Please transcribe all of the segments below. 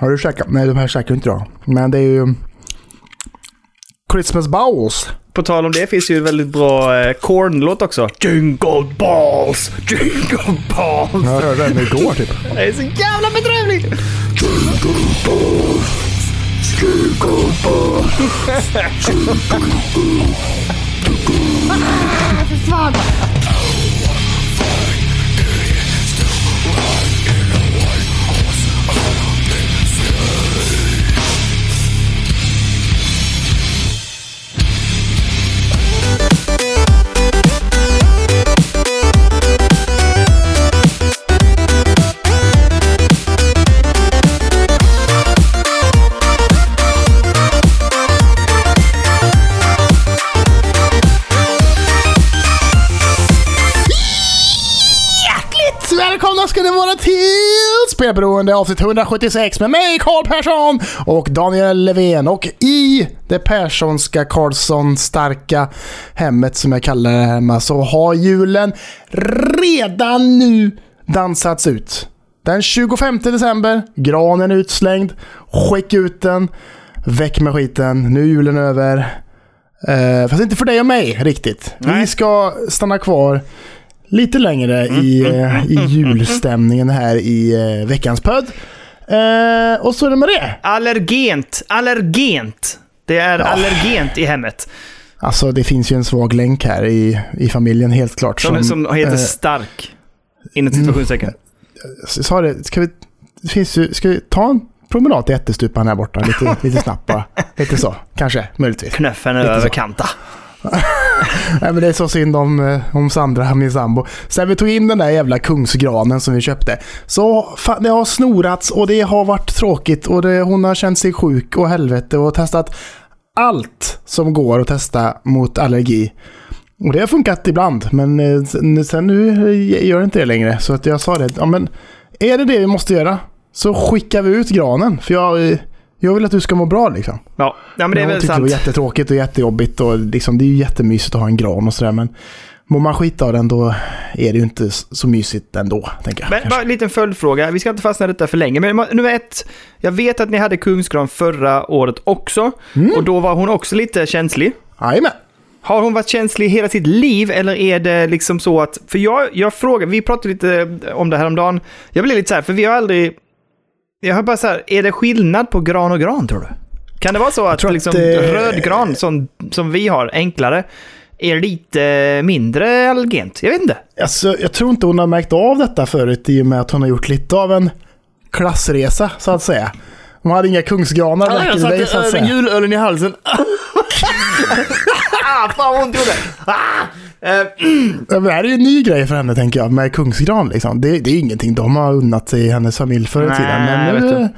Har du käkat? Nej, de här käkar inte jag. Men det är ju... Christmas Bowls. På tal om det finns ju en väldigt bra eh, Korn-låt också. Jingle balls, jingle balls. Jag hörde den igår typ. Det är så jävla bedrövligt! Hjärtligt Spelberoende avsnitt 176 med mig Karl Persson och Daniel Levén. Och i det Perssonska Karlsson-starka hemmet som jag kallar det hemma så har julen redan nu dansats ut. Den 25 december, granen utslängd, skick ut den, väck med skiten, nu är julen över. Eh, fast inte för dig och mig riktigt. Vi Nej. ska stanna kvar lite längre i, eh, i julstämningen här i eh, veckans podd. Eh, och så är det med det. Allergent, allergent. Det är allergent i hemmet. Alltså det finns ju en svag länk här i, i familjen helt klart. Som, som heter eh, stark. Inom situationstecken. sa det, ska vi, det finns ju, ska vi ta en promenad till ättestupan här borta? Lite, lite snabbt bara. Lite så, kanske, möjligtvis. Knuffen Lite över kanta. Nej men det är så synd om, eh, om Sandra, min sambo. Sen vi tog in den där jävla kungsgranen som vi köpte. Så fan, det har snorats och det har varit tråkigt och det, hon har känt sig sjuk och helvete och testat allt som går att testa mot allergi. Och det har funkat ibland, men eh, sen nu gör det inte det längre. Så att jag sa det, ja men är det det vi måste göra så skickar vi ut granen. För jag, eh, jag vill att du ska må bra liksom. Ja, ja men det är hon väl tyckte det var sant. jättetråkigt och jättejobbigt och liksom, det är ju jättemysigt att ha en gran och sådär men mår man skit av den då är det ju inte så mysigt ändå, tänker jag. Men kanske. bara en liten följdfråga. Vi ska inte fastna i detta för länge. Men nummer ett. Jag vet att ni hade kungsgran förra året också. Mm. Och då var hon också lite känslig. Jajamän. Har hon varit känslig hela sitt liv eller är det liksom så att... För jag, jag frågar, vi pratade lite om det här om dagen. Jag blev lite så här, för vi har aldrig... Jag har bara så här, är det skillnad på gran och gran tror du? Kan det vara så att, tror att liksom det- röd gran som, som vi har, enklare, är lite mindre allergent? Jag vet inte. Alltså, jag tror inte hon har märkt av detta förut i och med att hon har gjort lite av en klassresa, så att säga. Hon hade inga kungsgranar back in the day, så att säga. julölen i halsen. ah, fan vad ont det gjorde. Ah! Eh, Det här är ju en ny grej för henne, tänker jag, med kungsgran. Liksom. Det, det är ingenting de har unnat sig i hennes familj förr i tiden. Men vet nu, du.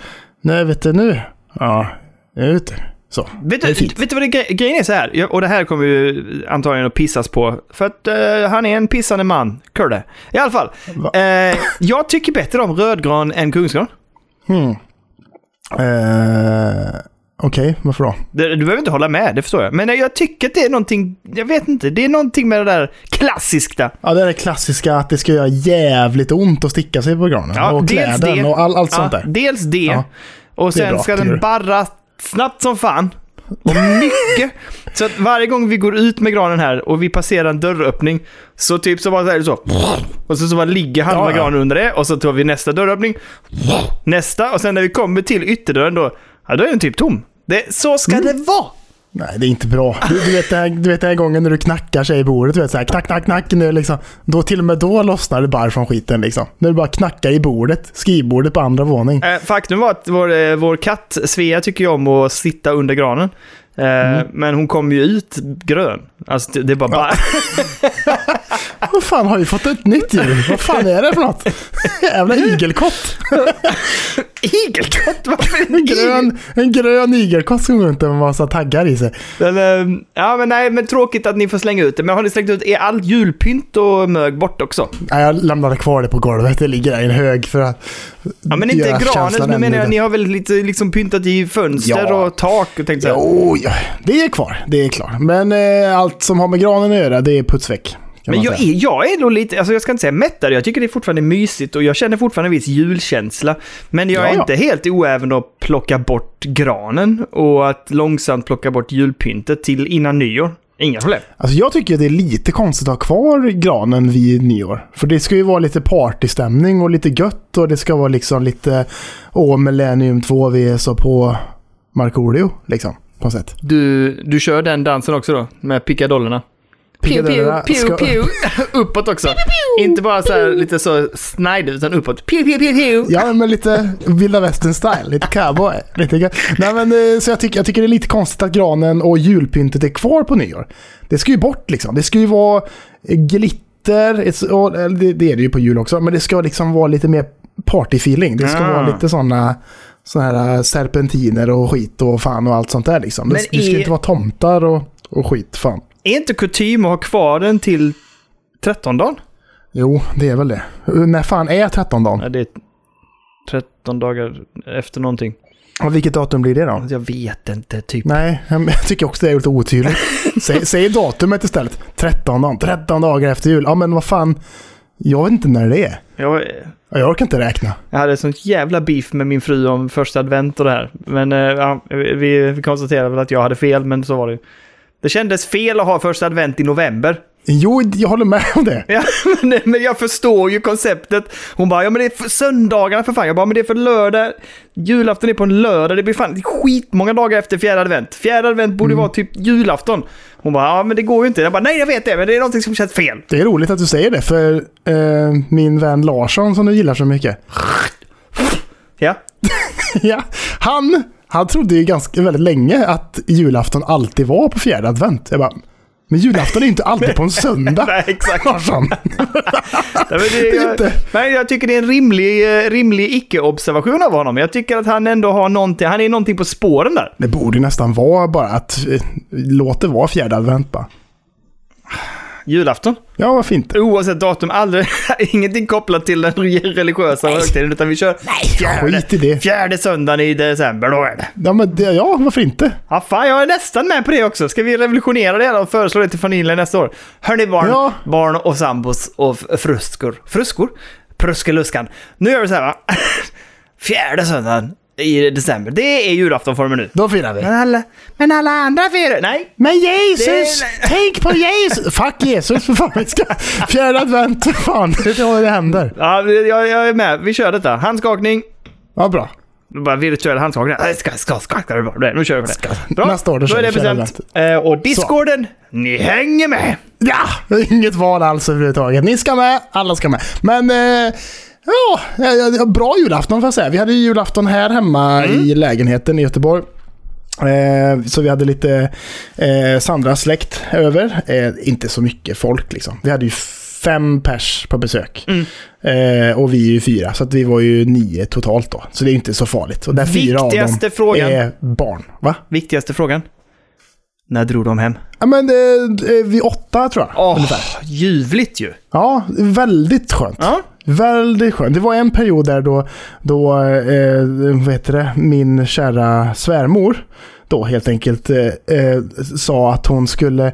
nej, vet du, nu. Ja, jag vet du. Så. Vet du, vet du vad det, gre- grejen är så här? Och det här kommer ju antagligen att pissas på. För att eh, han är en pissande man, Kurre. I alla fall. Eh, jag tycker bättre om rödgran än kungsgran. Hmm. Eh, Okej, varför då? Det- Du behöver inte hålla med, det förstår jag. Men jag tycker att det är någonting, jag vet inte, det är någonting med det där klassiska. Ja, det är det klassiska att det ska göra jävligt ont att sticka sig på granen. Ja, och kläden det. och all, allt sånt Ja, där. dels det. Ja, och det sen bra, ska den du? barra snabbt som fan. Och mycket. så att varje gång vi går ut med granen här och vi passerar en dörröppning så typ så bara så, här, så Och så, så bara ligger halva Ja, ja. granen under det och så tar vi nästa dörröppning. Nästa och sen när vi kommer till ytterdörren då, ja då är den typ tom. Det, så ska Mm. det vara. Nej, det är inte bra. Du, du, vet, den här, du vet den här gången när du knackar sig i bordet, du vet så här, knack, knack, knack. Nu, liksom. Då till och med då lossnar det bara från skiten liksom. När du bara knackar i bordet, skrivbordet på andra våning. Eh, faktum var att vår, eh, vår katt Svea tycker ju om att sitta under granen. Eh, Mm. Men hon kommer ju ut grön. Alltså det, det är bara... bara Vad fan, har vi fått ett nytt djur? Vad fan är det för något? Jävla igelkott. Igelkott? Varför En grön, en grön igelkott som går runt med en massa taggar i sig. Men, eh, ja, men nej, men tråkigt att ni får slänga ut det. Men har ni slängt ut är allt julpynt och mög bort också? Nej, jag lämnade kvar det på golvet. Det ligger där i en hög för att Ja, men inte granen. Nu menar jag, ni har väl lite liksom pyntat i fönster Ja. och tak och tänkt så här. Jo, ja, det är kvar. Det är klart. Men eh, allt som har med granen att göra, det är putsväck. Men jag är, jag är nog lite, alltså jag ska inte säga mättad, jag tycker det är fortfarande mysigt och jag känner fortfarande en viss julkänsla. Men jag Ja, är ja. inte helt oäven att plocka bort granen och att långsamt plocka bort julpyntet till innan nyår. Inga problem. Alltså jag tycker det är lite konstigt att ha kvar granen vid nyår. För det ska ju vara lite partystämning och lite gött och det ska vara liksom lite Åh, Millennium 2 VS och på Markoolio liksom. På något sätt. Du, du kör den dansen också då, med pickadollerna? Pew, pew, Pickadollerna pew, ska- pew. Uppåt också. Inte bara så här lite så snide utan uppåt. Pew, pew, pew, pew. Ja, men lite vilda västern-style. Lite cowboy. Lite. Nej, men, eh, så jag, tycker, jag tycker det är lite konstigt att granen och julpyntet är kvar på nyår. Det ska ju bort liksom. Det ska ju vara eh, glitter. och, Det, det är det ju på jul också. Men det ska liksom vara lite mer partyfeeling. Det ska Ah. vara lite sådana såna här eh, serpentiner och skit och fan och allt sånt där liksom. Men det, det ska är- inte vara tomtar och, och skit. Fan. Är inte kutym att ha kvar den till 13 dagen? Jo, det är väl det. När fan är 13 dagen? Ja, det är 13 dagar efter någonting. Och vilket datum blir det då? Jag vet inte, typ. Nej, jag tycker också det är lite otydligt. säg, säg datumet istället. 13 dagar. 13 dagar efter jul. Ja, men vad fan. Jag vet inte när det är. Jag, Ja, Jag orkar inte räkna. jag hade sånt jävla beef med min fru om första advent och det här. Men eh, ja, vi, vi konstaterade väl att jag hade fel, men så var det ju. Det kändes fel att ha första advent i november. Jo, jag håller med om det. Ja, men, men jag förstår ju konceptet. Hon bara, ja men det är för söndagarna för fan. Jag bara, men det är för lördag. Julafton är på en lördag. Det blir fan skitmånga dagar efter fjärde advent. Fjärde advent borde vara typ julafton. Hon bara, ja men det går ju inte. Jag bara, nej jag vet det, men det är någonting som känns fel. Det är roligt att du säger det, för eh, min vän Larsson som du gillar så mycket. Ja, ja, han, han trodde ju ganska väldigt länge att julafton alltid var på fjärde advent. Jag bara, men julafton är ju inte alltid på en söndag. nej exakt. Larsson. Nej, jag, inte- men jag tycker det är en rimlig, eh, rimlig icke-observation av honom. Jag tycker att han ändå har någonting, han är någonting på spåren där. Det borde ju nästan vara bara att eh, låt det vara fjärde advent bara. Julafton. Ja, vad fint. Oavsett datum, aldrig, ingenting kopplat till den religiösa högtiden, utan vi kör fjärde, Skit i det. fjärde söndagen i december. Då är det. Ja, men det, ja, varför inte? Ja, fan, jag är nästan med på det också. Ska vi revolutionera det och föreslå det till familjen nästa år? Hörni barn, Ja. barn och sambos och fruskor. Fruskor? Pruskeluskan. Nu gör vi så här va. Fjärde söndagen i december. Det är julaftonformen nu. Då firar vi. Men alla, men alla andra firar... Nej. Men Jesus! Det- Tänk på Jesus! Fuck Jesus för fan. Vi ska... Fjärde advent, för fan. Det är vad det händer. Ja, jag, jag är med. Vi kör detta. Handskakning. Ja, bra. Bara virtuell handskakning. Nej, Ska, ska, ska, ska. Nu kör vi på det. Bra. Nästa år, då då är det bestämt. Eh, och Discorden, ni hänger med. Ja! Inget val alls överhuvudtaget. Ni ska med, alla ska med. Men... Eh, ja, ja, ja, bra julafton får jag säga. Vi hade ju julafton här hemma i lägenheten i Göteborg. Eh, så vi hade lite eh, Sandras släkt över. Eh, inte så mycket folk liksom. Vi hade ju fem pers på besök. Eh, och vi är ju fyra, så vi var ju nio totalt då. Så det är inte så farligt. Och där fyra av dem Viktigaste frågan. är barn. Va? Viktigaste frågan. När drog de hem? Ja men det, det, vid åtta tror jag. Ungefär. ljuvligt ju. Ja, väldigt skönt. Ja. Väldigt skönt. Det var en period där då, då eh, vad heter det, min kära svärmor då helt enkelt eh, eh, sa att hon skulle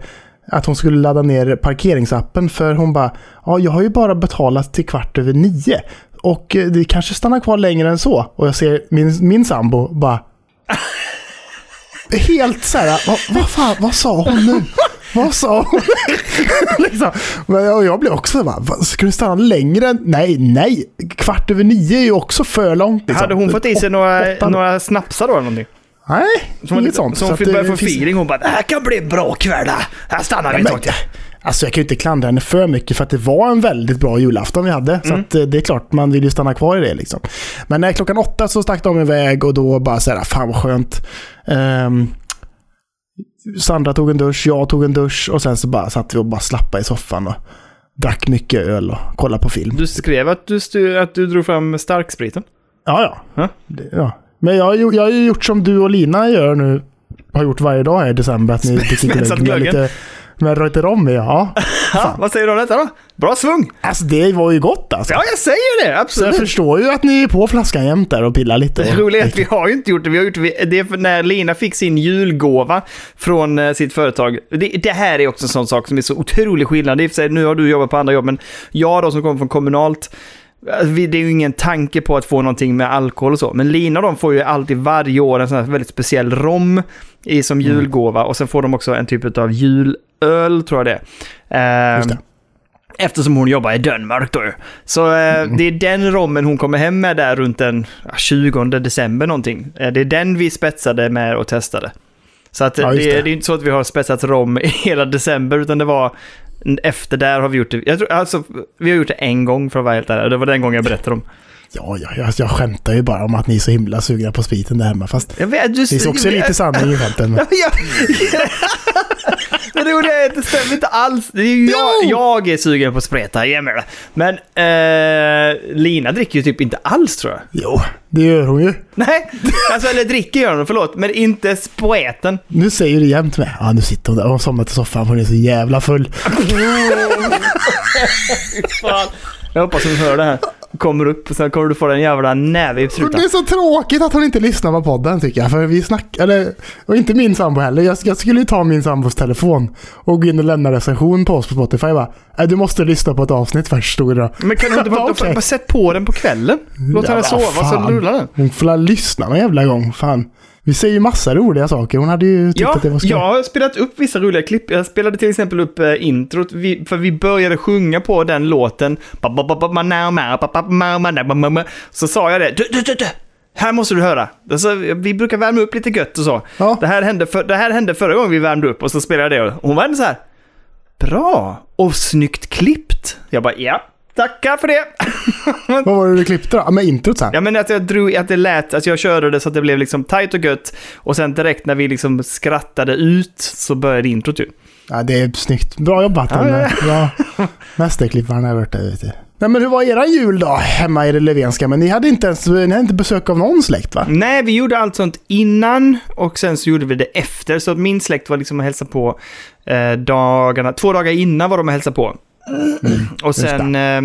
att hon skulle ladda ner parkeringsappen för hon bara ja jag har ju bara betalat till kvart över nio och eh, det kanske stannar kvar längre än så och jag ser min, min sambo bara helt så här, vad, vad fan, vad sa hon nu? Vad sa hon? liksom. Men jag, jag blev också bara, "Vad, ska du stanna längre? än- Nej, nej. Kvart över nio är ju också för långt. Liksom. Hade hon fått i sig några, Åtta- några snapsar då eller någonting? Nej, Så hon, inget sånt. Så hon att fick det börja få finns- feeling. Hon bara, det här kan bli en bra kväll. Här stannar vi Ja, ett tag till. Alltså jag kan ju inte klandra henne för mycket för att det var en väldigt bra julafton vi hade. Så Mm. att, eh, det är klart man vill ju stanna kvar i det liksom. Men när klockan åtta så stack de iväg och då bara så här, fan vad skönt. Ehm, Sandra tog en dusch, jag tog en dusch och sen så bara satt vi och bara slappade i soffan och drack mycket öl och kollade på film. Du skrev att du, att du drog fram starkspriten. Ja, ja. Ja. Det, ja. Men jag, jag har ju gjort som du och Lina gör nu. Har gjort varje dag här i december. Att ni dricker lite med Reuterom i, ja. Ja, vad säger du om detta då? Bra svung! Alltså det var ju gott alltså. Ja, jag säger det! Så jag Absolut. förstår ju att ni är på flaskan jämt där och pillar lite. Det roliga är att vi har ju inte gjort det. Vi har gjort det, för när Lina fick sin julgåva från eh, sitt företag. Det, det här är också en sån sak som är så otrolig skillnad. Det är för sig, nu har du jobbat på andra jobb, men jag då som kommer från kommunalt, det är ju ingen tanke på att få någonting med alkohol och så. Men Lina de får ju alltid varje år en sån här väldigt speciell rom i, som Mm. julgåva. Och sen får de också en typ av julöl, tror jag det är. Ehm, Eftersom hon jobbar i Danmark då. Så eh, Mm. det är den rommen hon kommer hem med där runt den ja, 20 december någonting. Eh, det är den vi spetsade med och testade. Så att Ja, det, det. det. är inte så att vi har spetsat rom hela december, utan det var efter där har vi gjort det. Jag tror, alltså, vi har gjort det en gång för att vara helt ärlig. Det var den gången jag berättade om. Ja, ja, jag, jag skämtar ju bara om att ni är så himla sugna på spriten där hemma. Fast Jag vet, du, det finns också lite sanning i skämten. Ja, ja. Men det roliga är att det stämmer inte alls. Det är jag, jag är sugen på spreta, jag med det. Men eh, Lina dricker ju typ inte alls tror jag. Jo, det gör hon ju. Nej, alltså eller dricker gör hon, förlåt. Men inte spreten. Nu säger du jämt med. Ja, nu sitter hon där och har somnat i soffan för hon är så jävla full. Fan. Jag hoppas hon hör det här. Kommer upp och sen kommer du få den jävla näve i Och strupen. det är så tråkigt att hon inte lyssnar på podden tycker jag. För vi snackar, eller, och inte min sambo heller. Jag, jag skulle ju ta min sambos telefon och gå in och lämna recension på oss på Spotify va. Nej, du måste lyssna på ett avsnitt först stod det då. Men kan du inte bara, jag bara sätt på den på kvällen? Låt henne sova så fan. rullar den. Hon får lyssna någon jävla gång. Fan. Vi säger ju massa roliga saker. Hon hade ju tyckt Ja, att det var skoj. jag har spelat upp vissa roliga klipp. Jag spelade till exempel upp eh, introt, vi, för vi började sjunga på den låten. Så sa jag det. Du, du, du, du. Här måste du höra. Alltså, vi brukar värma upp lite gött och så. Ja. Det, här hände för, det här hände förra gången vi värmde upp och så spelade jag det. Och hon var ändå så här. Bra och snyggt klippt. Jag bara, ja, tackar för det. Vad var det du klippte då? Ja, med introt sen. Ja men att jag drog, att det lät, att jag körde det så att det blev liksom tight och gött. Och sen direkt när vi liksom skrattade ut så började introt ju. Ja, det är snyggt. Bra jobbat. Ja, Ja, ja. Mästerklipparen har varit där ute. Nej men hur var era jul då hemma i det Löfvenska? Men ni hade inte ens ni hade inte besök av någon släkt va? Nej, vi gjorde allt sånt innan och sen så gjorde vi det efter. Så att min släkt var liksom att hälsa på eh, dagarna, två dagar innan var de och hälsade på. Och sen eh,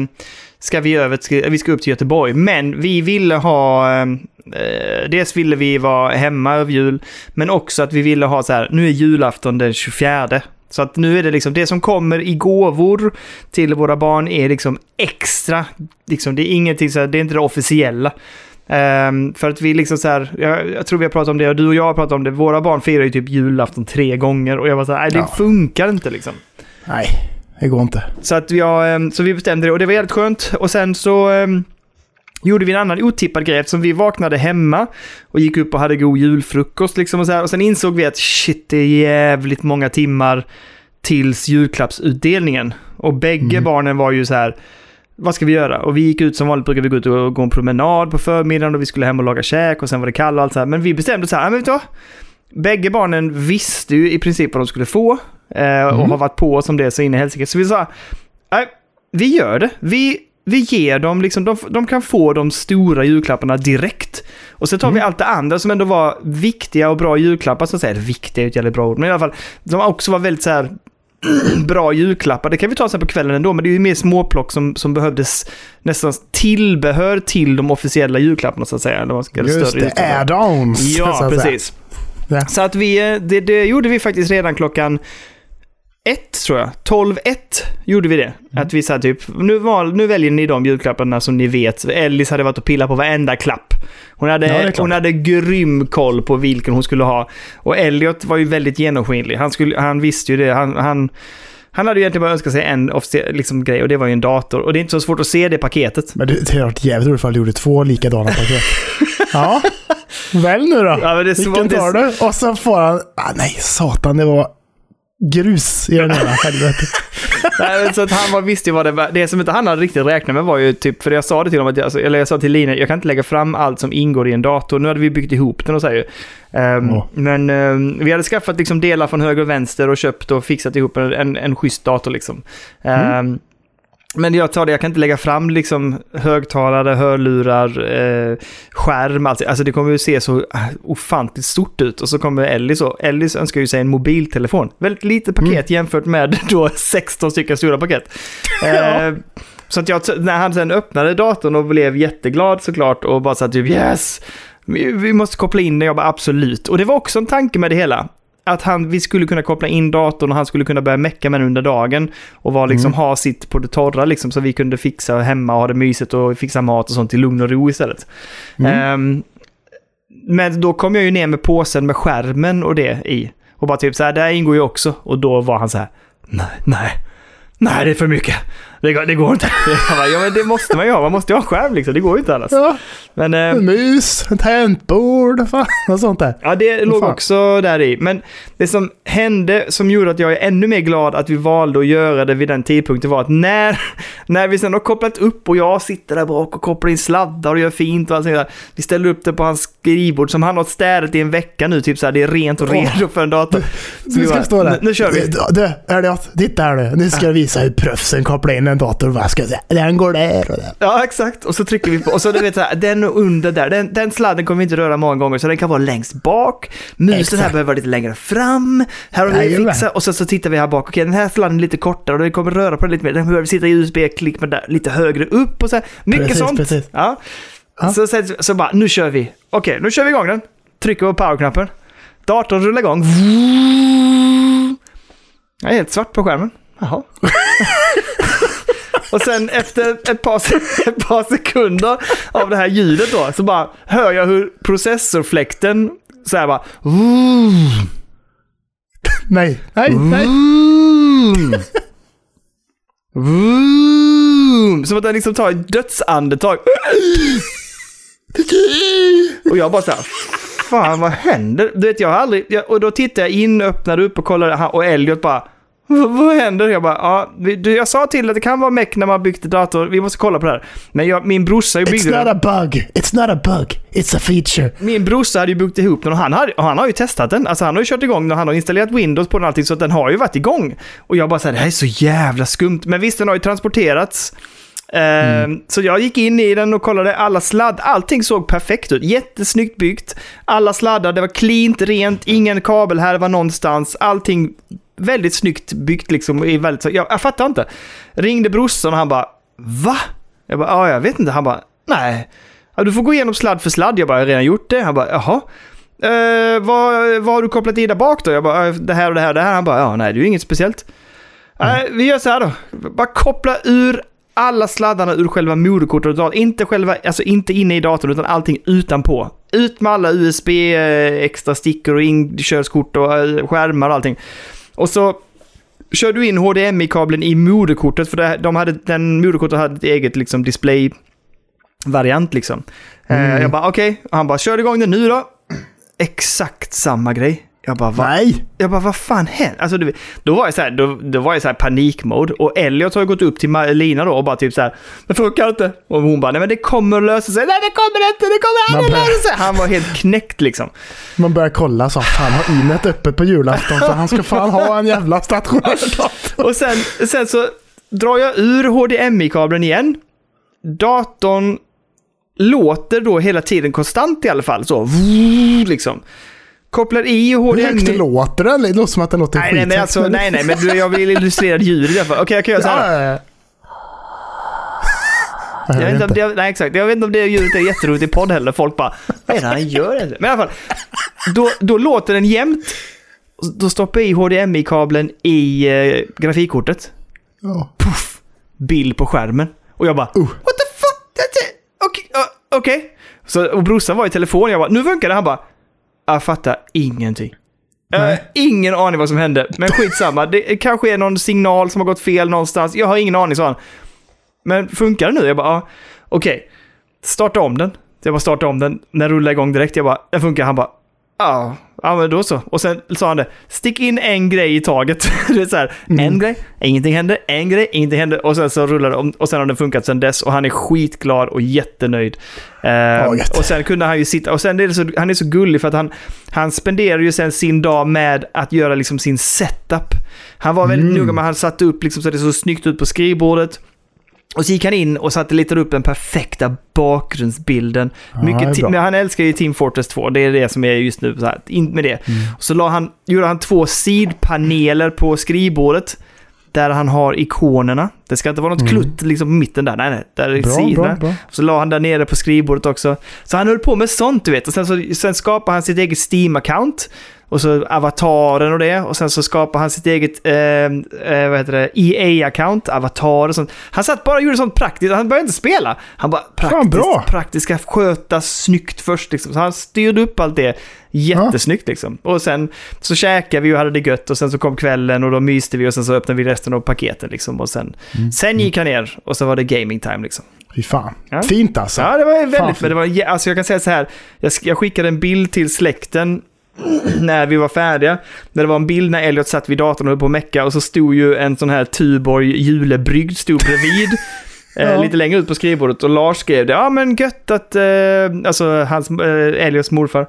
ska vi över, till- vi ska upp till Göteborg. Men vi ville ha, eh, eh, dels ville vi vara hemma över jul, men också att vi ville ha så här, nu är julafton den 24. Så att nu är det liksom, det som kommer i gåvor till våra barn är liksom extra. Liksom, det är ingenting så här, det är inte det officiella. Ehm, för att vi liksom så här, jag, jag tror vi har pratat om det och du och jag har pratat om det, våra barn firar ju typ julafton tre gånger och jag var så här, nej det Ja. funkar inte liksom. Nej, det går inte. Så, att jag, ehm, så vi bestämde det och det var jävligt skönt. Och sen så ehm, gjorde vi en annan otippad grej eftersom vi vaknade hemma och gick upp och hade god julfrukost liksom och så här. Och sen insåg vi att shit, det är jävligt många timmar tills julklappsutdelningen. Och bägge Mm. barnen var ju så här, vad ska vi göra? Och vi gick ut som vanligt, brukade vi gå ut och gå en promenad på förmiddagen och vi skulle hem och laga käk och sen var det kallt och allt så här. Men vi bestämde så här, "Ja, men vet du vad? Bägge barnen visste ju i princip vad de skulle få eh, och Mm. har varit på oss om det så in i helsike. Så vi sa, nej, vi gör det. Vi, vi ger dem, liksom, de, de kan få de stora julklapparna direkt. Och så tar vi Mm. allt det andra som ändå var viktiga och bra julklappar. Så att säga, viktiga är ett jävligt bra ord, men i alla fall, de också var väldigt så här bra julklappar. Det kan vi ta sen på kvällen ändå, men det är ju mer småplock som, som behövdes nästan tillbehör till de officiella julklapparna så att säga. Eller man ska- Just det, add-ons. Ja, precis. Ja. Så att vi, eh, det, det gjorde vi faktiskt redan klockan ett, tror jag. 12.1 gjorde vi det. Mm. Att vi sa typ, nu, val, nu väljer ni de julklapparna som ni vet. Ellis hade varit och pillat på varenda klapp. Hon hade, Ja, hon hade grym koll på vilken hon skulle ha. Och Elliot var ju väldigt genomskinlig. Han, skulle, han visste ju det. Han, han, han hade ju egentligen bara önskat sig en liksom, grej och det var ju en dator. Och det är inte så svårt att se det paketet. Men det, det hade varit jävligt roligt ifall du gjorde två likadana paket. ja, välj nu då. Ja, Vilken tar du? Och så får han... Ah, nej, satan, det var grus i den ena. Helvete. Nej, men så att han var, visste ju vad det var. Det som inte han hade riktigt räknat med var ju typ, för jag sa det till honom, att jag, alltså, eller jag sa till Lina, jag kan inte lägga fram allt som ingår i en dator. Nu hade vi byggt ihop den och så här ju. Ehm, Ja. Men ehm, vi hade skaffat liksom delar från höger och vänster och köpt och fixat ihop en, en, en schysst dator liksom. Ehm, Men jag tar det, jag kan inte lägga fram liksom högtalare, hörlurar, eh, skärm, alltså, alltså det kommer ju se så eh, ofantligt stort ut. Och så kommer Ellie så, Ellie önskar ju sig en mobiltelefon. Väldigt litet paket Mm. jämfört med då 16 stycken stora paket. Ja. Eh, så att jag, när han sen öppnade datorn och blev jätteglad såklart och bara att typ yes, vi, vi måste koppla in den. Jag bara absolut. Och det var också en tanke med det hela. Att han, vi skulle kunna koppla in datorn och han skulle kunna börja mecka med den under dagen. Och vara, liksom, Mm. ha sitt på det torra liksom, så vi kunde fixa hemma och ha det mysigt och fixa mat och sånt i lugn och ro istället. Mm. Ehm, men då kom jag ju ner med påsen med skärmen och det i. Och bara typ så här, där ingår ju också. Och då var han så här, nej, nej, nej det är för mycket. Det går, det går inte. Ja men det måste man ju ha, man måste ju ha skärm liksom, det går ju inte annars. Ja, Men en eh, mus, en tangentbord, fan, och sånt där. ja, det låg fan. också där i. Men det som hände som gjorde att jag är ännu mer glad att vi valde att göra det vid den tidpunkten var att när, när vi sen har kopplat upp och jag sitter där bak och kopplar in sladdar och gör fint och allt sånt där. Vi ställer upp det på hans skrivbord som han har städat i en vecka nu, typ så här, det är rent och redo för en dator. Du vi ska bara, stå där. Nu, nu kör vi. Du, du Elliot, titta här nu. Nu ska jag visa hur proffsen kopplar in en dator. Vad ska jag säga? Den går där och där. Ja, exakt. Och så trycker vi på, och så du vet så här, den under där, den, den sladden kommer vi inte röra många gånger, så den kan vara längst bak. Musen här Exakt. behöver vara lite längre fram. Här har vi fixat, och så, så tittar vi här bak. Okej, den här sladden är lite kortare och den kommer röra på den lite mer. Den behöver sitta i USB-klick med där, lite högre upp och så här. Mycket Precis, sånt. precis. Ja. Ja. Så, så, så bara, nu kör vi. Okej, nu kör vi igång den. Trycker på powerknappen. Datorn rullar igång. Jag är helt svart på skärmen. Jaha. Och sen efter ett par, ett par sekunder av det här ljudet då, så bara hör jag hur processorfläkten så här bara... Nej, nej, nej. Som att den liksom tar ett dödsandetag. Och jag bara så här, fan vad händer? Du vet, jag har aldrig... Och då tittar jag in, öppnade upp och kollade och Elliot bara, vad, händer? Jag bara, ja, du, jag sa till att det kan vara meck när man byggt dator, vi måste kolla på det här. Men jag, min brorsa It's byggde den. not a bug. It's not a bug. It's a feature. Min brorsa hade ju byggt ihop den och han, hade, och han har ju testat den. Alltså han har ju kört igång den, han har installerat Windows på den och allting så att den har ju varit igång. Och jag bara såhär, det här är så jävla skumt. Men visst, den har ju transporterats. Eh, Så jag gick in i den och kollade alla sladd. Allting såg perfekt ut. Jättesnyggt byggt. Alla sladdar, det var cleant, rent, ingen kabel här var någonstans. Allting väldigt snyggt byggt liksom. i Väldigt, jag, jag fattar inte. Ringde brorsan och han bara, va? Jag bara, ja jag vet inte. Han bara, nej. Ja, du får gå igenom sladd för sladd. Jag bara, jag har redan gjort det. Han bara, jaha. Eh, vad, vad har du kopplat in där bak då? Jag bara, "Eh, det här och det här och det här. Han bara, ja nej det är ju inget speciellt. Nej, vi gör så här då. Bara koppla ur alla sladdarna ur själva moderkortet och datorn. Inte själva, alltså inte inne i datorn utan allting utanpå. Ut med alla USB, eh, extra stickor och inkörskort och eh, skärmar och allting. Och så kör du in HDMI-kabeln i moderkortet för det, de hade, den moderkortet hade ett eget liksom display-variant liksom. Eh, Mm. Jag bara okej, och han bara kör igång den nu då. Exakt samma grej. Jag bara va? Nej. Jag bara, vad fan händer? Alltså, du då var jag så här, då, då var jag så här panikmode. Och Elliot har gått upp till Lina då och bara typ så här, det funkar inte. Och hon bara, nej men det kommer att lösa sig. Nej det kommer inte, det kommer aldrig Man bör- lösa sig. Han var helt knäckt liksom. Man börjar kolla så fan har Inet öppet på julafton för han ska fan ha en jävla stationär dator. Och sen, sen så drar jag ur HDMI-kabeln igen. Datorn låter då hela tiden konstant i alla fall. Så, liksom. Kopplar i Hur högt HDMI... låter den? Det låter som att den låter Nej, nej, men skithögt, alltså, nej, nej, men du, jag vill illustrera ljudet i alla fall. Okej, jag kan göra så här. Ja, ja, ja. Jag vet, inte om det, nej, exakt. jag vet inte om det ljudet är jätteroligt i podd heller. Folk bara, vad är det han gör? egentligen?" Men i alla fall, då, då låter den jämnt. Då stoppar jag i HDMI-kabeln i eh, grafikkortet. Ja. Puff! Bild på skärmen. Och jag bara, Uh. what the fuck? Okej. uh, okej. Så Och brorsan var i telefon. Jag bara, nu funkar det. Han bara, jag fattar ingenting. Nej. ingen aning vad som hände, men skitsamma. Det kanske är någon signal som har gått fel någonstans. Jag har ingen aning, sa han. Men funkar det nu? Jag bara, ja. Okej. Starta om den. Jag bara starta om den. När rullar igång direkt. Jag bara, den funkar. Han bara, ja. Ja, men då så. Och sen sa han det. Stick in en grej i taget. det är så här, Mm. en grej, ingenting händer, en grej, ingenting händer. Och sen så rullar det och sen har den funkat sen dess. Och han är skitglad och jättenöjd. Eh, gött. och sen kunde han ju sitta, och sen är det så, han är så gullig för att han, han spenderar ju sen sin dag med att göra liksom sin setup. Han var väldigt Mm. noga med, han satte upp liksom så det såg snyggt ut på skrivbordet. Och så gick han in och satellitade upp den perfekta bakgrundsbilden. Ja, Mycket men han älskar ju Team Fortress 2, det är det som är just nu. Så här, in med det. Mm. Och så la han, gjorde han två sidpaneler på skrivbordet. Där han har ikonerna. Det ska inte vara något Mm. klutt liksom på mitten där. Nej, nej. Där är Bra, sidorna. bra, bra. Så la han där nere på skrivbordet också. Så han höll på med sånt, du vet. Och sen, så, sen skapade han sitt eget Steam-account. Och så avataren och det. Och sen så skapade han sitt eget eh, eh, vad heter det, EA-account, avatar och sånt. Han satt bara och gjorde sånt praktiskt. Han började inte spela. Han bara praktiskt, bra. praktiskt ska skötas snyggt först. Liksom. Så han styrde upp allt det jättesnyggt. Liksom. Och sen så käkade vi och hade det gött. Och sen så kom kvällen och då myste vi och sen så öppnade vi resten av paketen. Liksom. Och sen, Mm. sen gick han ner och så var det gaming time. Liksom. Fy fan. Ja. Fint alltså. Ja, det var väldigt... Fan, men det var, jä- alltså jag kan säga så här. Jag, jag skickade en bild till släkten när vi var färdiga. Där det var en bild när Elliot satt vid datorn och höll på att mecka och så stod ju en sån här Tuborg julebrygd stod bredvid. eh, Ja. Lite längre ut på skrivbordet och Lars skrev det. Ja men gött att, eh, alltså hans, eh, Eliots morfar.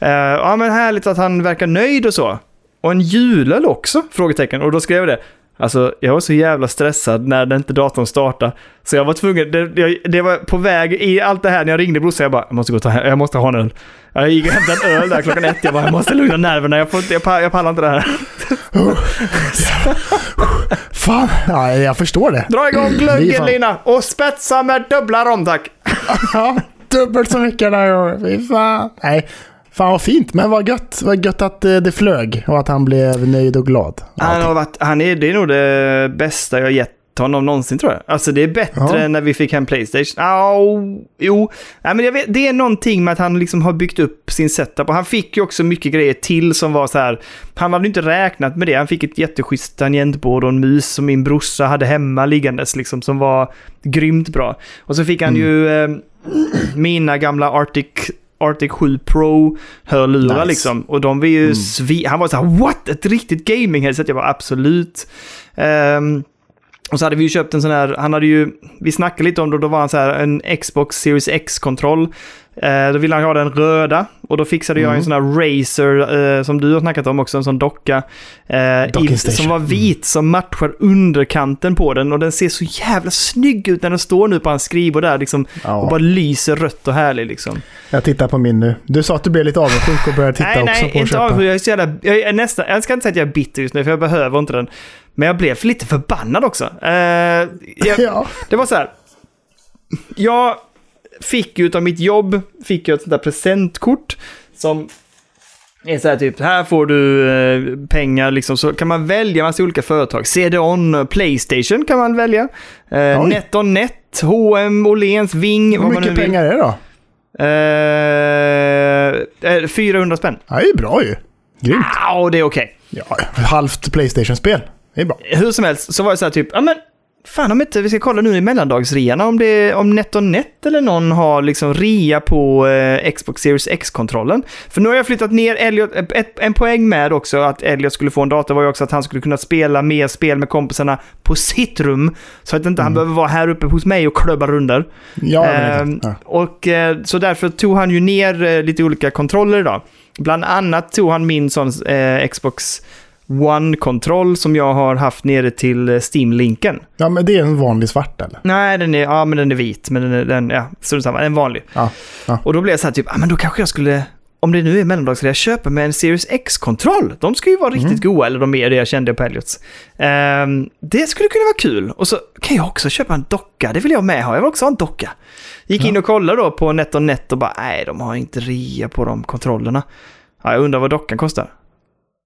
Eh, ja men härligt att han verkar nöjd och så. Och en julöl också? Frågetecken. Och då skrev jag det. Alltså, jag var så jävla stressad när den inte datorn startade. Så jag var tvungen, det, det, det var på väg i allt det här när jag ringde brorsan. Jag bara, jag måste gå och ta, jag måste ha en öl. Jag gick och hämtade en öl där klockan ett. Jag bara, jag måste lugna nerverna. Jag, får, jag, jag pallar inte det här. Fan, ja, jag förstår det. Dra igång glöggen Lina och spetsa med dubbla rom tack. Ja, dubbelt så mycket den här gången. Fy fan. Nej, fan vad fint. Men vad gött. Vad gött att eh, det flög och att han blev nöjd och glad. Han har varit, han är, det är nog det bästa jag gett honom någonsin tror jag. Alltså det är bättre Ja. än när vi fick hem Playstation. Au, jo, Nej, men vet, det är någonting med att han liksom har byggt upp sin setup. Och han fick ju också mycket grejer till som var så här. Han hade inte räknat med det. Han fick ett jätteschysst tangentbord och en mus som min brorsa hade hemma liggandes liksom. Som var grymt bra. Och så fick han ju eh, mina gamla Arctic Arctic 7 Pro-hörlurar Nice. liksom. Och de var ju svi... Han var så här, what? Ett riktigt gaming-headset? Jag var absolut. Ehm, och så hade vi ju köpt en sån här, han hade ju, vi snackade lite om det, då var han så här en Xbox Series X-kontroll. Eh, då ville han ha den röda och då fixade jag Mm. en sån här Razer eh, som du har snackat om också, en sån docka. Eh, i, som var vit, som matchar underkanten på den och den ser så jävla snygg ut när den står nu på hans skrivbord där liksom. Ja. Och bara lyser rött och härlig liksom. Jag tittar på min nu. Du sa att du blev lite avundsjuk och började titta nej, också nej, på att inte köpa. avundsjuk. Jag är så jävla... Jag, är nästan, jag ska inte säga att jag är bitter just nu, för jag behöver inte den. Men jag blev lite förbannad också. Eh, jag, Ja. det var så här. Jag fick ju utav mitt jobb, fick jag ett sånt där presentkort som är så här typ, här får du eh, pengar liksom, så kan man välja massa olika företag. CD-ON, Playstation kan man välja. Eh. NetOnNet, H&M, Åhléns, Ving, Hur vad man nu mycket pengar är det då? Eh, eh, 400 spänn. Ja, det är bra ju. Grymt. Ja, det är okej. Ja, halvt Playstation-spel. Det är bra. Hur som helst så var det så här typ, ja men fan om inte vi ska kolla nu i mellandagsrean om det om NetOnNet eller någon har liksom rea på eh, Xbox Series X-kontrollen. För nu har jag flyttat ner Elliot, ett, en poäng med också att Elliot skulle få en dator var ju också att han skulle kunna spela mer spel med kompisarna på sitt rum. Så att inte han behöver vara här uppe hos mig och klubba runder. Ja, ja. Och eh, så därför tog han ju ner eh, lite olika kontroller idag. Bland annat tog han min sån eh, Xbox One-kontroll som jag har haft nere till eh, Steam-linken. ja, men det är en vanlig svart eller? Nej, den är, ja, men den är vit, men den är, den, ja, så samma, en vanlig. Ja. ja. Och då blev jag så här typ, ja men då kanske jag skulle, om det nu är mellandagsrea, köpa med en Series X-kontroll. De ska ju vara riktigt goda, eller de är det jag kände på Elliots. Ehm, det skulle kunna vara kul. Och så kan jag också köpa en docka, det vill jag med ha. Jag vill också ha en docka. Gick in och kollade då på NetOnNet och bara, nej, de har inte rea på de kontrollerna. Ja, jag undrar vad dockan kostar.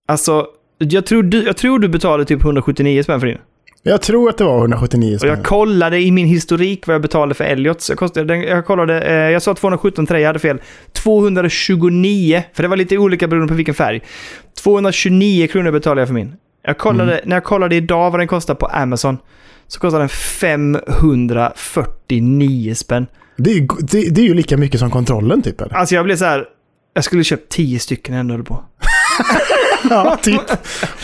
Alltså, jag tror du, jag tror du betalade typ 179 spänn för din. Jag tror att det var 179 Och spänn. jag kollade i min historik vad jag betalade för Elliots. Jag, kostade, jag kollade, eh, jag sa 217 till dig, jag hade fel. 229, för det var lite olika beroende på vilken färg. 229 kronor betalade jag för min. Jag kollade, När jag kollade idag vad den kostar på Amazon, så kostar den 549 spänn. Det, är, ju- det, det är ju lika mycket som kontrollen typ eller? Alltså jag blev så här, jag skulle köpt 10 stycken ändå på. ja, typ.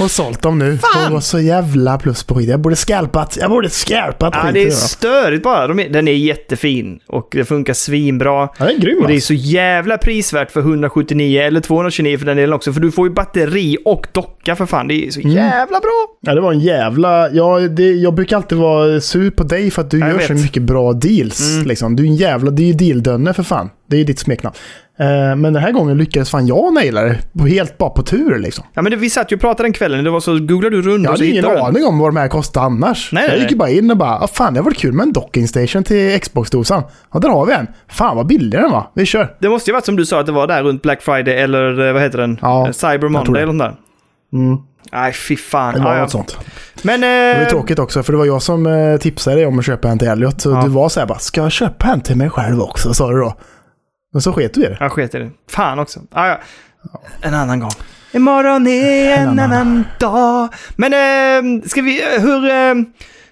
Och sålt dem nu. Fan! Och var så jävla plus på skit. Jag borde scalpat. Jag borde scalpat Ja, det är störigt bara. De är, den är jättefin och det funkar svinbra. Ja, det är grym Och det är alltså. så jävla prisvärt för 179 eller 229 för den delen också. För du får ju batteri och docka för fan. Det är Mm. så jävla bra. Ja, det var en jävla... Ja, det, jag brukar alltid vara sur på dig för att du Jag gör så vet. mycket bra deals. Mm. Liksom. Du är en jävla... Det är ju dealdönne för fan. Det är ju ditt smeknamn. Eh, men den här gången lyckades fan jag naila det. Helt bara på tur liksom. Ja men det, vi satt ju och pratade den kvällen. Det var så googlade du runt Jag och så hade ingen hittade du den. aning om vad de här kostade annars. Nej, jag nej, gick ju bara in och bara, ah, fan det var kul med en docking station till Xbox-dosan. Ja, där har vi en. Fan vad billig den var. Vi kör. Det måste ju varit som du sa att det var där runt Black Friday eller eh, vad heter den? Ja, Eh, Cyber Monday eller något där. Mm. Nej fy fan. Det var Ja, ja. något sånt. Men... Det var Eh, tråkigt också, för det var jag som eh, tipsade dig om att köpa en till Elliot. Så Ja. du var så här bara, ska jag köpa en till mig själv också? Sa du då. Men så sket du i det. jag sket i det. Fan också. Ah, ja. En annan gång. Imorgon är en, En annan. annan. dag. Men eh, ska vi... eh, Hur... Eh,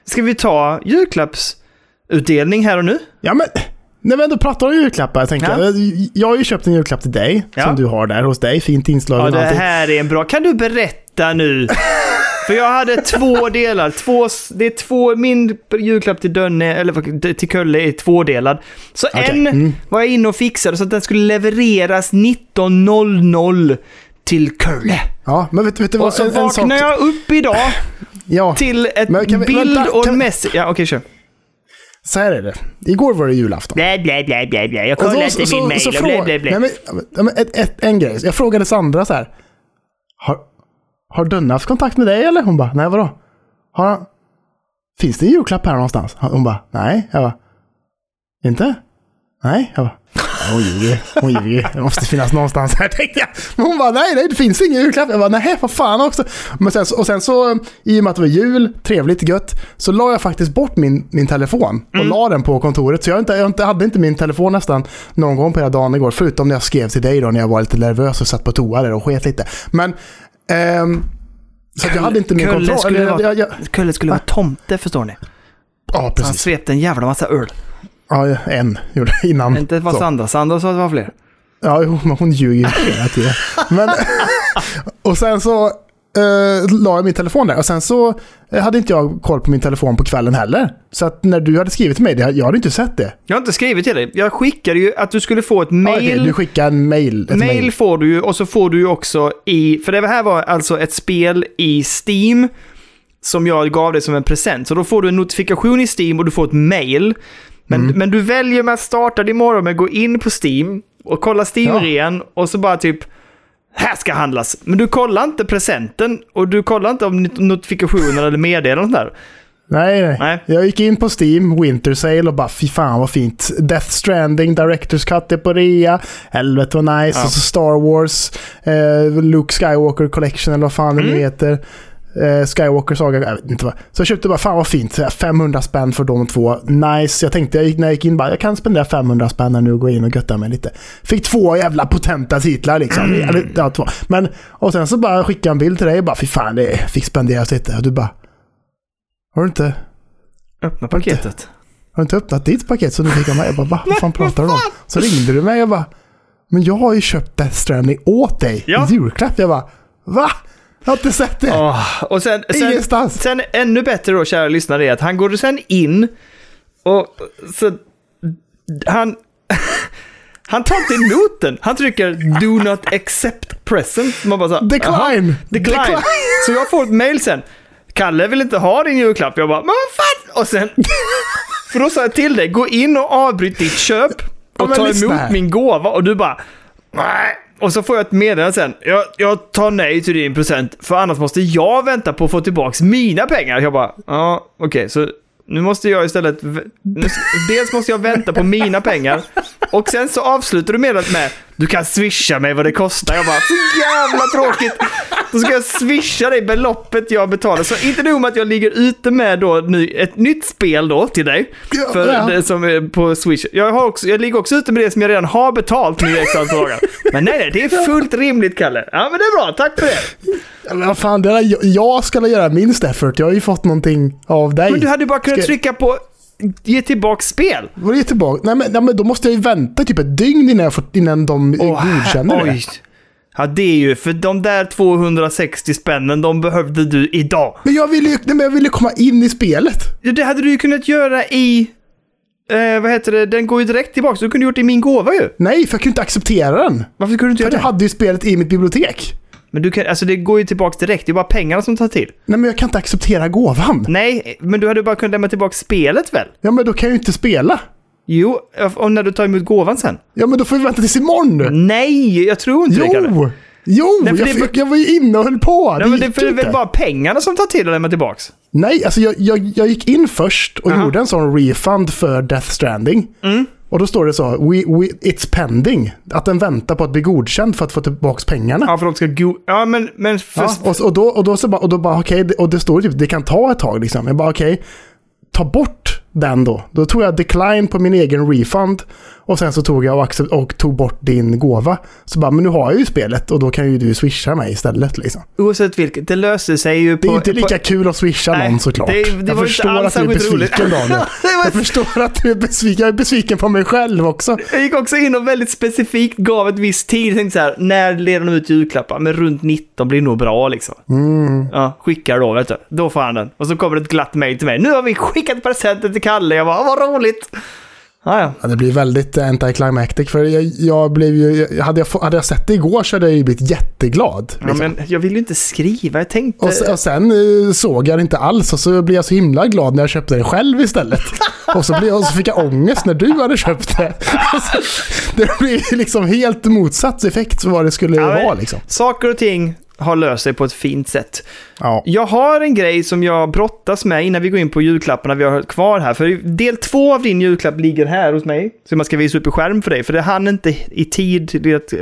ska vi ta julklappsutdelning här och nu? Ja men, när vi ändå pratar om julklappar, jag tänkte, Ja. jag, jag har ju köpt en julklapp till dig, Ja. som du har där hos dig. Fint inslag Ja, det här är en bra... Kan du berätta nu? För jag hade två delar. Två, det är två, min julklapp till Dönne, eller till Kölle är tvådelad. Så Okej, en mm. var jag inne och fixade så att den skulle levereras 19.00 till Kölle. Ja, men vet, vet du vad? Och så en, en sak, vaknade jag upp idag Ja, till ett Men kan vi- bild vänta, och en mess. Ja, okej, kör. så här är det. Igår var det julafton. Blä, blä, blä, blä, blä. Jag kollade inte min mail och blä, blä, blä. Nej, men ett, ett, en grej. Jag frågade Sandra så här. Har, har Dönne haft kontakt med dig eller? Hon bara, nej vadå? Har han... Finns det en julklapp här någonstans? Hon bara, nej. Jag bara, inte? Nej. Jag bara, "Ja, hon ljuger. Hon ljuger. Det måste finnas någonstans här tänkte jag. Men hon bara, nej, nej, det finns ingen julklapp. Jag bara, nej, vad fan också. Men sen, och sen så, i och med att det var jul, trevligt, gött, så la jag faktiskt bort min, min telefon och Mm. la den på kontoret. Så jag, inte, jag inte, hade inte min telefon nästan någon gång på hela dagen igår, förutom när jag skrev till dig då när jag var lite nervös och satt på toa där och sket lite. Men, ehm, så jag hade inte min Kölle kontroll. skulle vara- jag, jag, Kölle skulle vara tomte, förstår ni. ja, Han precis. svepte en jävla massa öl. Ja, en gjorde innan. Inte Så. Sandra. Sandra sa att det var fler. Ja, jo, men hon ljuger ju hela tiden. Men, och sen så eh, la jag min telefon där. Och sen så eh, hade inte jag koll på min telefon på kvällen heller. Så att när du hade skrivit till mig, det, jag hade inte sett det. Jag har inte skrivit till dig. Jag skickade ju att du skulle få ett Ja, okej, mail. du skickade en mail. Ett mail mail. får du ju och så får du ju också i... För det här var alltså ett spel i Steam som jag gav dig som en present. Så då får du en notifikation i Steam och du får ett mail. Men, Mm. men du väljer med att starta din morgon med att gå in på Steam och kolla Steam-rean och så bara typ här ska handlas. Men du kollar inte presenten och du kollar inte om not- notifikationer eller meddelanden där. Nej, nej, Nej. Jag gick in på Steam, Winter Sale och bara fy fan vad fint. Death Stranding, Directors Cut är på rea. Helvete vad nice. Ja. Och så Star Wars, eh, Luke Skywalker Collection eller vad fan det nu Mm. heter. Eh, Skywalker Saga, jag vet inte vad. Så jag köpte bara, fan vad fint. Så här, 500 spänn för de två. Nice. Jag tänkte, jag gick, när jag gick in bara, jag kan spendera 500 spänn här nu och gå in och götta mig lite. Fick två jävla potenta titlar liksom. Mm. Eller, ja, två. Men, och sen så bara skickade jag en bild till dig och bara, fy fan, det fick spenderas lite. Och du bara, har du inte... Öppna paketet. Har du inte öppnat ditt paket så du fick av mig? Jag bara, va? Vad fan pratar du om? Så ringde du mig och bara, men jag har ju köpt Death Stranding åt dig Ja. i julklapp. Jag bara, va? Jag har inte sett det. Åh, och sen, sen, Ingenstans. sen ännu bättre då, kära lyssnare, är att han går sen in och så han, han tar inte emot den. Han trycker do not accept present. Man bara så, här, jaha, Decline. decline. Så jag får ett mail sen. Kalle vill inte ha din julklapp. Jag bara, men vad fan? Och sen, för då sa jag till dig, gå in och avbryt ditt köp Ja, och men ta emot min gåva. Och du bara, nej. Och så får jag ett meddelande sen. Jag, jag tar nej till din present, för annars måste jag vänta på att få tillbaka mina pengar. Jag bara, ja, okej, så nu måste jag istället... Nu, dels måste jag vänta på mina pengar, och sen så avslutar du meddelandet med, du kan swisha mig vad det kostar. Jag bara, så jävla tråkigt! Då ska jag swisha dig beloppet jag betalar. Så inte nog med att jag ligger ute med då ny, ett nytt spel då till dig. Ja, För ja. det som är på Swish. Jag, har också, jag ligger också ute med det som jag redan har betalt nu i dagar. Men nej, nej, det är fullt rimligt Kalle. Ja, men det är bra. Tack för det. Ja, Men fan, det där, jag, jag ska göra minst effort. Jag har ju fått någonting av dig. Men du hade bara kunnat Ska- trycka på ge tillbaka spel. Vad är det tillbaka? Nej men, nej men då måste jag ju vänta typ ett dygn innan, jag får, innan de Åh, godkänner oj. det. Ja, det är ju för de där 260 spännen, de behövde du idag. Men jag ville ju nej, men jag ville komma in i spelet. Ja, Det hade du ju kunnat göra i... Eh, vad heter det? Den går ju direkt tillbaka. Så du kunde gjort det i min gåva ju. Nej, för jag kunde inte acceptera den. Varför kunde du inte För göra att jag det? hade ju spelet i mitt bibliotek. Men du kan, alltså det går ju tillbaka direkt. Det är bara pengarna som tar till. Nej, men jag kan inte acceptera gåvan. Nej, men du hade bara kunnat lämna tillbaka spelet väl? Ja, men då kan jag ju inte spela. Jo, och när du tar emot gåvan sen. Ja, men då får vi vänta tills imorgon. Nej, jag tror inte det. Kalle. Jo! Jo, Nej, jag, det- jag var ju inne och höll på. Nej, men det gick är väl bara pengarna som tar till att lämna tillbaks. Nej, alltså jag, jag, jag gick in först och Aha. gjorde en sån refund för Death Stranding. Mm. Och då står det så, we, we, it's pending. Att den väntar på att bli godkänd för att få tillbaka pengarna. Ja, för de ska go... Ja, men... men för... Ja, och, och, då, och då så bara, och då bara okej, det- och det står typ, det kan ta ett tag liksom. Jag bara okej, ta bort den då. Då tog jag decline på min egen refund. Och sen så tog jag och, och tog bort din gåva. Så bara, men nu har jag ju spelet och då kan ju du swisha mig istället liksom. Oavsett vilket, det löser sig ju på... Det är ju inte lika på... kul att swisha Nej, någon såklart. det- det jag förstår att du är besviken Daniel. Var- Jag förstår att du är besviken. Jag är besviken på mig själv också. Jag gick också in och väldigt specifikt gav ett visst tid. Jag tänkte så här, när leder de ut julklappar? Men runt 19 blir nog bra liksom. Mm. Ja, skickar då, vet du. Då får han den. Och så kommer det ett glatt mejl till mig. Nu har vi skickat presenten till Kalle. Jag bara, vad roligt! Ja, ja. Ja, det blir väldigt anticlimactic för jag, jag blev ju, hade, jag, hade jag sett det igår så hade jag ju blivit jätteglad. ja Liksom. men jag vill ju inte skriva. Jag tänkte... och, sen, och sen eh, såg jag det inte alls och så blev jag så himla glad när jag köpte det själv istället. och, så blev, och så fick jag ångest när du hade köpt det. Alltså, det blev liksom helt motsatt effekt vad det skulle Ja, men- vara liksom. Saker och ting har löst sig på ett fint sätt. Ja. Jag har en grej som jag brottas med innan vi går in på julklapparna vi har kvar här. För del två av din julklapp ligger här hos mig. Som jag ska visa upp i skärm för dig. För det hann inte i tid. Det,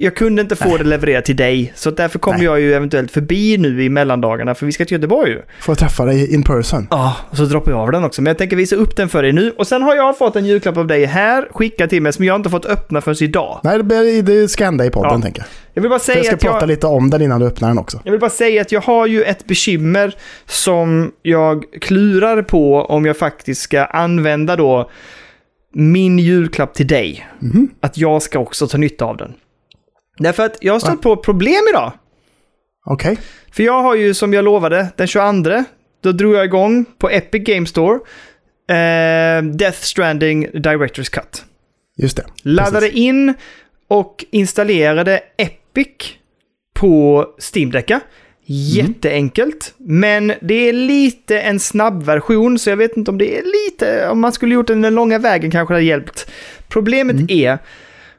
jag kunde inte få det levererat till dig. Så därför kommer Nej. jag ju eventuellt förbi nu i mellandagarna. För vi ska till Göteborg ju. Får jag träffa dig in person. Ja, och så droppar jag av den också. Men jag tänker visa upp den för dig nu. Och sen har jag fått en julklapp av dig här, skickad till mig, som jag inte fått öppna förrän idag. Nej, det, blir- det ska hända i podden Ja. tänker jag. Jag vill bara För jag säga ska att prata jag... lite om den innan du öppnar den också. Jag vill bara säga att jag har ju ett bekymmer som jag klurar på om jag faktiskt ska använda då min julklapp till dig. Mhm. Att jag ska också ta nytta av den. Därför att jag har stött på problem idag. Okej. För jag har ju som jag lovade den 22, då drog jag igång på Epic Game Store eh, Death Stranding Director's Cut. Just det. Laddade Precis. in och installerade Epic på Steam-däcka. Jätteenkelt, men det är lite en snabb version så jag vet inte om det är lite, om man skulle gjort den den långa vägen kanske det hade hjälpt. Problemet är,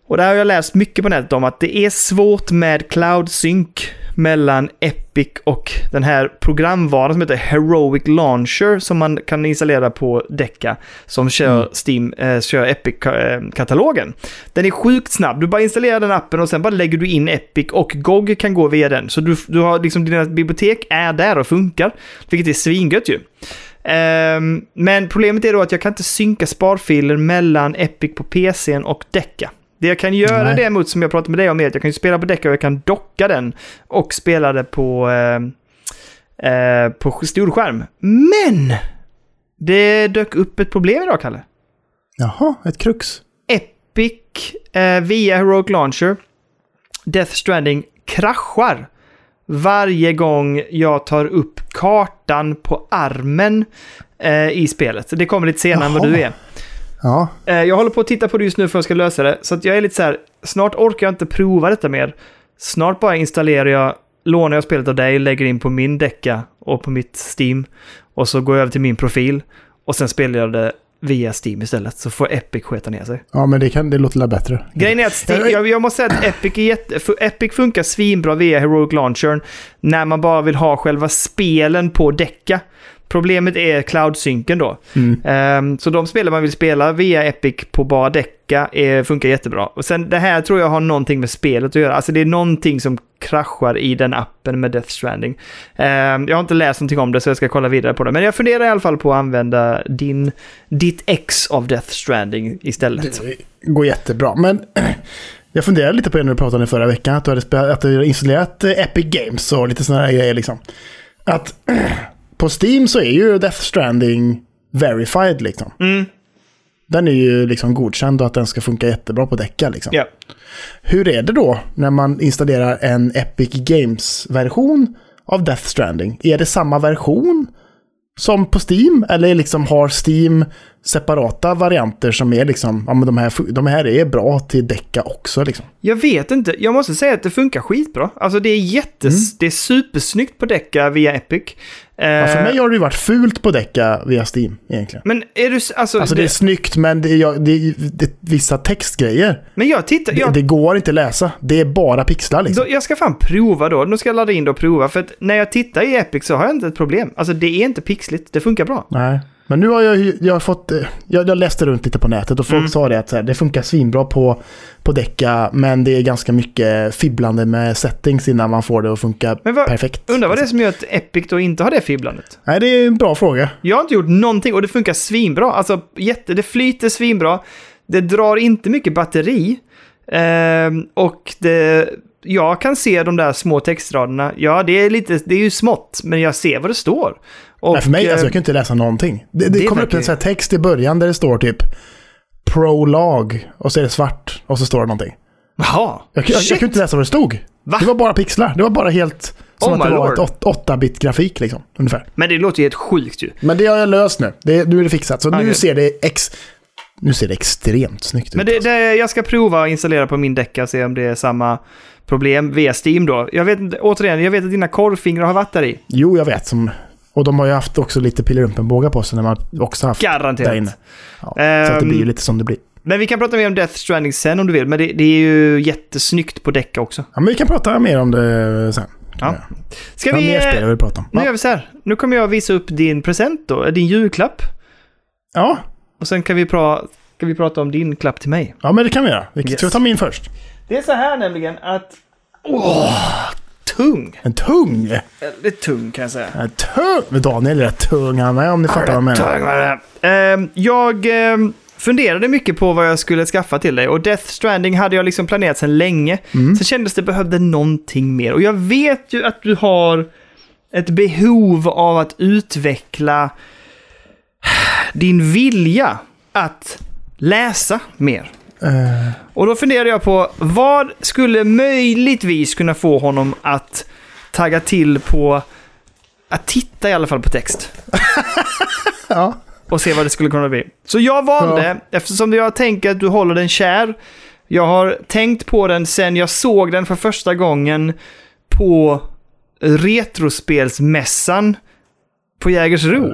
och det här har jag läst mycket på nätet om, att det är svårt med cloud sync mellan Epic och den här programvaran som heter Heroic Launcher som man kan installera på Deca som kör Steam, eh, kör Epic-katalogen. Den är sjukt snabb. Du bara installerar den appen och sen bara lägger du in Epic och GOG kan gå via den. Så du, du har liksom, dina bibliotek är där och funkar, vilket är svingött ju. Ehm, men problemet är då att jag kan inte synka sparfiler mellan Epic på PCn och Deca. Det jag kan göra Nej. däremot, som jag pratade med dig om, är att jag kan ju spela på Deca och jag kan docka den och spela det på, eh, eh, på storskärm. Men! Det dök upp ett problem idag, Kalle. Jaha, ett krux. Epic eh, via Heroic Launcher, Death Stranding kraschar varje gång jag tar upp kartan på armen eh, i spelet. Det kommer lite senare än vad Jaha. du är. Ja, Eh, jag håller på att titta på det just nu för att jag ska lösa det. Så att jag är lite så här, snart orkar jag inte prova detta mer. Snart bara installerar jag, lånar jag spelet av dig, lägger in på min decka och på mitt Steam. Och så går jag över till min profil. Och sen spelar jag det via Steam istället. Så får Epic sketa ner sig. ja men det, kan, det låter bättre. Grejen är att Steam, Jag- jag, jag måste säga att Epic, är jätte, Epic funkar svinbra via Heroic Launchern när man bara vill ha själva spelen på decka. Problemet är cloud-synken då. Mm. Ehm, så de spel man vill spela via Epic på bara decka är, funkar jättebra. Och sen det här tror jag har någonting med spelet att göra. Alltså det är någonting som kraschar i den appen med Death Stranding. Ehm, jag har inte läst någonting om det så jag ska kolla vidare på det. Men jag funderar i alla fall på att använda din, ditt ex av Death Stranding istället. Det går jättebra. Men jag funderade lite på det när du pratade förra veckan. Att du hade, spelat, att du hade installerat eh, Epic Games och lite sådana här grejer liksom. Att på Steam så är ju Death Stranding verified liksom. Mm. Den är ju liksom godkänd och att den ska funka jättebra på däcka liksom. Ja. Hur är det då när man installerar en Epic Games-version av Death Stranding? Är det samma version som på Steam? Eller liksom har Steam separata varianter som är liksom, ja men de här, de här är bra till däcka också liksom? Jag vet inte. Jag måste säga att det funkar skitbra. Alltså det är jättes... Mm. Det är supersnyggt på däcka via Epic. Ja, för Eh, mig har det ju varit fult på däcka via Steam egentligen. Men är du... Alltså, Alltså det är snyggt men det är, det är, det är vissa textgrejer. men jag tittar... Det, Jag, det går inte att läsa. Det är bara pixlar liksom. då, jag ska fan prova då. Nu ska jag ladda in det och prova. För när jag tittar i Epic så har jag inte ett problem. Alltså det är inte pixligt. Det funkar bra. Nej. Men nu har jag, jag har fått, eh, jag, jag läste runt lite på nätet och folk Mm. sa det att här, det funkar svinbra på, på däcka men det är ganska mycket fibblande med settings innan man får det att funka Men vad- perfekt. Undrar vad det är som gör att Epic då inte har det fibblandet. Nej, det är en bra fråga. Jag har inte gjort någonting och det funkar svinbra. Alltså jätte, det flyter svinbra. Det drar inte mycket batteri. Ehm, och det, jag kan se de där små textraderna. Ja, det är, lite, det är ju smått, men jag ser vad det står. Och, Nej, för mig, eh, alltså, jag kan inte läsa någonting. Det, det, det kommer upp en sån här text i början där det står typ prolog och så är det svart och så står det någonting. Jaha, Jag, jag, jag kunde inte läsa vad det stod. Va? Det var bara pixlar. Det var bara helt som Oh att det var lord. ett 8-bit-grafik liksom, ungefär. Men det låter ju helt sjukt ju. Men det har jag löst nu. Det, nu är det fixat. Så nu Okej. ser det ex... Nu ser det extremt snyggt Men ut. det, alltså. det, jag ska prova att installera på min däcka och se om det är samma problem via Steam då. Jag vet återigen, jag vet att dina korvfingrar har varit där i. Jo, jag vet. Som... Och de har ju haft också lite pillerumpenbågar på sig när man också haft Garanterat. där inne. Ja, så att det blir ju Ehm, lite som det blir. Men vi kan prata mer om Death Stranding sen om du vill, men det, det är ju jättesnyggt på däcka också. Ja, men vi kan prata mer om det sen. Ja. Ska vi... mer spel jag vill prata om. Nu Ja. gör vi så här. Nu kommer jag visa upp din present då, din julklapp. Ja. Och sen kan vi, pra, kan vi prata om din klapp till mig. ja, men det kan vi göra. Vi Yes. Ska vi ta min först? Det är så här nämligen att... Åh! Tung! En tung! Väldigt tung kan jag säga. En tung! Men Daniel är rätt tung han med om ni fattar vad jag menar. Tung. Ehm, Jag ehm, funderade mycket på vad jag skulle skaffa till dig och Death Stranding hade jag liksom planerat sedan länge. Mm. Sen kändes det behövde någonting mer och jag vet ju att du har ett behov av att utveckla din vilja att läsa mer. Eh, Och då funderade jag på vad skulle möjligtvis kunna få honom att tagga till på att titta i alla fall på text ja. och se vad det skulle kunna bli. Så jag valde, eftersom jag tänker att du håller den kär, jag har tänkt på den sen jag såg den för första gången på Retrospelsmässan på Jägersro.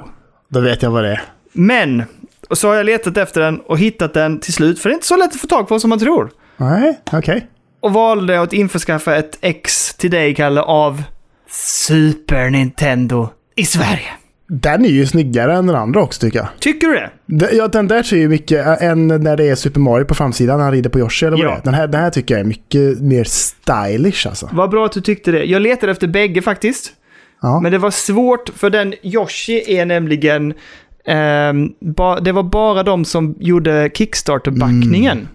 Då vet jag vad det är. Men, och så har jag letat efter den och hittat den till slut, för det är inte så lätt att få tag på som man tror. Nej, okej. Och valde att införskaffa ett ex till dig, Kalle, av Super Nintendo i Sverige. Den är ju snyggare än den andra också tycker jag. Tycker du det? Ja, den där ser ju mycket, äh, än när det är Super Mario på framsidan när han rider på Yoshi eller vad Ja. det är. Den här, den här tycker jag är mycket mer stylish alltså. Vad bra att du tyckte det. Jag letade efter bägge faktiskt. Ja. Men det var svårt för den Yoshi är nämligen... ehm, det var bara de som gjorde Kickstarter-backningen.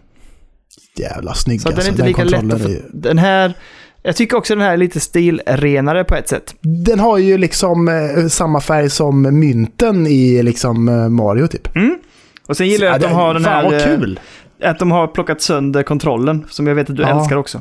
Jävla snygg så att den alltså. är inte lika lätt att få... ju- Den här... Jag tycker också den här är lite stilrenare på ett sätt. Den har ju liksom eh, samma färg som mynten i liksom eh, Mario typ. Och sen gillar jag att de har den fan här... vad eh, kul! Att de har plockat sönder kontrollen, som jag vet att du Ja. älskar också.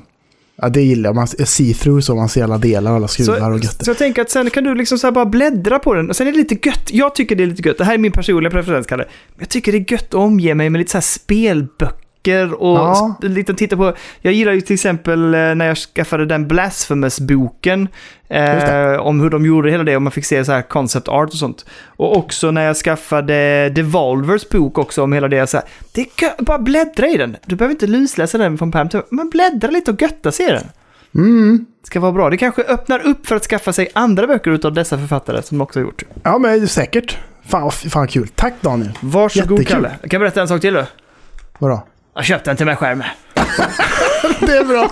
Ja, det gillar. Man see-through så man ser alla delar, alla skruvar och gött. så jag tänker att sen kan du liksom så bara bläddra på den och sen är det lite gött. Jag tycker det är lite gött. Det här är min personliga preferens, Kalle. Jag tycker det är gött att omge mig med lite så här spelböcker och Ja. lite titta på. Jag gillar ju till exempel eh, när jag skaffade den Blasphemous-boken. Eh, om hur de gjorde hela det och man fick se så här concept art och sånt. Och också när jag skaffade Devolvers bok också om hela det. Så här, det gött, bara bläddra i den. Du behöver inte lusläsa den från pärm till men bläddra lite och götta sig i den Mm. ska vara bra. Det kanske öppnar upp för att skaffa sig andra böcker utav dessa författare som också har gjort. Ja, men säkert. Fan, fan kul. Tack Daniel. Varsågod Jättekul. Kalle. Jag kan berätta en sak till du. Vadå? Jag köpte den till mig själv med. Det är bra.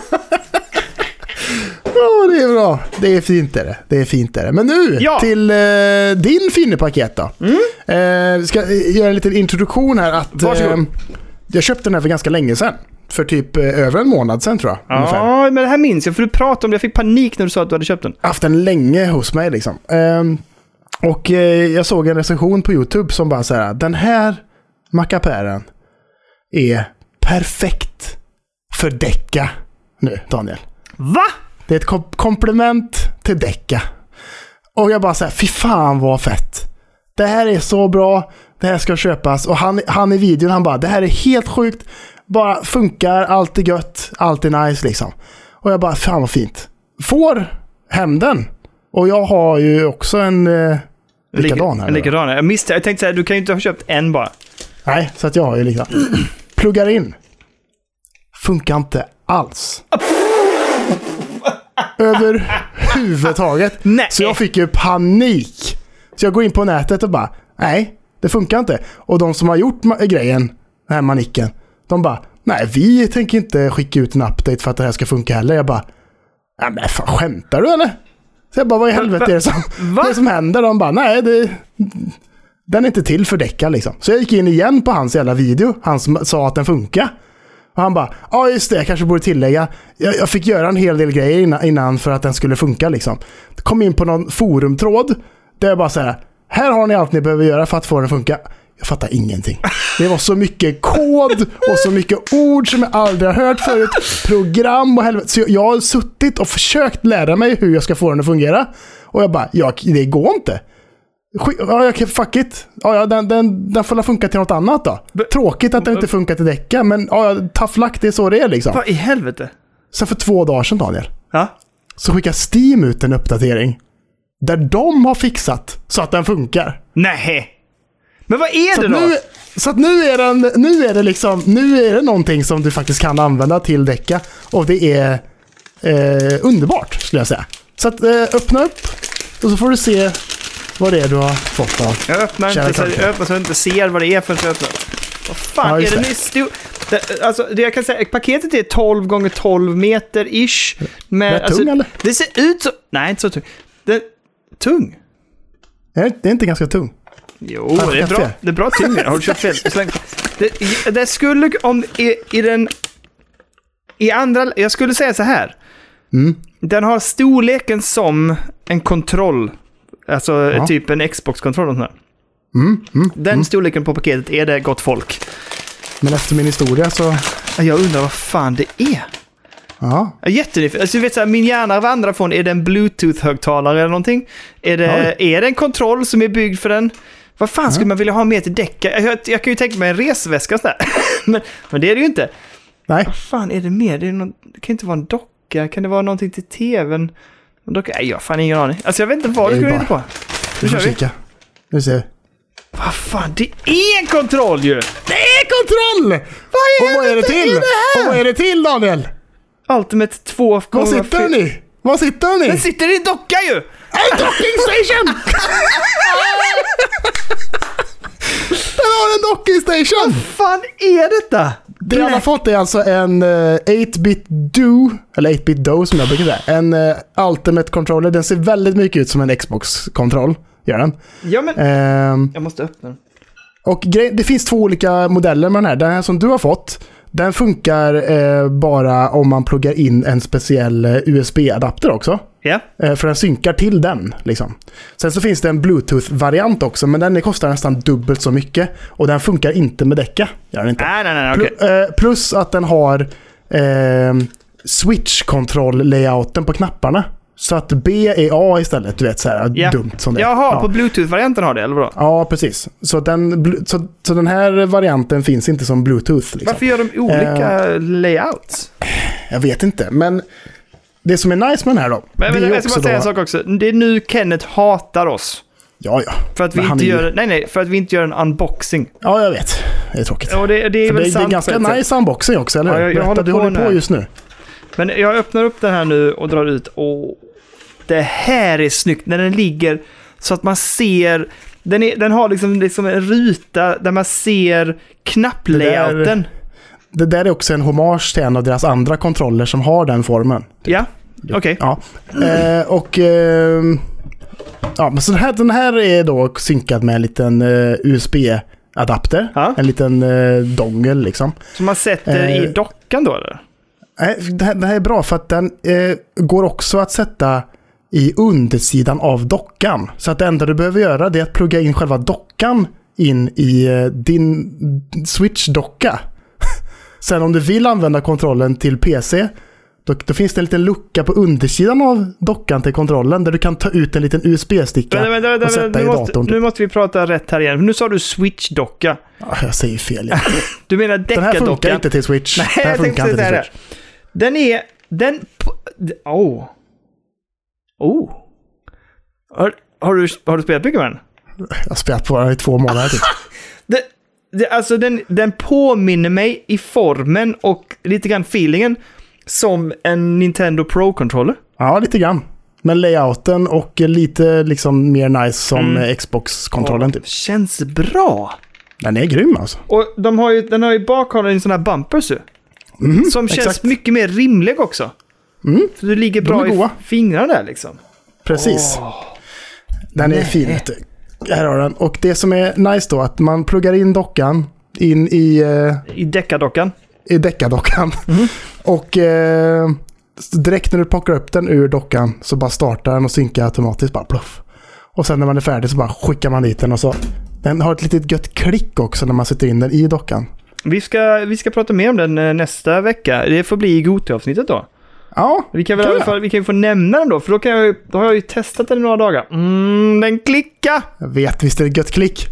Ja, det är bra. Det är fint är det. Det är fint är det. Men nu Ja. till eh, din Finne-paket då. Eh, ska eh, göra en liten introduktion här. Att, eh, jag köpte den här för ganska länge sedan. För typ eh, över en månad sedan tror jag. Ungefär. Ja, men det här minns jag. För du pratade om det. Jag fick panik när du sa att du hade köpt den. haft den länge hos mig liksom. Ehm, och eh, jag såg en recension på YouTube som bara så här, den här mackapären är perfekt för däcka nu, Daniel. Va? Det är ett kom komplement till däcka. Och jag bara säger, fy fan vad fett. Det här är så bra, det här ska köpas. Och han, han i videon, han bara, det här är helt sjukt. Bara funkar, allt är gött, allt är nice liksom. Och jag bara, fan vad fint. Får hem den. Och jag har ju också en eh, likadan här. En likadan. Jag misstänkte, jag tänkte säga, du kan ju inte ha köpt en bara. Nej, så att jag har ju likadan. Pluggar Funkar inte alls. Överhuvudtaget. Nej. Så jag fick ju panik. Så jag går in på nätet och bara, nej, det funkar inte. Och de som har gjort grejen, den här manicken, de bara, nej, vi tänker inte skicka ut en update för att det här ska funka heller. Jag bara, nej men fan, skämtar du eller? Så jag bara, vad i helvete är det som, det som händer? De bara, nej, det, den är inte till för däckar liksom. Så jag gick in igen på hans jävla video, han som sa att den funkar. Och han bara, ja just det, jag kanske borde tillägga. Jag, jag fick göra en hel del grejer innan, innan för att den skulle funka liksom. Kom in på någon forumtråd, där jag bara säger här har ni allt ni behöver göra för att få den att funka. Jag fattar ingenting. Det var så mycket kod och så mycket ord som jag aldrig har hört förut. Program och helvete. Så jag, jag har suttit och försökt lära mig hur jag ska få den att fungera. Och jag bara, ja, det går inte. Ja, jag kan- fuck it. Ja, den, den, den får funka till något annat då. Tråkigt att den inte funkar till däcka, men ja, tough luck, det är så det är liksom. Vad i helvete? Sen för två dagar sedan, Daniel, Ja? så skickar Steam ut en uppdatering. Där de har fixat så att den funkar. Nej. Men vad är Så det då? nu, så att nu är den, nu är det liksom, nu är det någonting som du faktiskt kan använda till däcka. Och det är eh, underbart, skulle jag säga. Så att eh, öppna upp och så får du se vad det är du har fått av. Jag öppnar Kära inte så, jag öppnar så jag inte ser vad det är förrän jag öppnar. Vad fan Ja, är just det det. Det, alltså, det jag kan säga, paketet är 12 gånger 12 meter ish. Men, Rätt alltså, tung, eller? Det ser ut så... Nej, inte så tung. Det, tung? Är det- Det är inte ganska tung. Jo, det är bra. Det är bra tyngre. Har du köpt fel? Släng. Det, det skulle, om i, i den... I andra... Jag skulle säga så här. Mm. Den har storleken som en kontroll. Alltså Ja. typ en Xbox-kontroll och sånt där. Mm, mm. Den storleken på paketet är det gott folk. Men efter min historia så, Jag undrar vad fan det är. ja. Jag är jättenyfiken. Alltså, du vet, så här, min hjärna vandrar från, är det en bluetooth-högtalare eller någonting? Är det, är det en kontroll som är byggd för den? Vad fan skulle man vilja ha med till däckar? Jag, jag kan ju tänka mig en resväska sådär. men, men det är det ju inte. Nej, Vad fan är det mer? Det, någon, det kan inte vara en docka. Kan det vara någonting till tvn? En docka? Nej, jag har fan ingen aning. Alltså jag vet inte vad Det du är skulle bara- hitta på. Nu kör vi. kika. Nu ser vi. Vad fan, det är en kontroll ju! Det är kontroll! och vad är det till? Och vad är det till Daniel? Ultimate 2. Var sitter ni? Var sitter ni? Den sitter i en docka ju! En docking station! Den har en docking station! fan är detta? Det han har fått är alltså en eh, 8-bit do, eller 8-bit do som jag brukar säga. En eh, Ultimate controller. Den ser väldigt mycket ut som en Xbox-kontroll. Gör den. Ja men... Ehm, Jag måste öppna den. och det finns två olika modeller med den här. Den här som du har fått, den funkar eh, bara om man pluggar in en speciell eh, USB-adapter också. Ja. Eh, för den synkar till den. Liksom. Sen så finns det en Bluetooth-variant också, men den kostar nästan dubbelt så mycket. Och den funkar inte med däcka. Gör den inte. Nej, nej, nej, okej. Plu- eh, plus att den har eh, switch-kontroll-layouten på knapparna. Så att B är A istället, du vet så här Ja. dumt som det är. Jaha, ja. på Bluetooth-varianten har det, eller vadå? Ja, precis. Så den, så, så den här varianten finns inte som Bluetooth. Liksom. Varför gör de olika layouts? Jag vet inte, men det som är nice med den här då. Men, det men är jag ska bara säga en sak också. Det är nu Kenneth hatar oss. Ja, ja. För att vi inte är gör... Nej, nej. För att vi inte gör en unboxing. Ja, jag vet. Det är tråkigt. Och det, det är väl det, det sant är på ganska nice unboxing också, eller hur? Ja, jag- jag Berätta, håller du på håller på just nu. Men jag öppnar upp den här nu och drar ut. Och det här är snyggt när den ligger så att man ser... Den, är, den har liksom, liksom en ruta där man ser knapplayouten. Det där är också en hommage till en av deras andra kontroller som har den formen. Ja, okej. Ja. Eh, och... Eh, ja, men så den här, den här är då synkad med en liten eh, USB-adapter. Ja. En liten eh, dongel liksom. Så man sätter i Eh, dockan då eller? Nej, det här, det här är bra för att den eh, går också att sätta i undersidan av dockan. Så att det enda du behöver göra är att plugga in själva dockan in i eh, din Switch-docka. Sen om du vill använda kontrollen till PC, då, då finns det en liten lucka på undersidan av dockan till kontrollen där du kan ta ut en liten USB-sticka och sätta vänta. i Nu, måste, datorn. nu måste vi prata rätt här igen. Nu sa du Switch-docka. Ah, jag säger fel. Ja. Du menar Den här funkar inte till Switch. Nej, Den här funkar inte till. Switch. Den är... Den... Oh. Oh. Har, har, du, har du spelat mycket med den? Jag har spelat på den i två månader typ. Det, det, alltså den, den påminner mig i formen och lite grann feelingen som en Nintendo Pro-controller. Ja, lite grann. Men layouten och lite liksom mer nice som Mm. Xbox-kontrollen typ. Känns bra. Den är grym alltså. Och de har ju, den har ju bakhållaren i sådana här bumpers ju. Mhm, Som känns exakt. mycket mer rimlig också. Mm, Så du ligger De bra i fingrarna där liksom. precis. Åh. Den är Nej. fin. Här har den. Och det som är nice då, att man pluggar in dockan in i, eh, I deckardockan. i deckardockan. Mhm. Och eh, direkt när du plockar upp den ur dockan så bara startar den och synkar automatiskt. Bara pluff. Och sen när man är färdig så bara skickar man dit den och så. Den har ett litet gött klick också när man sätter in den i dockan. Vi ska, vi ska prata mer om den eh, nästa vecka. Det får bli i Gotia-avsnittet då. Ja, Vi kan väl Kan vi kan få nämna den då, för då, kan jag, då har jag ju testat den i några dagar. Mm, den klickar! jag vet visst är det gött klick.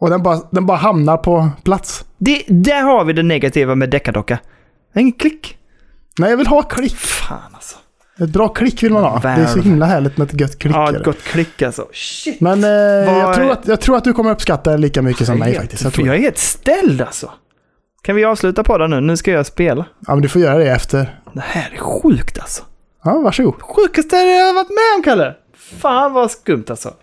Och den bara, den bara hamnar på plats. Det, där har vi det negativa med deckardocka. Ingen klick. Nej, jag vill ha klick. Fan alltså. Ett bra klick vill man ha. Det är så himla härligt med ett gött klick. Ja, ett gott klick alltså. Shit. Men eh, jag, tror att, jag tror att du kommer uppskatta det lika mycket som mig helt- faktiskt. Jag jag är helt ställd alltså. Kan vi avsluta på det nu? Nu ska jag spela. Ja, men du får göra det efter. Det här är sjukt alltså. Ja, varsågod. Sjukaste jag har varit med om, Kalle. Fan vad skumt alltså.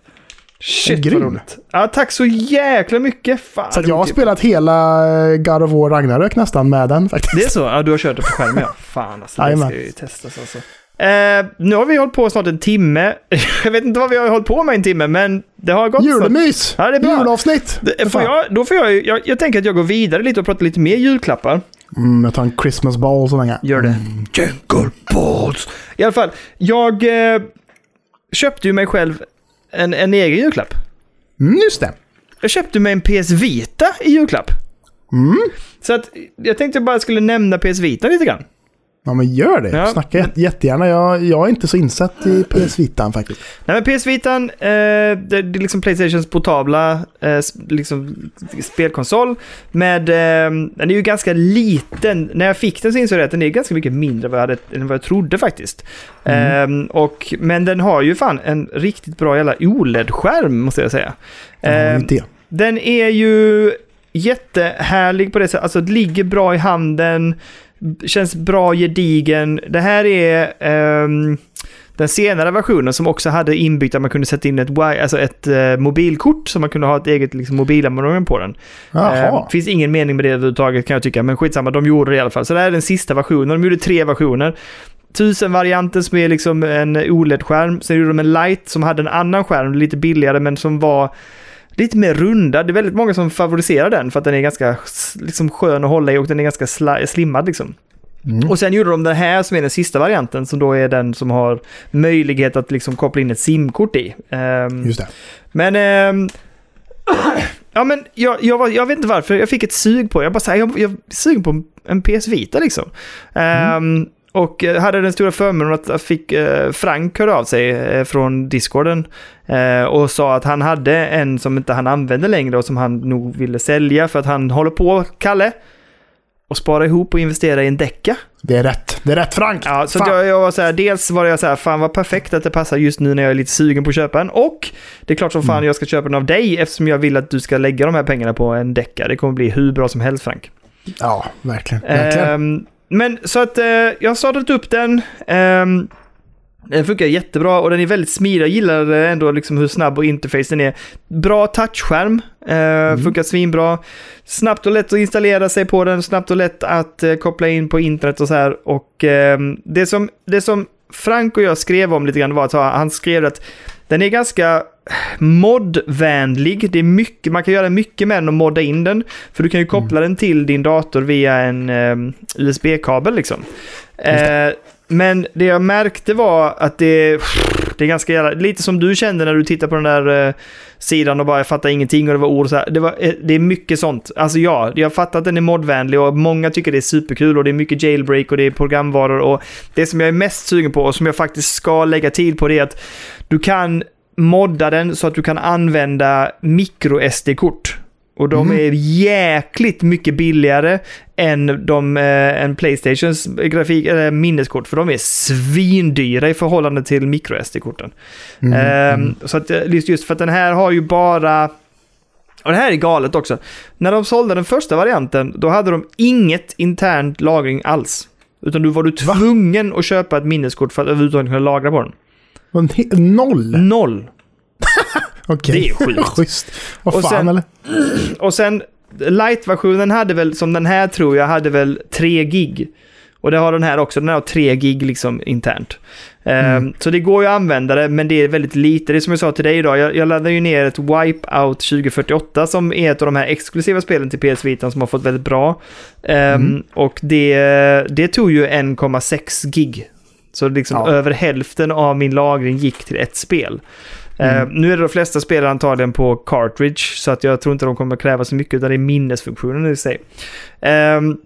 Shit vad roligt. Ja, tack så jäkla mycket. Fan, Så jag har typ- spelat hela eh, God of War Ragnarök nästan med den faktiskt. Det är så? Ja, du har kört det på skärmen ja. Fan alltså, det ska ju testas alltså. Eh, nu har vi hållit på snart en timme. Jag vet inte vad vi har hållit på med en timme, men det har gått snart. Julemys! Ja, det är bra. Julavsnitt! Det- Får jag, då får jag, jag, jag tänker att jag går vidare lite och pratar lite mer julklappar. Mm, jag tar en Christmas ball så länge. Gör det. Jingle balls! I alla fall, jag eh, köpte ju mig själv en, en egen julklapp. Mm, just det. Jag köpte mig en PS Vita i julklapp. Mm. Så att jag tänkte jag bara skulle nämna PS Vita lite grann. Ja, men gör det. Ja. Snacka jät- jättegärna. Jag, jag är inte så insatt i PS Vitan faktiskt. Nej men PS Vitan, eh, det, är liksom Playstations portabla eh, liksom, spelkonsol. Med, eh, den är ju ganska liten. När jag fick den så insåg jag att den är ganska mycket mindre än vad jag, hade, än vad jag trodde faktiskt. Mm. Eh, och, men den har ju fan en riktigt bra jävla OLED-skärm måste jag säga. Ja, Eh, det. den är ju jättehärlig på det sättet. Alltså det ligger bra i handen. Känns bra gedigen. Det här är ehm, den senare versionen som också hade inbyggt att man kunde sätta in ett, alltså ett eh, mobilkort så man kunde ha ett eget liksom, mobilabonnemang på den. Eh, finns ingen mening med det överhuvudtaget kan jag tycka, men skitsamma, de gjorde det i alla fall. Så det här är den sista versionen. De gjorde tre versioner. 1000-varianten som är liksom en OLED-skärm. Sen gjorde de en Lite som hade en annan skärm, lite billigare, men som var lite mer rundad. Det är väldigt många som favoriserar den för att den är ganska liksom, skön att hålla i och den är ganska sla- slimmad liksom. Mm. Och sen gjorde de den här som är den sista varianten som då är den som har möjlighet att liksom koppla in ett simkort i. Ehm, Just det. men... ehm, ja, men jag, jag, var, jag vet inte varför. Jag fick ett sug på det. Jag bara såhär, jag, jag är sugen på en PS Vita liksom. Ehm, och eh, hade den stora förmånen att fick eh, Frank höra av sig eh, från Discorden. eh, och sa att han hade en som inte han använde längre och som han nog ville sälja för att han håller på, Kalle, och spara ihop och investera i en decka. Det är rätt. Det är rätt Frank! Ja, så jag, jag var så här, dels var jag så här, fan vad perfekt att det passar just nu när jag är lite sugen på att köpa en. Och det är klart som fan jag ska köpa den av dig eftersom jag vill att du ska lägga de här pengarna på en decka. Det kommer bli hur bra som helst Frank. Ja, verkligen. verkligen. Men så att eh, jag har startat upp den. Ehm, den funkar jättebra och den är väldigt smidig. Jag gillar eh, ändå liksom hur snabb och interfacen är. Bra touchskärm. Eh, Funkar svinbra. Snabbt och lätt att installera sig på den. Snabbt och lätt att eh, koppla in på internet och så här. Och ehm, det, som, det som Frank och jag skrev om lite grann var att han skrev att den är ganska moddvänlig. Det är mycket, man kan göra mycket med den och modda in den. För du kan ju koppla den till din dator via en ehm, USB-kabel liksom. Eh, men det jag märkte var att det... Det är ganska jävla, lite som du kände när du tittade på den där eh, sidan och bara jag fattar ingenting och det var ord så här. Det, var, eh, det är mycket sånt. Alltså ja, jag fattar att den är modvänlig och många tycker det är superkul och det är mycket jailbreak och det är programvaror och det som jag är mest sugen på och som jag faktiskt ska lägga tid på det är att du kan modda den så att du kan använda micro SD-kort. Och de Mm. är jäkligt mycket billigare än, de, eh, än Playstations grafik, eller minneskort, för de är svindyra i förhållande till micro SD-korten. Mm. Ehm, mm. Så att eh, just för att den här har ju bara... Och det här är galet också. När de sålde den första varianten, då hade de inget internt lagring alls. Utan då var du Va? tvungen att köpa ett minneskort för att överhuvudtaget kunna lagra på den. Noll? Noll. Okej. Det är sjukt. Schysst. Vad Och fan sen- eller? Och sen light-versionen hade väl, som den här tror jag, hade väl 3 gig. Och det har den här också, den har 3 gig liksom internt. Ehm, Mm. Så det går ju att använda det, men det är väldigt lite. Det är som jag sa till dig idag, jag, jag laddade ju ner ett Wipeout 2048 som är ett av de här exklusiva spelen till PS Vita som har fått väldigt bra. Ehm, Mm. Och det, det tog ju 1,6 gig. Så liksom Ja. över hälften av min lagring gick till ett spel. Mm. Eh, nu är det de flesta spel antagligen på cartridge, så att jag tror inte de kommer kräva så mycket, utan det är minnesfunktionen i sig. Ehm,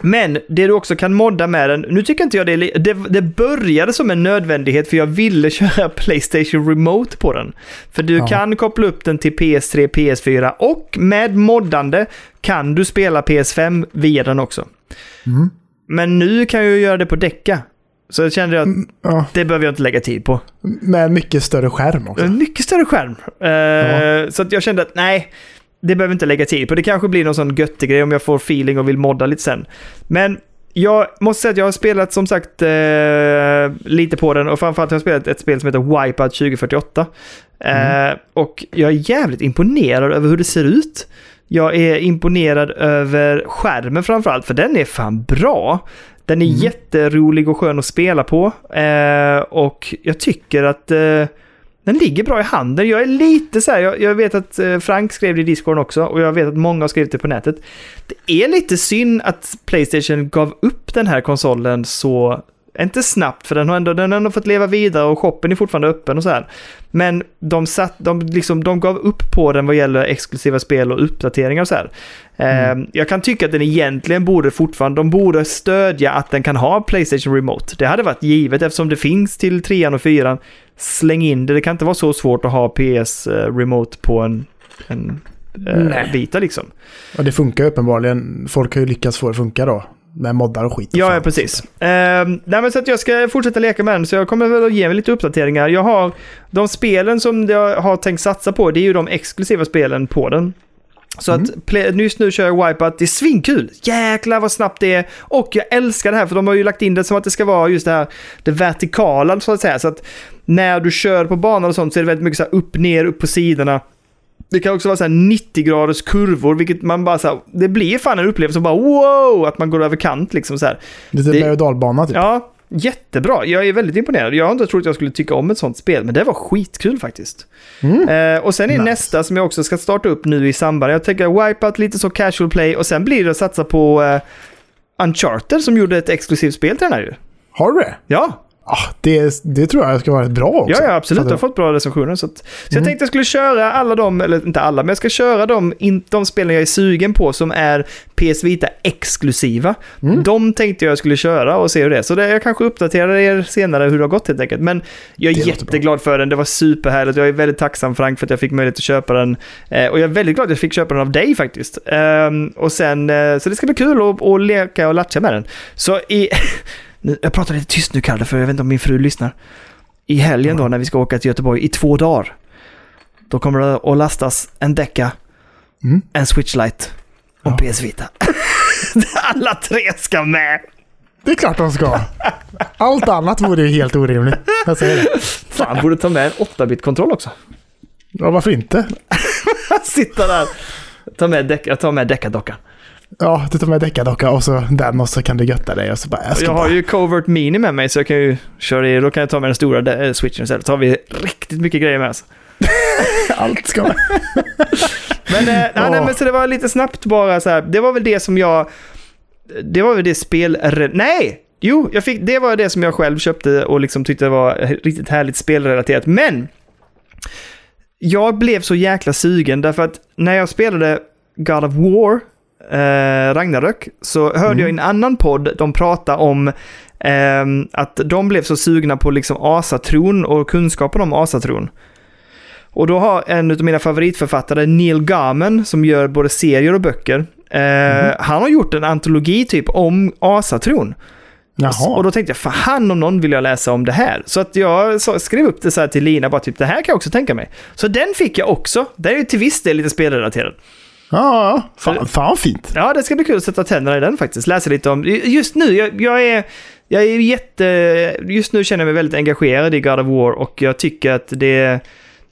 men det du också kan modda med den, nu tycker inte jag det är, det, det började som en nödvändighet för jag ville köra Playstation Remote på den. För du Ja. kan koppla upp den till PS3, PS4 och med moddande kan du spela PS5 via den också. Mm. Men nu kan jag göra det på Decca. Så jag kände att Mm, Ja, det behöver jag inte lägga tid på. med mycket större skärm också. En mycket större skärm. Eh, Så att jag kände att nej, det behöver jag inte lägga tid på. Det kanske blir någon sån göttegrej om jag får feeling och vill modda lite sen. Men jag måste säga att jag har spelat som sagt eh, lite på den och framförallt har jag spelat ett spel som heter Wipeout 2048. Eh, och jag är jävligt imponerad över hur det ser ut. Jag är imponerad över skärmen framförallt, för den är fan bra. Den är Mm. jätterolig och skön att spela på. Eh, och jag tycker att eh, den ligger bra i handen. Jag är lite så här, jag, jag vet att eh, Frank skrev det i Discord också och jag vet att många har skrivit det på nätet. Det är lite synd att Playstation gav upp den här konsolen så, inte snabbt för den har ändå, den har ändå fått leva vidare och shoppen är fortfarande öppen och så här. Men de, satt, de, liksom, de gav upp på den vad gäller exklusiva spel och uppdateringar och så här. Eh, Jag kan tycka att den egentligen borde fortfarande, de borde stödja att den kan ha Playstation Remote. Det hade varit givet eftersom det finns till trean och fyran. Släng in det, det kan inte vara så svårt att ha PS eh, Remote på en, en eh. Vita liksom. Och det funkar uppenbarligen. Folk har ju lyckats få det att funka då. Med moddar och skit. och Ja, ja precis. Ehm, nej, men så att jag ska fortsätta leka med den, så jag kommer väl att ge mig lite uppdateringar. Jag har de spelen som jag har tänkt satsa på, det är ju de exklusiva spelen på den. Så Mm. att play, just nu kör jag Wipeout, det är svinkul! Jäklar vad snabbt det är! Och jag älskar det här, för de har ju lagt in det som att det ska vara just det här, det vertikala så att säga. Så att när du kör på banan och sånt så är det väldigt mycket så här upp, ner, upp på sidorna. Det kan också vara så här 90 graders kurvor, vilket man bara så här, det blir fan en upplevelse som bara wow! Att man går över kant liksom så här. Lite berg och dalbana typ. Ja, jättebra. Jag är väldigt imponerad. Jag har inte trott att jag skulle tycka om ett sånt spel, men det var skitkul faktiskt. Mm. Eh, och sen är Nice. nästa som jag också ska starta upp nu i samband. Jag tänker Wipeout lite så casual play och sen blir det att satsa på eh, Uncharted som gjorde ett exklusivt spel till den här ju. Har du det? Ja, Ah, det? Det tror jag ska vara rätt bra också. ja, ja absolut. Jag har fått bra recensioner. Så, att, så jag Mm. tänkte jag skulle köra alla de, eller inte alla, men jag ska köra de, in, de spelen jag är sugen på som är PS Vita exklusiva. Mm. De tänkte jag skulle köra och se hur det är. Så det, jag kanske uppdaterar er senare hur det har gått helt enkelt. Men jag är Det jätteglad för den. Det var superhärligt. Jag är väldigt tacksam Frank för att jag fick möjlighet att köpa den. Eh, och jag är väldigt glad att jag fick köpa den av dig faktiskt. Ehm, och sen, eh, så det ska bli kul att, att leka och latcha med den. Så i... Nu, jag pratar lite tyst nu Kalle, för jag vet inte om min fru lyssnar. I helgen då när vi ska åka till Göteborg i två dagar. Då kommer det att lastas en Deca, Mm. en Switch Lite och Ja. PS Vita. Alla tre ska med! Det är klart de ska. Allt annat vore ju helt orimligt. Jag säger det. Fan, borde ta med en 8-bit-kontroll också. Ja, varför inte? Sitta där. Ta med jag tar med Deca-dockan. Ja, du tar med däckardocka och så den och så kan du götta dig och så bara... Jag Jag bara... har ju Covert Mini med mig så jag kan ju köra i, då kan jag ta med den stora eh, switchen istället. Så har vi riktigt mycket grejer med oss. Allt ska med. Men, eh, nej, nej, men så det var lite snabbt bara så här. Det var väl det som jag... Det var väl det spel... Nej! Jo, jag fick, det var det som jag själv köpte och liksom tyckte var riktigt härligt spelrelaterat. Men jag blev så jäkla sugen därför att när jag spelade God of War, eh, Ragnarök, så hörde Mm. jag i en annan podd de prata om ehm, att de blev så sugna på liksom asatron och kunskapen om asatron. Och då har en av mina favoritförfattare, Neil Gaiman, som gör både serier och böcker, eh, Mhm. han har gjort en antologi typ om asatron. Jaha. Och då tänkte jag, för han om någon vill jag läsa om det här. Så att jag skrev upp det så här till Lina, bara typ det här kan jag också tänka mig. Så den fick jag också. Den är ju till viss del lite spelrelaterad. Ja. Fan, fan fint. Ja, det ska bli kul att sätta tänderna i den faktiskt. Läsa lite om... Just nu, jag, jag är... Jag är jätte... Just nu känner jag mig väldigt engagerad i God of War och jag tycker att det,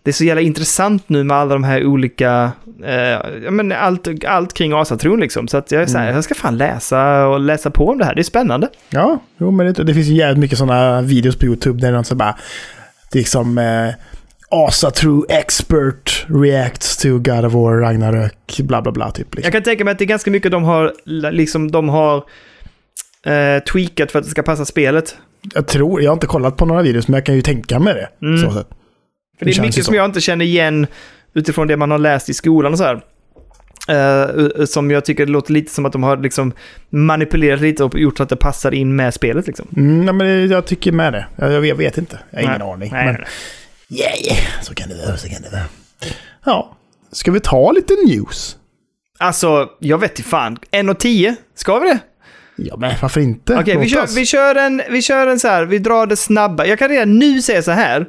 det är så jävla intressant nu med alla de här olika... Eh, men allt, allt kring asatron liksom. Så att jag är så här, jag ska fan läsa och läsa på om det här. Det är spännande. Ja, jo, men det, det finns ju jävligt mycket sådana videos på YouTube där någon så bara... Liksom... Eh, Asa True Expert reacts to God of War, Ragnarök, bla bla bla typ. Liksom. Jag kan tänka mig att det är ganska mycket de har, liksom, de har eh, tweakat för att det ska passa spelet. Jag tror, jag har inte kollat på några videos, men jag kan ju tänka mig det. Mm. Så sätt. För det är mycket så. som jag inte känner igen utifrån det man har läst i skolan och så här. Eh, som jag tycker det låter lite som att de har liksom manipulerat lite och gjort så att det passar in med spelet liksom. Mm, nej, men jag tycker med det. Jag, jag, vet, inte. Jag har ingen Nej. aning. Nej, men nej. Yeah, så kan det vara, så kan det vara. Ja. Ska vi ta lite news? Alltså, jag vet inte fan. 1 och 10? Ska vi det? Ja, men varför inte? Okej, vi, Låt kör, vi, kör en, vi kör en så här, vi drar det snabba. Jag kan redan nu säga så här.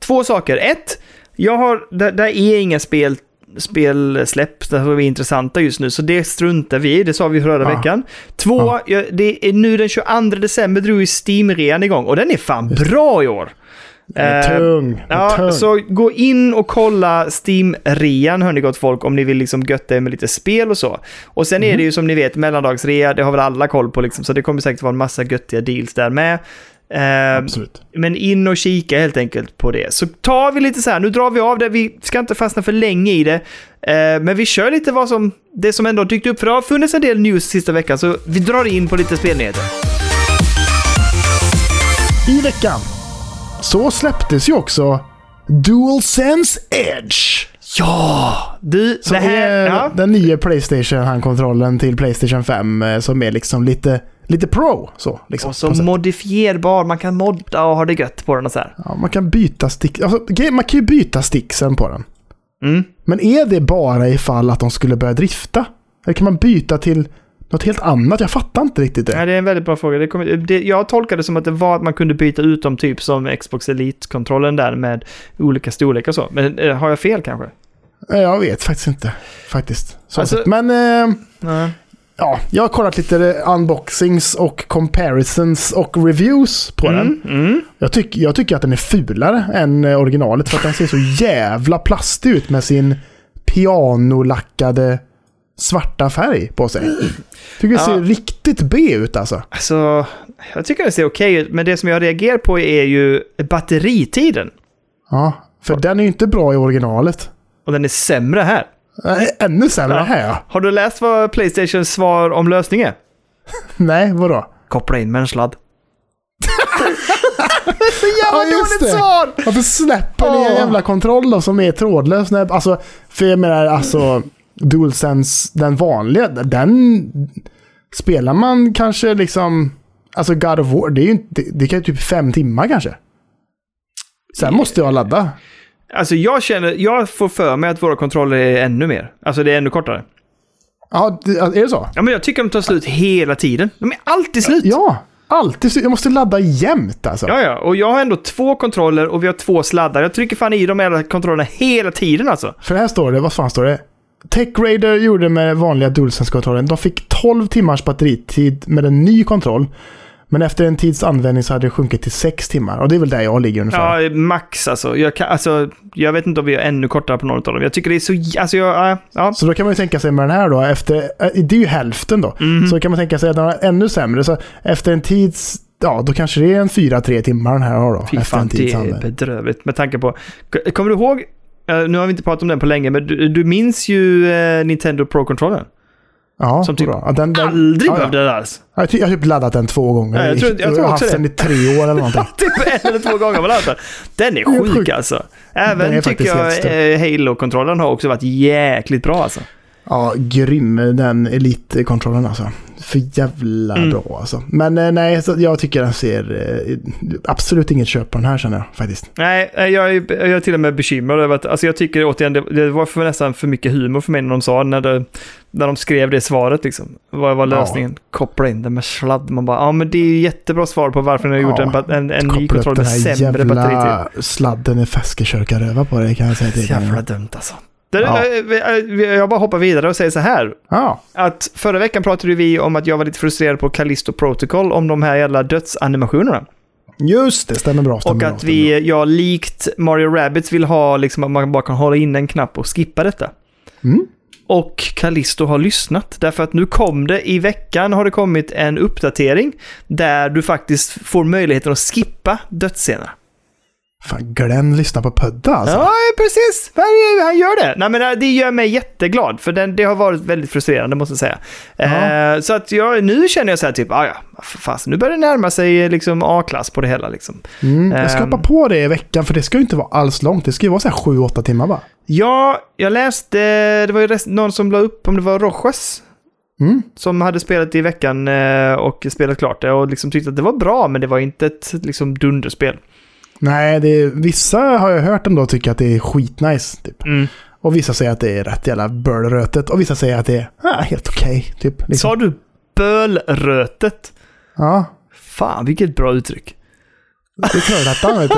Två saker. Ett, jag har, där, där är inga spel, spelsläpp som är intressanta just nu, så det struntar vi i. Det sa vi förra Ja. veckan. Två, Ja. jag, det är nu den 22 december drog ju Steam-rean igång och den är fan bra i år. Den Eh, tung. Ja, tung. så gå in och kolla Steam-rean, hörni gott folk, om ni vill liksom götta er med lite spel och så. Och sen Mhm. är det ju som ni vet mellandagsrea, det har väl alla koll på liksom, så det kommer säkert vara en massa göttiga deals där med. Eh, Absolut. men in och kika helt enkelt på det. Så tar vi lite så här, nu drar vi av det, vi ska inte fastna för länge i det. Eh, men vi kör lite vad som, det som ändå dykt upp, för det har funnits en del news sista veckan, så vi drar in på lite spelnyheter. I veckan så släpptes ju också DualSense Edge. Ja! Du, Som det här... är Ja. den nya Playstation-handkontrollen till Playstation 5 eh, som är liksom lite, lite pro. Så, liksom, Och så modifierbar, man kan modda och ha det gött på den och så här. ja, man kan byta stick, alltså, man kan ju byta sticksen på den. Mm. Men är det bara ifall att de skulle börja drifta? Eller kan man byta till något helt annat? Jag fattar inte riktigt det. Ja, det är en väldigt bra fråga. Det kommer, det, jag tolkade det som att det var att man kunde byta ut dem typ som Xbox Elite-kontrollen där med olika storlekar och så. Men eh, har jag fel kanske? Eh, Jag vet faktiskt inte. Faktiskt. Så Alltså-. Men eh, Nej. ja, jag har kollat lite unboxings och comparisons och reviews på den. Mm, mm. Jag, tyck, jag tycker att den är fulare än eh, originalet för att den ser så jävla plastig ut med sin pianolackade svarta färg på sig. Tycker det Ja. ser riktigt B ut alltså. Alltså, jag tycker det ser okej ut, men det som jag reagerar på är ju batteritiden. Ja, för den är ju inte bra i originalet. Och den är sämre här. Ännu sämre Ja. här ja. Har du läst vad Playstations svar om lösning är? Nej, vadå? Koppla in med en sladd. Så Ja, jävla just dåligt det. svar! Varför släpper ni en jävla kontroll då som är trådlös? När, alltså, för jag menar alltså DualSense, den vanliga, den spelar man kanske liksom, alltså God of War, det är ju inte, det, kan ju typ fem timmar kanske. Sen måste jag ladda. Alltså jag känner, jag får för mig att våra kontroller är ännu mer. Alltså det är ännu kortare. Ja, det, är det så? Ja men jag tycker de tar slut hela tiden. De är alltid slut. Ja, alltid. så- Jag måste ladda jämt alltså. Ja, ja. Och jag har ändå två kontroller och vi har två sladdar. Jag trycker fan i de här kontrollerna hela tiden alltså. För här står det, vad fan står det? Tech Raider gjorde med vanliga DualSense-kontrollen. De fick 12 timmars batteritid med en ny kontroll. Men efter en tids användning så hade det sjunkit till 6 timmar. Och det är väl där jag ligger ungefär. Ja, max alltså. Jag, kan, alltså. jag vet inte om vi är ännu kortare på någon av dem. Jag tycker det är så... Alltså jag... ja. Så då kan man ju tänka sig med den här då, efter, äh, det är ju hälften då. Mhm. Så kan man tänka sig att den är ännu sämre. Så efter en tids, ja då kanske det är en 4-3 timmar den här har då. Fy fan, det är bedrövligt med tanke på... Kommer du ihåg? Eh, nu har vi inte pratat om den på länge, men du, du minns ju eh, Nintendo Pro-kontrollen? Ja, Som typ. Ja, den, den, Aldrig ja, ja. behövde det alls. Jag har ty- jag har typ laddat den två gånger. Ja, jag tror- jag tror har också haft det. den i tre år eller någonting. typ en eller två gånger var det Den är sjuk sjuk. alltså. Även tycker jag eh, Halo-kontrollen har också varit jäkligt bra alltså. Ja, grym den elitkontrollen alltså. För jävla Mm. bra alltså. Men eh, nej, så jag tycker den ser eh, absolut inget köp på den här känner jag faktiskt. Nej, eh, jag är, jag är till och med bekymrad över att, alltså jag tycker återigen, det, det var för nästan för mycket humor för mig när de sa, när, det, när de skrev det svaret liksom. Vad var lösningen? Koppla in det med sladd. Man bara, ja men det är ju jättebra svar på varför ni har gjort Ja, en, en, en ny Koppla upp kontroll den med här sämre batteritid. jävla sladden i feskekörkaröva på det kan jag säga till Jävla dig. dumt alltså. Ja. eh, eh, Jag bara hoppar vidare och säger så här. Ja, Att förra veckan pratade vi om att jag var lite frustrerad på Callisto Protocol om de här jävla dödsanimationerna. just det. Stämmer bra. Stämmer Och bra, att stämmer vi, jag likt Mario Rabbids vill ha liksom att man bara kan hålla in en knapp och skippa detta. bra. Mm. Och Callisto har lyssnat. Därför att nu kom det, i veckan har det kommit en uppdatering där du faktiskt får möjligheten att skippa dödsscener. Fan, Glenn lyssnar på Pudda alltså. Ja, precis. Han- gör det. Nej, men äh, det gör mig jätteglad, för det har varit väldigt frustrerande, måste jag säga. Ja. Eh, så att jag, nu känner jag så här, typ, ah, ja, fast nu börjar det närma sig liksom A-klass på det hela. Liksom. Mm, jag ska Ehm. hoppa på det i veckan för det ska ju inte vara alls långt. Det ska ju vara så här 7-8 timmar bara. Ja, jag läste, det var ju rest, någon som la upp, om det var Rojas, Mm. som hade spelat i veckan eh, och spelat klart det och liksom tyckte att det var bra, men det var inte ett liksom dunderspel. Nej, det är, vissa har jag hört ändå tycker att det är skitnice. Typ. Mm. Och vissa säger att det är rätt jävla bölrötet. Och vissa säger att det är ah, helt okej. typ. liksom. Sa du bölrötet? Ja, Fan, vilket bra uttryck. det tror jag vet du.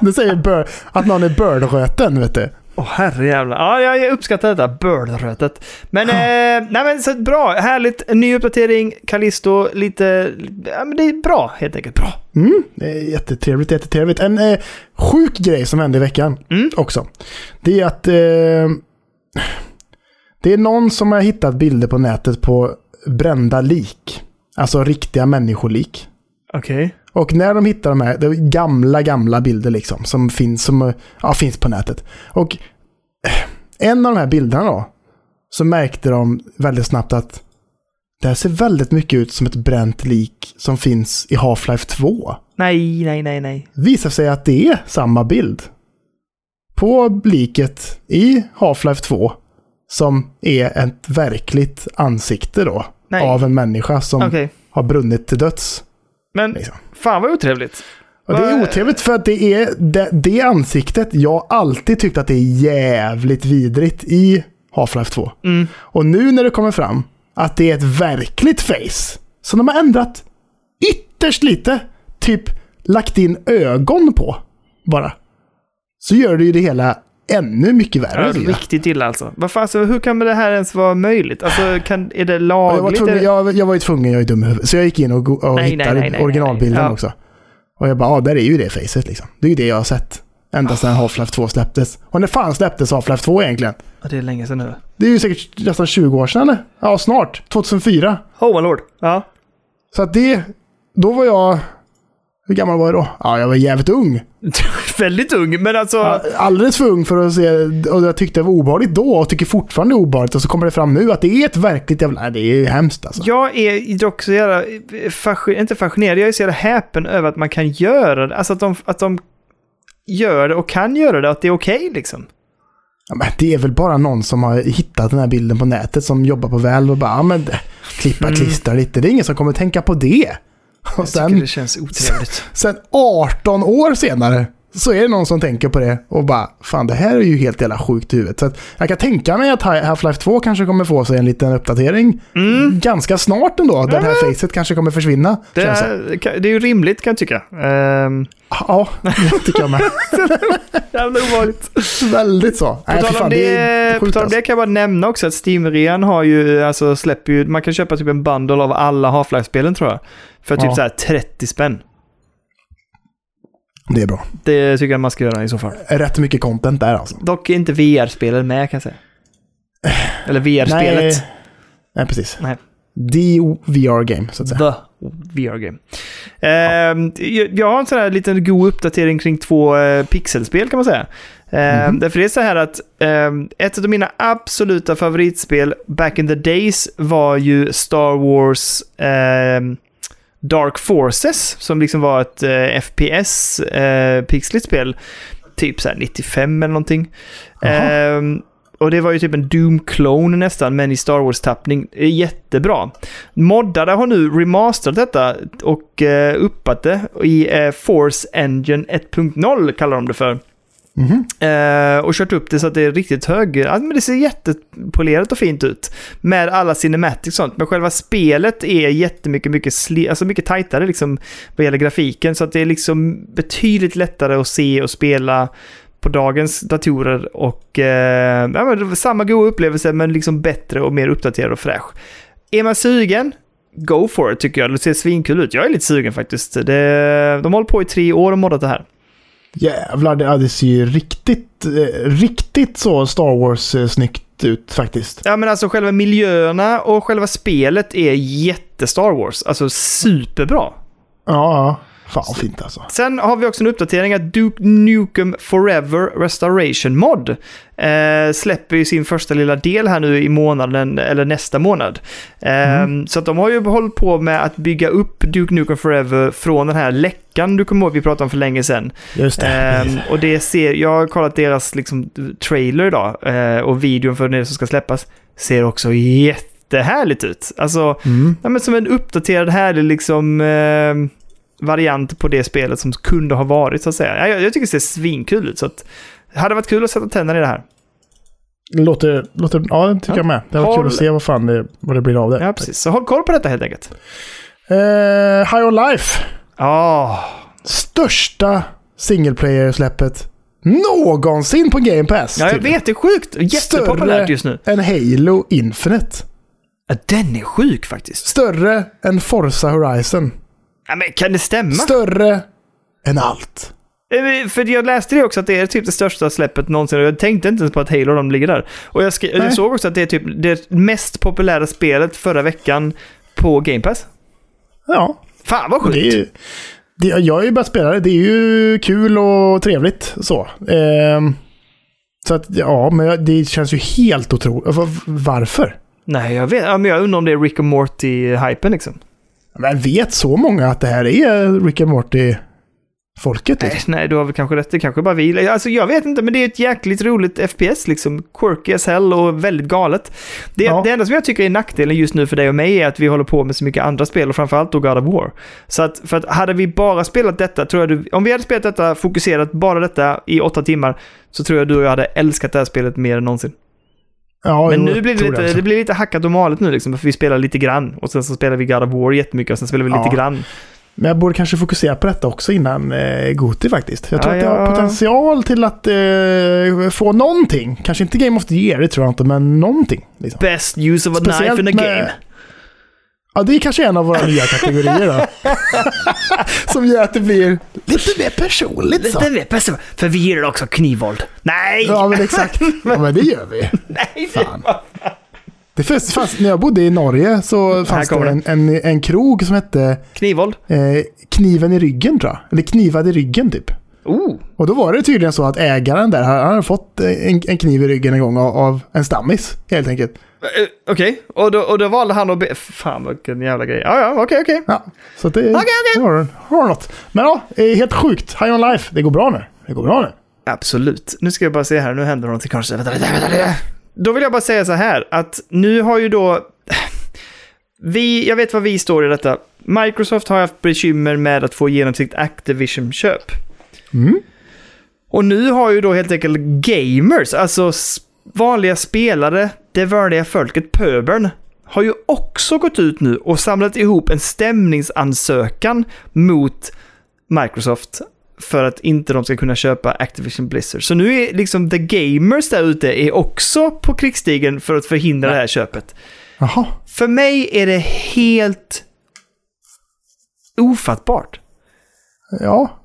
Du säger böl, att någon är bölröten vet du. Åh herrejävlar. Ja, jag, uppskattar detta. Bölrötet. Men, eh, nej men så bra. Härligt. Ny uppdatering. Callisto, lite... Ja, men det är bra helt enkelt. Bra. Mm, det är jättetrevligt, jättetrevligt. En eh, sjuk grej som hände i veckan Mm. också. Det är att eh, det är någon som har hittat bilder på nätet på brända lik. Alltså riktiga människolik. Okej. Och när de hittar de här, det är gamla, gamla bilder liksom, som finns, som, ja, finns på nätet. Och eh, en av de här bilderna då, så märkte de väldigt snabbt att det här ser väldigt mycket ut som ett bränt lik som finns i Half-Life 2. Nej, nej, nej, nej. Visar sig att det är samma bild. På liket i Half-Life 2 som är ett verkligt ansikte då. Nej. Av en människa som Okej. har brunnit till döds. Men Liksom. fan vad otrevligt. Och det är otrevligt för att det är det, det ansiktet, jag alltid tyckt att det är jävligt vidrigt i Half-Life 2. Mm. Och nu när det kommer fram att det är ett verkligt face, som de har ändrat ytterst lite, typ lagt in ögon på bara, så gör det ju det hela ännu mycket värre. Ja, jag. riktigt illa alltså. Vad fan, så hur kan det här ens vara möjligt? Alltså, kan, är det Och jag, var lagligt? tvungen, jag, jag var ju tvungen, jag är dum i huvudet. Så jag gick in och, och Nej, hittade nej, nej, originalbilden. Ja. också. Och jag bara, ja, där är ju det facet liksom. Det är ju det jag har sett. Ända sedan Half-Life 2 släpptes. Och när fan släpptes Half-Life 2 egentligen? Ja, det är länge sedan nu. Det är ju säkert nästan 20 år sedan eller? Ja, snart. 2004. Oh my lord. Ja. Så att det, då var jag, hur gammal var jag då? Ja, jag var jävligt ung. Väldigt ung, men alltså... Ja, Alldeles för ung för att se, och jag tyckte det var obehagligt då och tycker fortfarande det obehagligt. Och så kommer det fram nu att det är ett verkligt jävla, nej, det är hemskt alltså. Jag är dock så jävla, fascin- inte fascinerad, jag är så jävla häpen över att man kan göra det. Alltså att de, att de gör det och kan göra det, att det är okej liksom. Ja, men det är väl bara någon som har hittat den här bilden på nätet som jobbar på väl och bara, ja men klippa, Mm. klistra lite. Det är ingen som kommer tänka på det. Och Jag sen, det känns otrevligt. sen 18 år senare så är det någon som tänker på det och bara, fan det här är ju helt jävla sjukt i huvudet. Så jag kan tänka mig att Half-Life 2 kanske kommer få sig en liten uppdatering Mm. ganska snart ändå. Där det här facet kanske kommer försvinna. Det, det. är, det är ju rimligt kan jag tycka. Um, Ja, det tycker jag med. jävla ovanligt. Väldigt så. På tal om fan, det, är på tal om alltså. det kan jag bara nämna också att Steam-rean har ju, alltså släpper ju, man kan köpa typ en bundle av alla Half-Life-spelen tror jag. För typ Ja. så här 30 spänn. Det är bra. Det tycker jag man ska göra i så fall. Rätt mycket content där alltså. Dock inte VR-spelen med kan jag säga. Eller VR-spelet. Nej, nej, precis. Nej. The VR game, så att säga. The VR-game. Ehm, jag, jag har en sån här liten god uppdatering kring två eh, pixelspel kan man säga. Ehm, Därför det är så här att ehm, ett av mina absoluta favoritspel back in the days var ju Star Wars ehm, Dark Forces som liksom var ett eh, FPS eh, pixligt spel. Typ så här 95 eller någonting. Ehm, och det var ju typ en Doom-clone nästan, men i Star Wars-tappning. Är Jättebra. Moddare har nu remasterat detta och eh, uppat det i eh, Force Engine 1.0 kallar de det för. Mhm. Eh, och kört upp det så att det är riktigt hög. Ja, men det ser jättepolerat och fint ut. Med alla cinematics och sånt. Men själva spelet är jättemycket, mycket, sli- alltså mycket tajtare liksom vad gäller grafiken. Så att det är liksom betydligt lättare att se och spela på dagens datorer. Och eh, ja, men samma goda upplevelse men liksom bättre och mer uppdaterad och fräsch. Är man sugen? Go for it tycker jag. Det ser svinkul ut. Jag är lite sugen faktiskt. Det, de har hållit på i tre år och moddat det här. Jävlar, det, det ser ju riktigt, eh, riktigt så Star Wars-snyggt ut faktiskt. Ja men alltså själva miljöerna och själva spelet är jätte-Star Wars. Alltså superbra. Ja. Fan vad fint alltså. Sen har vi också en uppdatering att Duke Nukem Forever Restoration Mod eh, släpper ju sin första lilla del här nu i månaden, eller nästa månad. Eh, Så att de har ju hållit på med att bygga upp Duke Nukem Forever från den här läckan du kommer ihåg vi pratade om för länge sedan. Just det. Ehm, och det ser, jag har kollat deras liksom, trailer idag eh, och videon för det som ska släppas. Ser också jättehärligt ut. Alltså, Mm. ja, men som en uppdaterad härlig liksom, eh, variant på det spelet som kunde ha varit så att säga. Jag, jag tycker det ser svinkul ut så att det hade varit kul att sätta tänderna i det här. Låter, låter, ja, det tycker Ja. jag med. Det var Håll- kul att se vad fan det, vad det blir av det. Ja, precis. Så håll koll på detta helt enkelt. Eh, High on Life. Ja, Största single player-släppet någonsin på Game Pass. ja jag tydligen. vet. Det är sjukt. Jättepopulärt just nu. än Halo Infinite. Ja, den är sjuk faktiskt. Större än Forza Horizon. Ja, men kan det stämma? Större än allt. Eh, För jag läste det också att det är typ det största släppet någonsin och jag tänkte inte ens på att Halo de ligger där. Och jag, jag såg också att det är typ det mest populära spelet förra veckan på Game Pass. Ja, Fan vad och det är sjukt! det, jag har ju börjat spela det. Är ju kul och trevligt så. Ehm, så att, ja, men det känns ju helt otroligt. Va- Varför? Nej, jag vet. Ja, men jag undrar om det är Rick och Morty-hypen liksom. Men vet så många att det här är Rick and Morty-folket? Nej, Liksom? nej, du har väl kanske rätt. Det kanske bara vi. Alltså jag vet inte, men det är ett jäkligt roligt FPS liksom. Quirky as hell och väldigt galet. Det, Ja. det enda som jag tycker är nackdelen just nu för dig och mig är att vi håller på med så mycket andra spel och framförallt då God of War. Så att, för att hade vi bara spelat detta, tror jag du, om vi hade spelat detta, fokuserat bara detta i åtta timmar, så tror jag du och jag hade älskat det här spelet mer än någonsin. Ja, Men jo, nu blir det, lite, också. det blir lite hackat och malet nu liksom, för vi spelar lite grann. Och sen så spelar vi God of War jättemycket och sen spelar vi lite Ja. grann. Men jag borde kanske fokusera på detta också innan eh, Goti faktiskt. Jag tror Ja, att det har potential till att eh, få någonting. Kanske inte Game of the Year, det tror jag inte, men någonting. Liksom. Best use of a Speciellt knife in a med- game. Ja, det är kanske en av våra nya kategorier då. Som gör att det blir lite mer personligt så. Det vet bäst. För vi gillar också knivvåld. Nej! Ja, men exakt. Ja, men det gör vi. Nej! Fan. Det fanns, fanns, när jag bodde i Norge så fanns det en, en, en krog som hette Knivvåld? eh, Kniven i ryggen tror jag. Eller Knivad i ryggen typ. Oh! Och då var det tydligen så att ägaren där, han hade fått en, en kniv i ryggen en gång av, av en stammis helt enkelt. Eh, Okej, och, då, och då valde han att be... Fan vilken jävla grej. Ja, ja, okej, okej. Ja, så det, okej. det har, har något. Men ja, eh, helt sjukt. High on life. Det går bra nu. Det går bra nu. Absolut. Nu ska jag bara se här, nu händer någonting kanske. Vänta, vänta, vänta, vänta. Då vill jag bara säga så här att nu har ju då... Vi, jag vet vad vi står i detta. Microsoft har haft bekymmer med att få igenom sitt Activision-köp. Mm. Och nu har ju då helt enkelt gamers, alltså vanliga spelare, det vanliga folket, pöbeln, har ju också gått ut nu och samlat ihop en stämningsansökan mot Microsoft för att inte de ska kunna köpa Activision Blizzard. Så nu är liksom the gamers där ute är också på krigsstigen för att förhindra det här köpet. Jaha. För mig är det helt ofattbart. Ja.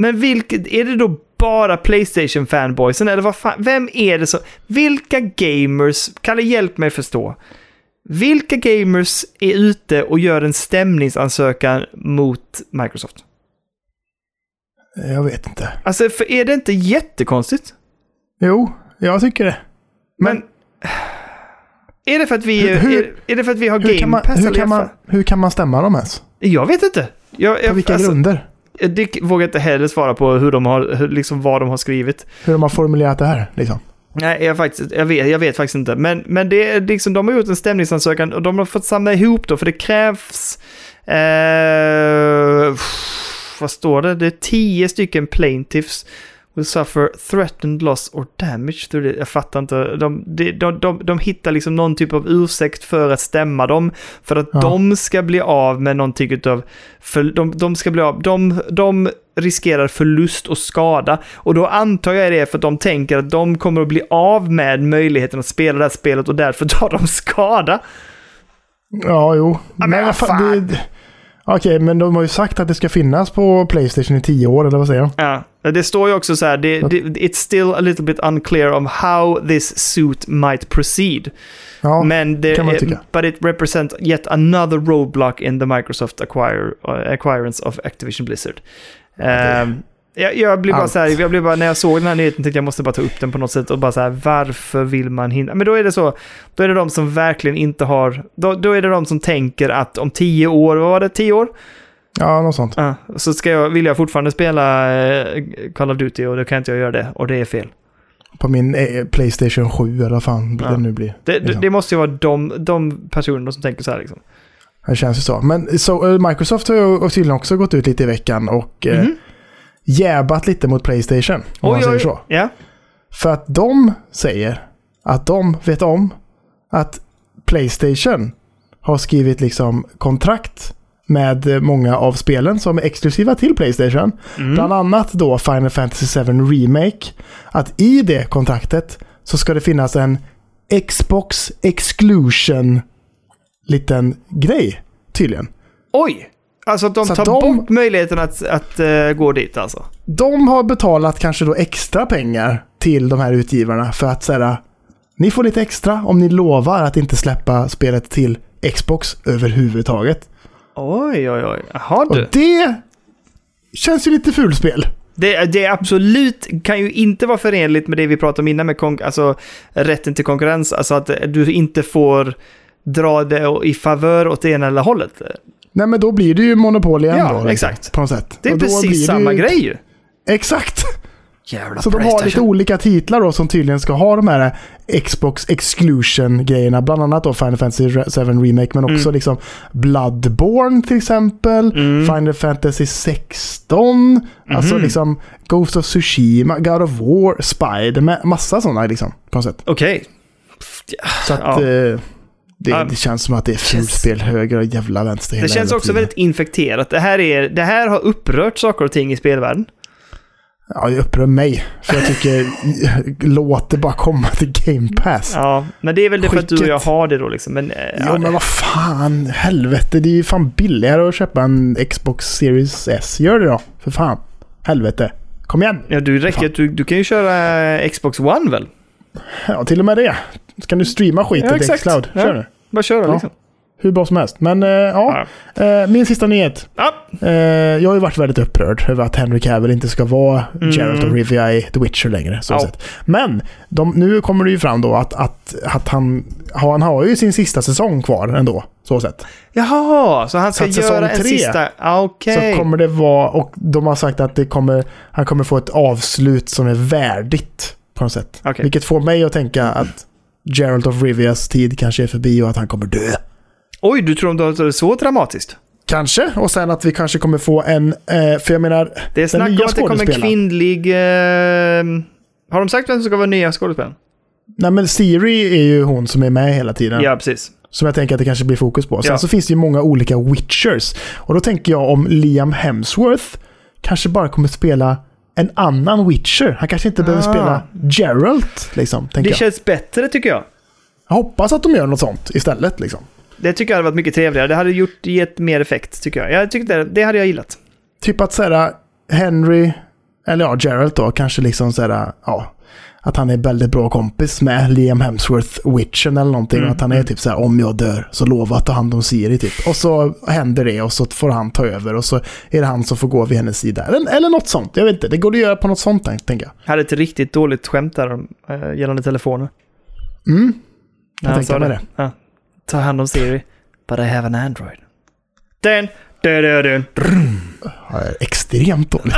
Men vilket, är det då bara Playstation-fanboysen eller vad fan, vem är det som, vilka gamers, Kalle hjälp mig förstå. Vilka gamers är ute och gör en stämningsansökan mot Microsoft? Jag vet inte. Alltså, för är det inte jättekonstigt? Jo, jag tycker det. Men... Är det för att vi, Hur- är, är det för att vi har Hur Game kan, man, Pass? hur, kan man, hur kan man stämma dem ens? Jag vet inte. Jag, På jag, vilka alltså, grunder? Det vågar jag inte heller svara på hur de har, hur, liksom vad de har skrivit. Hur de har formulerat det här? Liksom. Nej, jag, faktiskt, jag, vet, jag vet faktiskt inte. Men, men det är liksom, de har gjort en stämningsansökan och de har fått samla ihop då, för det krävs... Eh, vad står det? Det är tio stycken plaintiffs will suffer threatened loss or damage. through Jag fattar inte. De, de, de, de, de hittar liksom någon typ av ursäkt för att stämma dem. För att Ja. de ska bli av med någon typ av... För de, de ska bli av... De, de riskerar förlust och skada. Och då antar jag det för att de tänker att de kommer att bli av med möjligheten att spela det här spelet och därför tar de skada. Ja, jo. men fa- fan. det- Okej, men de har ju sagt att det ska finnas på Playstation i tio år, eller vad säger de? Ja, det står ju också så här, det, det, it's still a little bit unclear of how this suit might proceed. Ja, Men det kan man tycka. but it represents yet another roadblock in the Microsoft acquire, uh, acquirance of Activision Blizzard. Ehm, jag, jag blir bara Allt. så här, jag blir bara, när jag såg den här nyheten tänkte jag måste bara ta upp den på något sätt och bara så här, varför vill man hindra? Men då är det så, då är det de som verkligen inte har, då, då är det de som tänker att om tio år, vad var det, tio år? Ja något sånt. Ja, så ska jag, vill jag fortfarande spela eh, Call of Duty och då kan inte jag göra det och det är fel. På min eh, Playstation 7, eller vad fan Ja. det nu blir. Det, Liksom. det måste ju vara de, de personerna som tänker så här liksom. Det känns ju så. Men så, eh, Microsoft har ju tydligen också gått ut lite i veckan och eh, Mhm. jäbat lite mot Playstation. Om man säger så. Ja. För att de säger att de vet om att Playstation har skrivit liksom kontrakt med många av spelen som är exklusiva till Playstation. Mm. Bland annat då Final Fantasy 7 Remake. Att i det kontraktet så ska det finnas en Xbox Exclusion liten grej tydligen. Oj! Alltså att de Så tar de- bort möjligheten att, att eh, gå dit alltså. De har betalat kanske då extra pengar till de här utgivarna för att säga ni får lite extra om ni lovar att inte släppa spelet till Xbox överhuvudtaget. Oj, oj, oj. Jaha Och du. det känns ju lite fulspel. Det, det är absolut, kan ju inte vara förenligt med det vi pratade om innan med konk- alltså, rätten till konkurrens. Alltså att du inte får dra det i favör åt det ena eller hållet. Nej men då blir det ju monopol igen Ja, då. liksom, exakt. På något sätt. Det är Och precis samma ju- grej ju. Exakt. Jävla Så de har lite olika titlar då som tydligen ska ha de här Xbox Exclusion-grejerna. Bland annat då Final Fantasy 7 Remake men också Mm. liksom Bloodborne till exempel. Mm. Final Fantasy 16. Alltså Mhm. liksom Ghost of Tsushima, God of War, Spider, massa sådana liksom. På något sätt. Okej. Så att Ja. eh, det, det känns som att det är fulspel höger och jävla vänster hela Det känns jävla också väldigt infekterat. Det här, är, det här har upprört saker och ting i spelvärlden. Ja, det upprör mig. För jag tycker, låt det bara komma till Game Pass. Ja, men det är väl det för att du och jag Skicket. har det då liksom. Men, eh, Jo ja, men vad fan, helvete. Det är ju fan billigare att köpa en Xbox Series S. Gör det då, för fan. Helvete. Kom igen. ja, du räcker du, du kan ju köra eh, Xbox One väl? Ja, till och med det. Ska du streama skiten Ja, till. Xcloud? Ja. Kör nu. Bara köra Ja. liksom. Hur bra som helst. Men eh, ja, eh, min sista nyhet. Ja. Eh, jag har ju varit väldigt upprörd över att Henry Cavill inte ska vara Mm. Geralt of Rivia i The Witcher längre. Så Ja. Men de, nu kommer det ju fram då att, att, att han, han har ju sin sista säsong kvar ändå. Så sett. Jaha, så han ska Så göra en tre, sista... Ah, Okej. Så kommer det vara, och de har sagt att det kommer, han kommer få ett avslut som är värdigt på något sätt. Okej. Vilket får mig att tänka att Geralt of Rivias tid kanske är förbi och att han kommer dö. Oj, du tror att det är så dramatiskt? Kanske, och sen att vi kanske kommer få en, eh, för jag menar, Det är snack om att det kommer en kvinnlig... Eh, har de sagt vem som ska vara nya skådespelaren? nej men Siri är ju hon som är med hela tiden. Ja, precis. Som jag tänker att det kanske blir fokus på. Sen Ja. så finns det ju många olika Witchers. Och då tänker jag om Liam Hemsworth kanske bara kommer spela en annan Witcher. Han kanske inte behöver Ah. spela Geralt, liksom, Det jag. känns bättre tycker jag. Jag hoppas att de gör något sånt istället, liksom. Det tycker jag hade varit mycket trevligare. Det hade gjort, gett mer effekt tycker jag. Jag tyckte det, det hade jag gillat. Typ att säga Henry eller ja, Geralt då, kanske liksom såhär, ja, att han är väldigt bra kompis med Liam Hemsworth, Witchen eller någonting. Mm, Och att han är typ så här, om jag dör så lova att ta hand om Siri typ. Och så händer det och så får han ta över och så är det han som får gå vid hennes sida. Eller, eller något sånt, jag vet inte. Det går att göra på något sånt tänker jag. Jag hade ett riktigt dåligt skämt där om, äh, gällande telefoner. Mm, jag han tänker sa mig det. Ja. Ta hand om Siri. But I have an Android. Den, dun. Ja, det är extremt dåligt.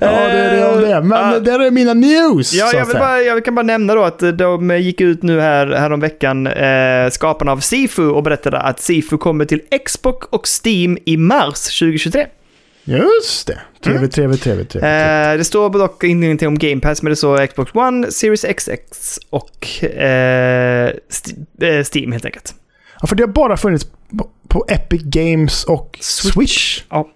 ja, det är det om det. Men Ja. där är mina news. Ja, jag, vill bara, jag kan bara nämna då att de gick ut nu här, här om veckan, eh, skaparna av Sifu, och berättade att Sifu kommer till Xbox och Steam i mars 2023. Just det. Trevligt, trevligt, trevligt. trevligt. Eh, det står dock ingenting om Game Pass, men det står Xbox One, Series XX och eh, eh, Steam helt enkelt. Ja, för det har bara funnits på, Epic Games och Switch. Ja.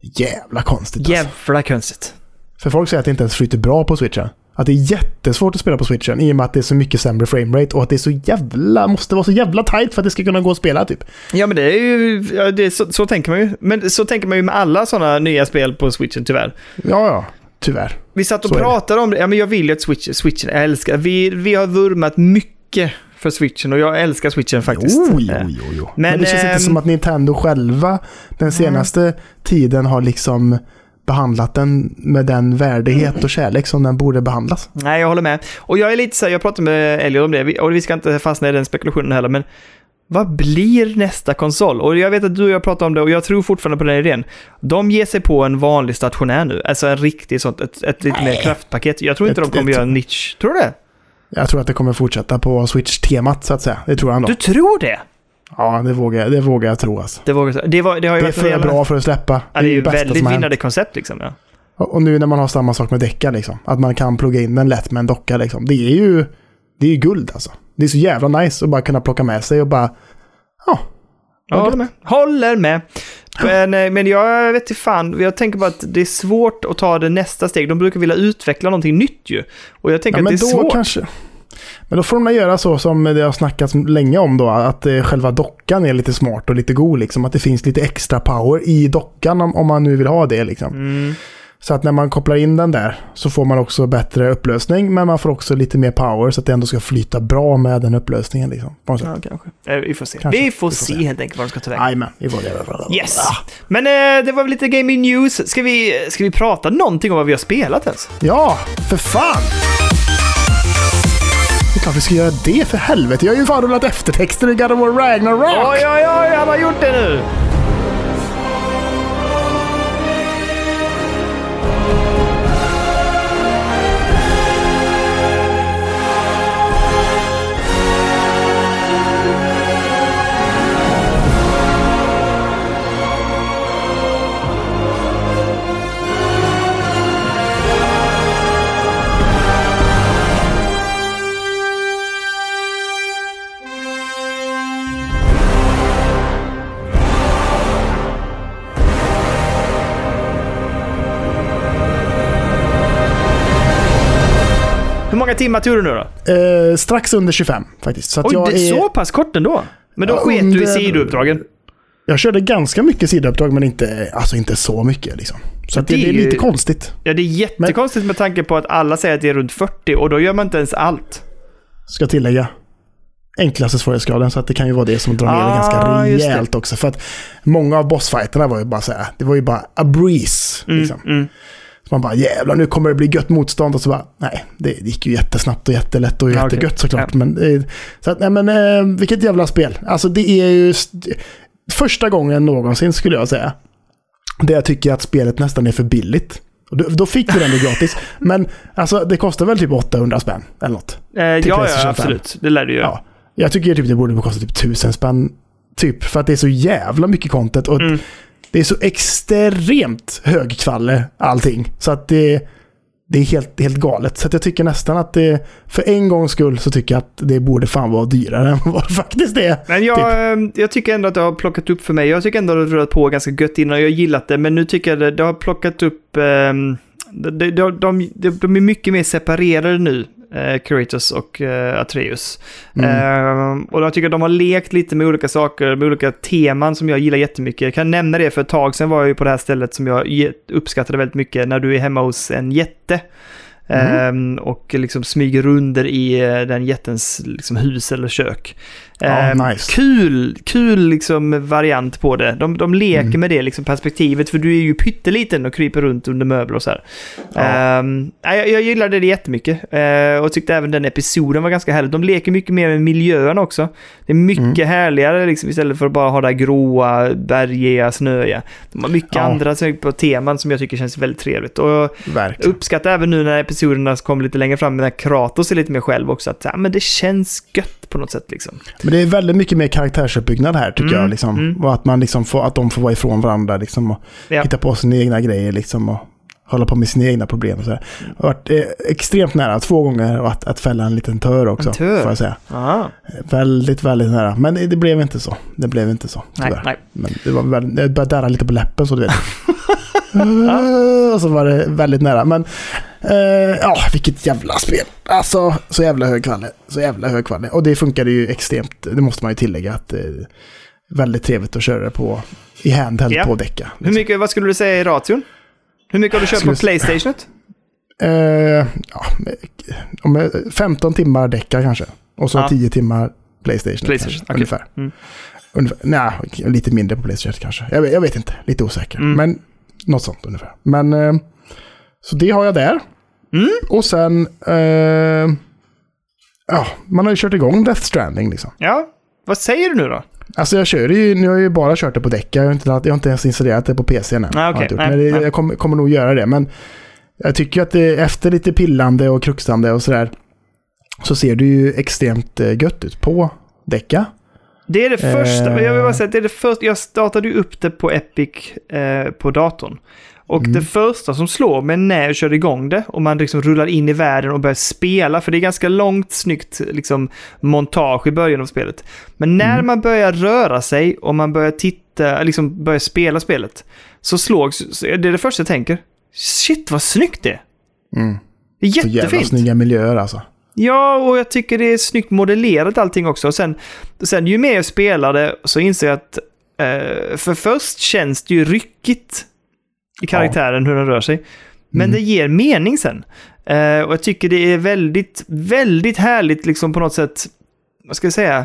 Jävla konstigt alltså. Jävla konstigt. För folk säger att det inte ens flyter bra på Switchen. Att det är jättesvårt att spela på Switchen i och med att det är så mycket sämre framerate och att det är så jävla, måste vara så jävla tight för att det ska kunna gå att spela typ. Ja, men det är ju, ja, det är så, så tänker man ju. Men så tänker man ju med alla sådana nya spel på Switchen tyvärr. Ja, ja. Tyvärr. Vi satt och Så det. pratade om det. Ja, men jag vill ju att Switch, Switchen, jag älskar. Vi, vi har vurmat mycket för Switchen och jag älskar Switchen faktiskt. Jo, jo, Eh, jo, jo. Men, Men, det känns ehm, inte som att Nintendo själva den senaste tiden har liksom behandlat den med den värdighet och kärlek som den borde behandlas. Nej, jag håller med. Och jag är lite så här, jag pratade med Elliot om det, och vi ska inte fastna i den spekulationen heller, men vad blir nästa konsol? Och jag vet att du och jag pratade om det och jag tror fortfarande på den idén. De ger sig på en vanlig stationär nu, alltså en riktig sånt, ett, ett lite mer kraftpaket. Jag tror inte Ett- de kommer ett- göra en niche. Tror du det? Jag tror att det kommer fortsätta på Switch-temat så att säga. Det tror jag ändå. Du tror det? Ja, det vågar, jag- det vågar jag tro alltså. Det, vågar, det, var, det har ju Det är för bra för att släppa. Ja, det är ju väldigt som har hänt. vinnande koncept liksom. Ja. Och nu när man har samma sak med däckar liksom. Att man kan plugga in den lätt med en docka liksom. Det är ju, det är ju guld alltså. Det är så jävla nice att bara kunna plocka med sig och bara... Ja. Håller gött. med. Håller med. Men, eh, men jag vet inte fan, jag tänker bara att det är svårt att ta det nästa steg. De brukar vilja utveckla någonting nytt ju. Och jag tänker Ja, att men det är då svårt. kanske... Men då får de göra så som det har snackats länge om då. Att eh, själva dockan är lite smart och lite god liksom. Att det finns lite extra power i dockan om, om man nu vill ha det liksom. Mm. Så att när man kopplar in den där så får man också bättre upplösning. Men man får också lite mer power så att det ändå ska flyta bra med den upplösningen liksom. På något sätt. Ja, kanske. Eh, vi får se. Kanske. Vi får Vi får se se. helt enkelt vad de ska ta vägen. Jajamän, vi får det. Yes! Men eh, det var väl lite gaming news. Ska vi, ska vi prata någonting om vad vi har spelat ens? Ja, för fan! Det är klart vi ska göra det för helvete. Jag har ju fan rullat eftertexter i God of War Ragnarok. Oj, oj, oj, han har gjort det nu! Hur många timmar tog du nu då? Eh, strax under 25 faktiskt. Så Oj, jag, det är så pass kort ändå? Men då Ja, sket du i sidouppdragen? jag körde ganska mycket sidouppdrag men inte, alltså inte så mycket liksom. Så det, Det är det lite ju- konstigt. Ja, det är jättekonstigt med tanke på att alla säger att det är runt 40 och då gör man inte ens allt. Ska tillägga. Enklaste svårighetsgraden så att det kan ju vara det som drar ner det Ah, ganska just det. rejält också. För att många av bossfighterna var ju bara så här, det var ju bara a breeze. Mm, Liksom. mm. Man bara jävlar nu kommer det bli gött motstånd och så bara nej, det gick ju jättesnabbt och jättelätt och Ja, jättegött såklart. Ja. Men, så att, nej men eh, vilket jävla spel. Alltså det är ju st- första gången någonsin skulle jag säga. Där jag tycker att spelet nästan är för billigt. Då, då fick du den gratis. Men alltså det kostar väl typ 800 spänn eller något. Eh, ja, ja, Playstation 5. absolut. Det lär du göra. Ja. Jag tycker typ det borde kosta typ 1000 spänn. Typ för att det är så jävla mycket content. Och Mm. Det är så extremt hög kvalle allting. Så att det, det är helt, helt galet. Så jag tycker nästan att det, för en gångs skull så tycker jag att det borde fan vara dyrare än vad det faktiskt är. Men jag, Typ. eh, jag tycker ändå att det har plockat upp för mig. Jag tycker ändå att det har rullat på ganska gött innan och jag har gillat det. Men nu tycker jag att det, det har plockat upp... ehm, de, de, de, de, de är mycket mer separerade nu eh, Kratos och eh, Atreus. Mm. Eh, och jag tycker att de har lekt lite med olika saker, med olika teman som jag gillar jättemycket. Jag kan nämna det för ett tag sedan var jag ju på det här stället som jag uppskattade väldigt mycket när du är hemma hos en jätte. Mm. Eh, och liksom smyger under i eh, den jättens liksom, hus eller kök. Eh, nice. Kul, kul liksom variant på det. De, de leker Mm. med det liksom perspektivet, för du är ju pytteliten och kryper runt under möbler och så här. Ja. Ehm, nej, jag, jag gillade det jättemycket. Uh, och tyckte även den episoden var ganska härlig. De leker mycket mer med miljön också. Det är mycket Mm. härligare liksom, istället för att bara ha det här gråa, bergiga, snöiga. De har mycket Ja. andra på teman som jag tycker känns väldigt trevligt. Och jag Verkligen. uppskattar även nu när episoderna kommer lite längre fram, när Kratos är lite mer själv också, att ja, men det känns gött på något sätt liksom. Men det är väldigt mycket mer karaktärsuppbyggnad här tycker Mm, jag. Liksom. mm. Och att, man liksom får, att de får vara ifrån varandra liksom, och Ja. hitta på sina egna grejer. Liksom, och hålla på med sina egna problem. Och så här. Jag har varit eh, extremt nära, två gånger, att, att fälla en liten tör också. En tör? Får jag säga. Aha. Väldigt, väldigt nära. Men det blev inte så. Det blev inte så, Nej, tyvärr. nej. Men det var väldigt, det började darra lite på läppen så du vet. Och så var det väldigt nära. Men eh, ja, vilket jävla spel. Alltså, så jävla hög kvalitet. Så jävla hög kvalitet. Och det funkade ju extremt, det måste man ju tillägga, att eh, väldigt trevligt att köra det på i handheld Ja. på däcka. Hur liksom. mycket, vad skulle du säga i ration? Hur mycket har du kört Skulle på Playstationet? Eh, ja, om jag- 15 timmar däckar kanske. Och så Ja. 10 timmar Playstation. Playstation, kanske, okej. Ungefär. Mm. ungefär. Nej, lite mindre på Playstation kanske. Jag, vet- jag vet inte, lite osäker. Mm. Men något sånt ungefär. Men så det har jag där. Mm. Och sen, eh, ja, man har ju kört igång Death Stranding liksom. Ja, vad säger du nu då? Alltså jag kör ju, nu har jag ju bara kört det på däckar. Jag har inte, jag har inte ens installerat det på PC än. Inte gjort. Nej, Men det, nej. jag kommer, kommer nog göra det. Men jag tycker att det, efter lite pillande och kruxande och sådär. Så ser det ju extremt eh, gött ut på däcka. Det är det första, Eh. jag vill bara säga att det är det första, jag startade ju upp det på Epic eh, på datorn. Och Mm. det första som slår mig när jag kör igång det och man liksom rullar in i världen och börjar spela, för det är ganska långt, snyggt liksom, montage i början av spelet. Men när Mm. man börjar röra sig och man börjar titta, liksom börjar spela spelet, så slår, så är det det första jag tänker. Shit vad snyggt det är! Mm. Det är Så jävla jättefint! snygga miljöer alltså. Ja, och jag tycker det är snyggt modellerat allting också. Och sen, sen ju mer jag spelade så inser jag att eh, för först känns det ju ryckigt i karaktären hur den rör sig. Men Mm. det ger mening sen. Eh, och jag tycker det är väldigt, väldigt härligt liksom på något sätt, vad ska jag säga,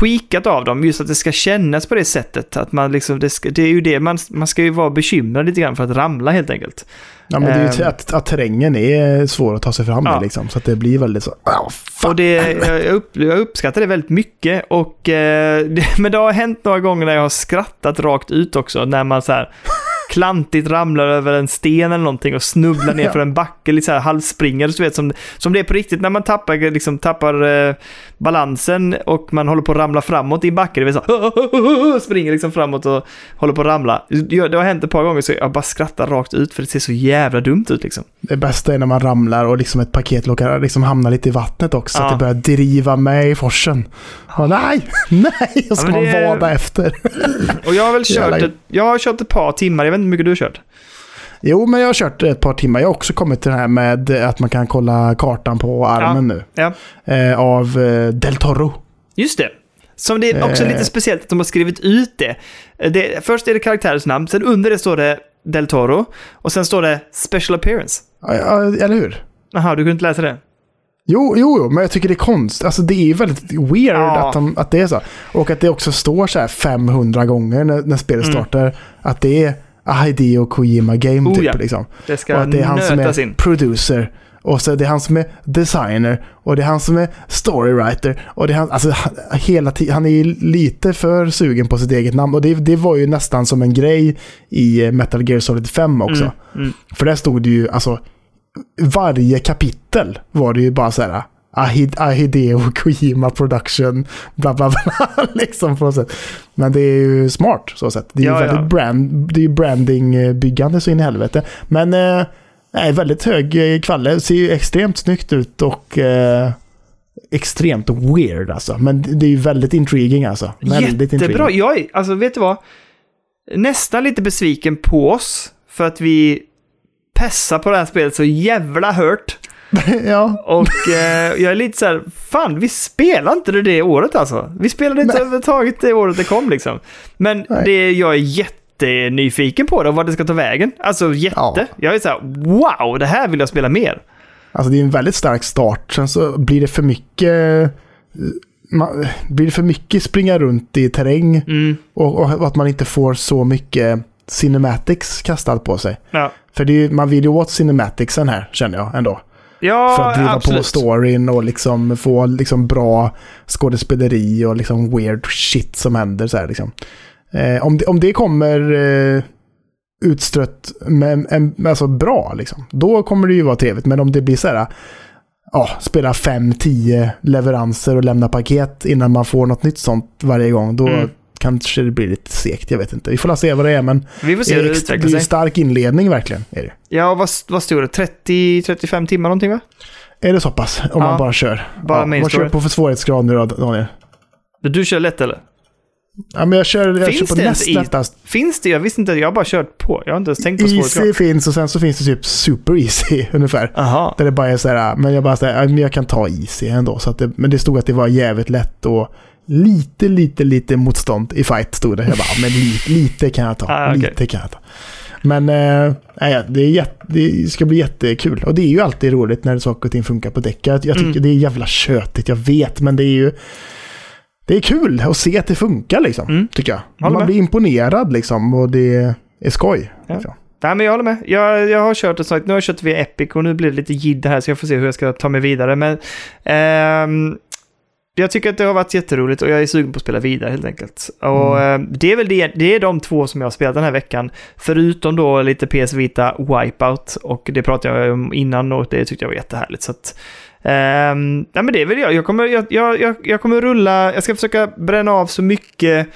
tweakat av dem. Just att det ska kännas på det sättet. Att man liksom, det, ska, det är ju det, man, man ska ju vara bekymrad lite grann för att ramla helt enkelt. Ja, men det är ju Ehm. att, att terrängen är svår att ta sig fram Ja. i liksom. Så att det blir väldigt så... Oh. Och det, jag, upp, jag uppskattar det väldigt mycket. Och, eh, det, men det har hänt några gånger när jag har skrattat rakt ut också. När man så här klantigt ramlar över en sten eller någonting och snubblar ner Ja. för en backe, lite så här halvspringare, du vet, som, som det är på riktigt när man tappar, liksom, tappar eh, balansen och man håller på att ramla framåt i en backe. Det vill så springer liksom framåt och håller på att ramla. Det har hänt ett par gånger så jag bara skrattar rakt ut för det ser så jävla dumt ut liksom. Det bästa är när man ramlar och liksom ett paket råkar liksom hamna lite i vattnet också. Så Ja. att det börjar driva med i forsen. Ja, nej, nej! Och så Ja, ska man det- vada efter. Och jag har väl kört ett, jag har kört ett par timmar, jag vet mycket du har kört. Jo, men jag har kört ett par timmar. Jag har också kommit till det här med att man kan kolla kartan på armen nu. Ja. Eh, av eh, Del Toro. Just det. Som det är också Eh. lite speciellt att de har skrivit ut det. det. Först är det karaktärens namn, sen under det står det Del Toro och sen står det Special Appearance. Ja, eller hur? Jaha, du kunde inte läsa det? Jo, jo, jo, men jag tycker det är konst. Alltså det är ju väldigt weird Ja. att, de, att det är så. Och att det också står så här 500 gånger när, när spelet Mm. startar. Att det är Hideo Kojima Game Oh, typ. ja. Liksom. Det ska Och att det är han som är in. producer. Och så är det han som är designer. Och det är han som är storywriter. Och det är han, alltså hela han är ju lite för sugen på sitt eget namn. Och det, det var ju nästan som en grej i eh, Metal Gear Solid 5 också. Mm, mm. För där stod det ju, alltså, varje kapitel var det ju bara så här, Ahid, Ahideo Kojima Production, bla bla bla, liksom på något sätt. Men det är ju smart så sätt. Det är Ja, ju väldigt ja. brand, det är brandingbyggande så in i helvete. Men eh, väldigt hög eh, kvalle, ser ju extremt snyggt ut och eh, extremt weird alltså. Men det är ju väldigt intriguing alltså. Väldigt Jättebra. intriguing. Jag är, alltså vet du vad? Nästan lite besviken på oss för att vi pessar på det här spelet så jävla hört. ja. Och eh, jag är lite så här, fan vi spelade inte det det året alltså. Vi spelade inte Nej. överhuvudtaget det året det kom liksom. Men Nej. det, jag är jättenyfiken på det, vad det ska ta vägen. Alltså jätte. Ja. Jag är så här, wow, det här vill jag spela mer. Alltså det är en väldigt stark start. Sen så blir det för mycket... eh, Man, blir det för mycket springa runt i terräng Mm, och, och att man inte får så mycket cinematics kastat på sig. ja. För är, man vill ju åt cinematicsen här, känner jag ändå. Ja, för att driva absolut. på storyn och liksom få liksom bra skådespeleri och liksom weird shit som händer. Så här, liksom. eh, om, det, om det kommer eh, utstrött med, en, alltså bra, liksom, då kommer det ju vara trevligt. Men om det blir så här, ja, spela 5-10 leveranser och lämna paket innan man får något nytt sånt varje gång, då Mm. Kanske det blir lite segt. Jag vet inte. Vi får se vad det är, men Vi får se det hur är, det det är en stark inledning verkligen. Är det. Ja, vad, vad stod det? 30-35 timmar någonting va? Är det så pass? Om Ja. man bara kör. Bara main vad kör du på för svårighetsgrad nu då, Daniel? Du kör lätt eller? Ja, men jag kör, jag Finns kör på näst lättast. Finns det? Jag visste inte, jag har bara kört på. Jag har inte ens tänkt på Easy svårighetsgrad. finns och sen så finns det typ super easy ungefär. Jaha. Där det bara är så här, men jag bara ja, men jag kan ta easy ändå. Så det, men det stod att det var jävligt lätt och lite, lite, lite motstånd i fight stod det. Jag bara, men lite, lite kan jag ta. Ah, okej. Lite kan jag ta. Men nej, det, är jätte, det ska bli jättekul. Och det är ju alltid roligt när saker och ting funkar på däck. Jag, jag tycker Mm. det är jävla tjötigt, jag vet, men det är ju... Det är kul att se att det funkar liksom, Mm. tycker jag. Man med. blir imponerad liksom och det är skoj. Ja. Liksom. Nej, men jag håller med. Jag, jag har kört ett sånt. Nu har jag kört via Epic och nu blir det lite jidder här så jag får se hur jag ska ta mig vidare. Men ehm, jag tycker att det har varit jätteroligt och jag är sugen på att spela vidare helt enkelt. Och ehm, det är väl det, det är de två som jag har spelat den här veckan. Förutom då lite PS Vita Wipeout och det pratade jag om innan och det tyckte jag var jättehärligt. Så att, ehm, nej men det är väl jag. Jag kommer, jag, jag, jag kommer rulla, jag ska försöka bränna av så mycket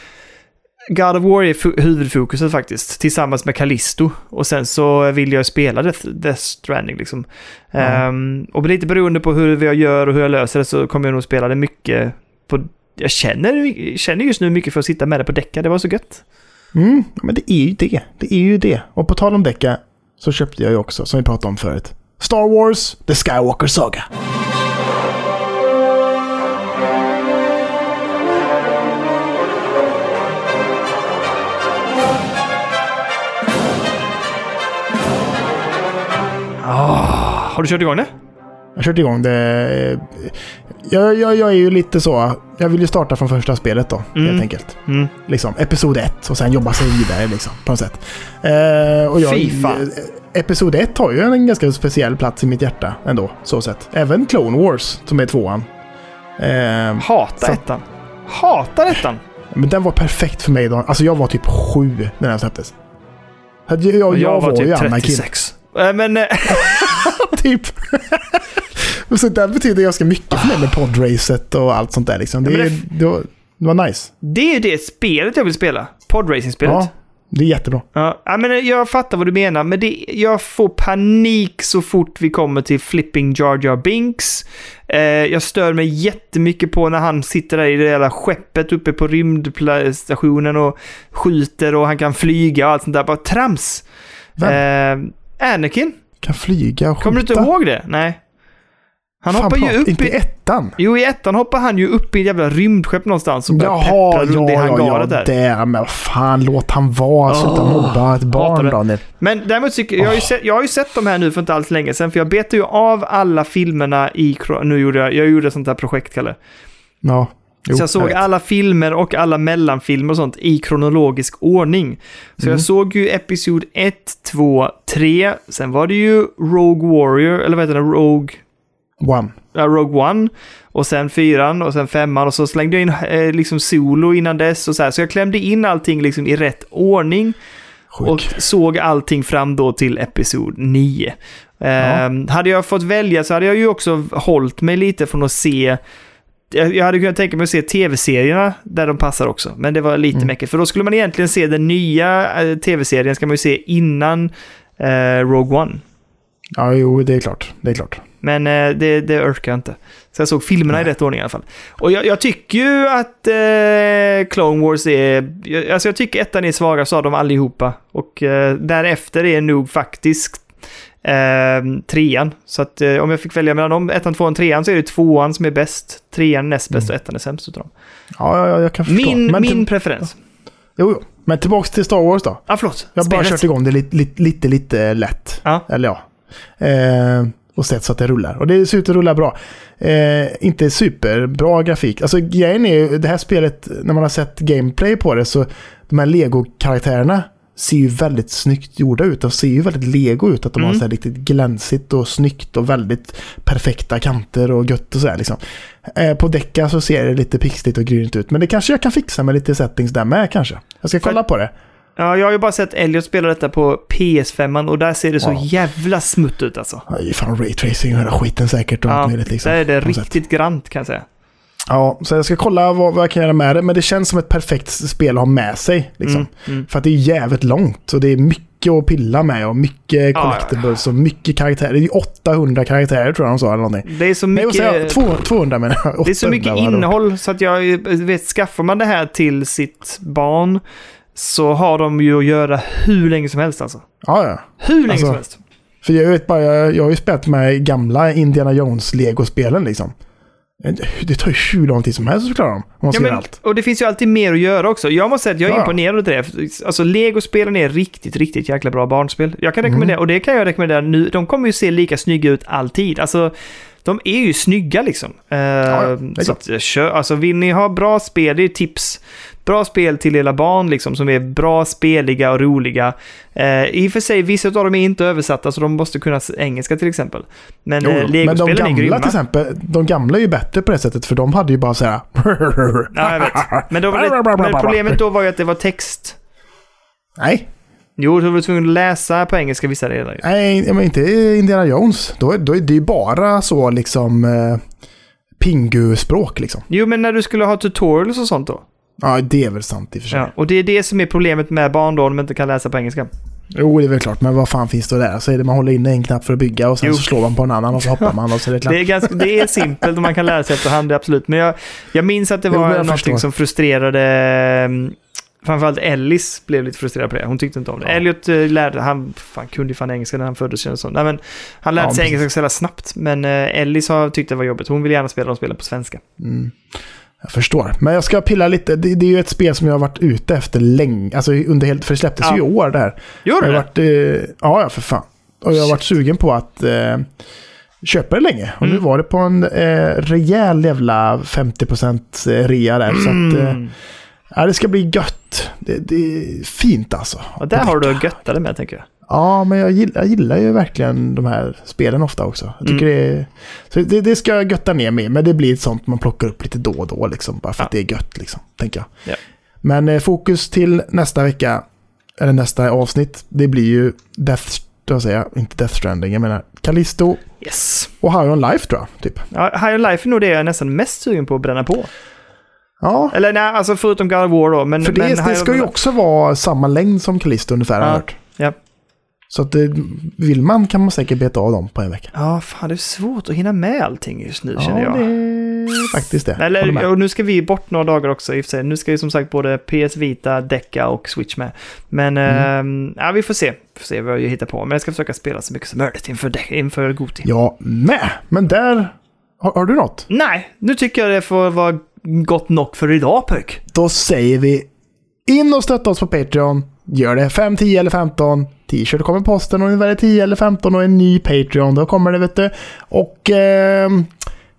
God of War är huvudfokuset faktiskt, tillsammans med Callisto. Och sen så vill jag spela Death, Death Stranding liksom. Ja. Ehm, och lite beroende på hur jag gör och hur jag löser det så kommer jag nog spela det mycket på... Jag känner, känner just nu mycket för att sitta med det på däckar, det var så gött. Mm, men det är ju det. Det är ju det. Och på tal om däcka så köpte jag ju också, som vi pratade om förut, Star Wars The Skywalker Saga. Har du kört igång det? Jag kört igång det. Jag, jag, jag är ju lite så. Jag vill ju starta från första spelet då, Mm. helt enkelt. Mm. Liksom, episod 1 och sen jobba sig vidare liksom, på något sätt. Eh, och jag, Fy fan. eh, Episod 1 har ju en ganska speciell plats i mitt hjärta ändå, så sett. Även Clone Wars, som är tvåan. Eh, Hatar Så- ettan. Hatar ettan. men den var perfekt för mig då. Alltså jag var typ sju när den släpptes. Jag, jag, jag, jag, var, ju typ Anakin. 36. Äh, Men... eh, typ. så det betyder ganska mycket för mig med podracet och allt sånt där liksom. Det, Ja, är- det, var, det var nice. det är det spelet jag vill spela. Podracing-spelet. Ja, det är jättebra. Ja, men jag fattar vad du menar, men det, jag får panik så fort vi kommer till Flipping Jar Jar Binks. Eh, jag stör mig jättemycket på när han sitter där i det jävla skeppet uppe på rymdstationen och skjuter och han kan flyga och allt sånt där. Bara trams! Vem? Eh, Anakin, Kan flyga och skjuta. kommer du inte ihåg det? Nej. Han Fan, hoppar ju upp Inte i... ettan. Jo, i ettan hoppar han ju upp i ett jävla rymdskepp någonstans och börjar Jaha, peppra runt i ja, ja, ja, hangaret där. där. Men fan, låt han vara. Sluta Åh, mobba ett barn. Daniel. Men däremot tycker jag, har ju sett, jag har ju sett de här nu för inte alls länge sedan, för jag betade ju av alla filmerna i... Nu gjorde jag, jag gjorde sånt här projekt, Kalle. Ja. Jo, så jag såg alla filmer och alla mellanfilmer och sånt i kronologisk ordning. Så Mm. jag såg ju Episod 1, 2, 3. Sen var det ju Rogue Warrior, eller vad heter det? Rogue... One. Ja, Rogue One. Och sen fyran och sen femman och så slängde jag in eh, liksom solo innan dess och så här. Så jag klämde in allting liksom i rätt ordning. Sjuk. Och såg allting fram då till episod 9. Ehm, hade jag fått välja så hade jag ju också hållit mig lite från att se jag hade kunnat tänka mig att se tv-serierna där de passar också, men det var lite Mm. mäckigt. För då skulle man egentligen se den nya eh, tv-serien, ska man ju se innan eh, Rogue One. Ja, jo, det är klart. Det är klart. Men eh, det, det orkar jag inte. Så jag såg filmerna Nej. i rätt ordning i alla fall. Och jag, jag tycker ju att eh, Clone Wars är... jag- Alltså jag tycker ettan är svagast av dem allihopa. Och eh, därefter är nog faktiskt Eh, trean. Så att eh, om jag fick välja mellan dem, ettan, tvåan, trean, så är det tvåan som är bäst, trean näst bäst och ettan är sämst utav dem. Ja, ja, ja, jag kan förstå. Min, Men min preferens. Jo, jo. Men tillbaks till Star Wars då. Ja, förlåt. Jag har bara kört igång det lite, lite, lite, lite lätt. Ja. Eller ja. Eh, och sett så att det rullar. Och det ser ut att rulla bra. Eh, inte superbra grafik. Alltså grejen är ju, det här spelet, när man har sett gameplay på det så de här Lego-karaktärerna ser ju väldigt snyggt gjorda ut. De ser ju väldigt Lego ut. Att de har Mm. så här riktigt glänsigt och snyggt och väldigt perfekta kanter och gött och så här liksom. Eh, på Deca så ser det lite pixligt och grynt ut. Men det kanske jag kan fixa med lite settings där med kanske. Jag ska kolla på det. Ja, jag har ju bara sett Elliot spela detta på PS5 och där ser det så Ja. jävla smutt ut alltså. Ja, det är fan raytracing och hela skiten säkert och Ja, möjligt liksom. där är det något sätt. riktigt grant kan jag säga. Ja, så jag ska kolla vad, vad jag kan göra med det. Men det känns som ett perfekt spel att ha med sig. Liksom. Mm, mm. För att det är jävligt långt och det är mycket att pilla med och mycket Ja, collectibles och mycket karaktärer. Det är ju 800 karaktärer tror jag de sa eller någonting. Det är så mycket... Två- 200 menar jag. Det är så 800 mycket innehåll så att jag vet, skaffar man det här till sitt barn så har de ju att göra hur länge som helst alltså. Ja, ja. Hur länge Alltså, som helst. För jag vet bara, jag, jag har ju spelat med gamla Indiana Jones-legospelen liksom. Det tar ju hur lång tid som helst att klara dem. Om man Ja, men, allt. och det finns ju alltid mer att göra också. Jag måste säga att jag är Ja. imponerad av det. Alltså Lego-spelen är riktigt, riktigt jäkla bra barnspel. Jag kan rekommendera, Mm. och det kan jag rekommendera nu. De kommer ju se lika snygga ut alltid. Alltså, de är ju snygga liksom. Uh, ja, så att, kör, alltså vill ni ha bra spel, det är tips. Bra spel till era barn liksom, som är bra, speliga och roliga. Eh, I och för sig, vissa av dem är inte översatta, så de måste kunna engelska till exempel. Men Jo, eh, men de Lego-spelen är gamla grymma. till exempel, de gamla är ju bättre på det sättet för de hade ju bara så här. Ja, jag vet. Men, det, men problemet då var ju att det var text. Nej, Jo, du var tvungen att läsa på engelska vissa delar. nej, men inte Indiana Jones. Då, är- då är det ju bara så liksom eh, Pingu-språk liksom. Jo, men när du skulle ha tutorials och sånt då. Ja, det är väl sant i och för sig. Ja, och det är det som är problemet med barn då, de inte kan läsa på engelska. Jo, det är väl klart. Men vad fan finns det att lära sig? Det man håller in en knapp för att bygga och sen Jo. så slår man på en annan och så hoppar man och så är det klart. Det är, ganska, det är simpelt och man kan lära sig efterhand, är absolut. Men jag, jag minns att det Jo, var jag någonting som frustrerade... mm, Framförallt Ellis blev lite frustrerad på det. Hon tyckte inte om det. Ja. Elliot eh, lärde, han fan, kunde ju fan engelska när han föddes kändes som. Nej, men Han lärde Ja, sig precis. engelska så snabbt. Men eh, Ellis har tyckt det var jobbigt. Hon vill gärna spela de spelen på svenska. Mm. Jag förstår. Men jag ska pilla lite. Det, det är ju ett spel som jag har varit ute efter länge. Alltså under helt, för det släpptes Ja. ju i år det här. Gör Jag det? varit, eh, ja, för fan. Och jag har varit sugen på att eh, köpa det länge. Och nu Mm. var det på en eh, rejäl jävla 50% rea där. Så att, eh, Mm. ja, det ska bli gött. Det, det är fint alltså. Och där har du att götta det med, tänker jag. Ja, men jag gillar, jag gillar ju verkligen de här spelen ofta också. Jag tycker Mm. det, så det, det ska jag götta ner med, men det blir ett sånt man plockar upp lite då och då, liksom, bara för att det är gött, liksom, tänker jag. Ja. Men eh, fokus till nästa vecka, eller nästa avsnitt, det blir ju Death, jag, inte Death Stranding, jag menar Callisto Yes. och High On Life tror jag, typ. Ja, High on Life är nog det jag är nästan mest sugen på att bränna på. Ja, Eller nej, alltså förutom God of War då. Men, för det, men det ska ju också vara samma längd som Callisto ungefär, har jag Ja, hört. ja. Så att det, vill man kan man säkert beta av dem på en vecka. Ja, fan det är svårt att hinna med allting just nu känner jag. det faktiskt det. Eller, och nu ska vi bort några dagar också i och för sig. Nu ska ju som sagt både PS Vita, Deca och Switch med. Men Mm. ehm, ja, vi får se. Får se vad jag hittar på. Men jag ska försöka spela så mycket som möjligt inför, De- inför Goti. Jag med. Men där... Har, har du något? Nej, nu tycker jag det får vara gott nog för idag pöjk. Då säger vi in och stötta oss på Patreon. Gör det 5, 10 eller 15. T-shirt kommer posten ni väljer 10 eller 15 och en ny Patreon. Då kommer det vet du. Och ehm,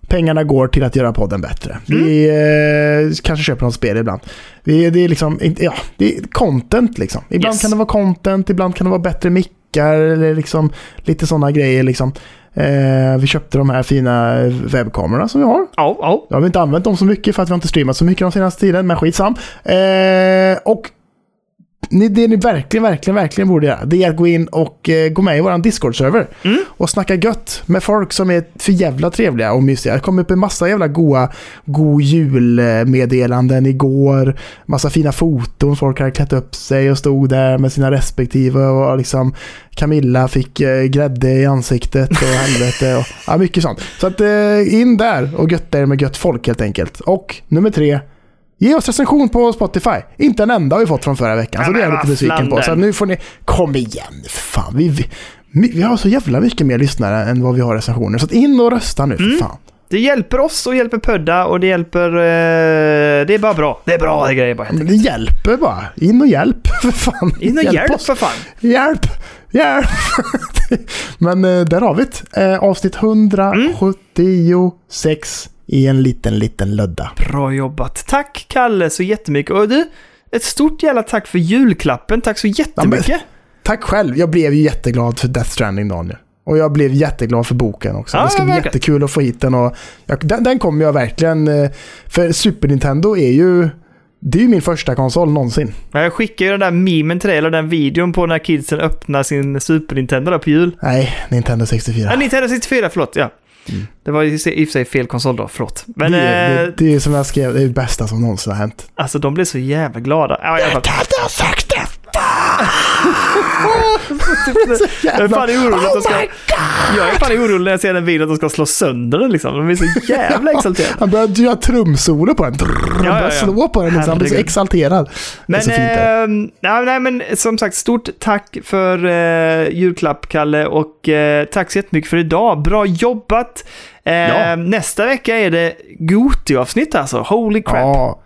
pengarna går till att göra podden bättre. Vi eh, kanske köper något spel ibland. Vi, det är liksom, ja, det är content liksom. Ibland Yes. kan det vara content, ibland kan det vara bättre mickar eller liksom lite sådana grejer liksom. Eh, vi köpte de här fina webbkamerorna som vi har. Ja, ja. Jag har inte använt dem så mycket för att vi har inte streamat så mycket de senaste tiden, men skitsam. Eh, och ni, det ni verkligen, verkligen, verkligen borde göra, det är att gå in och eh, gå med i vår Discord-server. Mm. Och snacka gött med folk som är för jävla trevliga och mysiga. Det kom upp en massa jävla goa god julmeddelanden igår. Massa fina foton, folk hade klätt upp sig och stod där med sina respektive och liksom Camilla fick eh, grädde i ansiktet och helvete och ja, mycket sånt. Så att eh, in där och götta er med gött folk helt enkelt. Och nummer tre, Ge oss recension på Spotify. Inte en enda har vi fått från förra veckan, så det är jag lite besviken på. Så nu får ni... Kom igen, fan. Vi, vi, Vi har så jävla mycket mer lyssnare än vad vi har recensioner. Så in och rösta nu för Mm. fan. Det hjälper oss och hjälper Pödda och det hjälper... Eh, det är bara bra. Det är bra det grejer bara Men det hjälper bara. In och hjälp för fan. In och hjälp oss. för fan. Hjälp! Hjälp! Men eh, där har vi det. Eh, avsnitt 176 i en liten, liten lödda. Bra jobbat. Tack Kalle så jättemycket. Och du, ett stort jävla tack för julklappen. Tack så jättemycket. Tack själv. Jag blev ju jätteglad för Death Stranding, Daniel. Och jag blev jätteglad för boken också. Ja, det ska bli verkligen. jättekul att få hit den. Och jag, den, den kommer jag verkligen... eh, För Super Nintendo är ju... Det är ju min första konsol någonsin. Jag skickade ju den där memen till dig, eller den videon på när kidsen öppnar sin Super Nintendo på jul. Nej, Nintendo 64. Ja, Nintendo 64, förlåt. Ja. Det var i och för sig fel konsol då, förlåt. Men det, är- eh, det, det är som jag skrev, det är det bästa som någonsin har hänt. alltså de blev så jävla glada. Ja. Kan du ha sagt det? Jag är fan orolig att de ska... Jag är fan orolig när jag ser den videon att de ska slå sönder den liksom. De är så jävla exalterade. Han började göra trumsolo på den. Han ja, började ja. slå på den. Liksom. Han blev så exalterad. det Men, så det. eh, nej, nej, men som sagt, stort tack för eh, julklapp, Kalle. Och eh, tack så jättemycket för idag. Bra jobbat! Eh, Ja. Nästa vecka är det Goti-avsnitt alltså. Holy crap. Ja,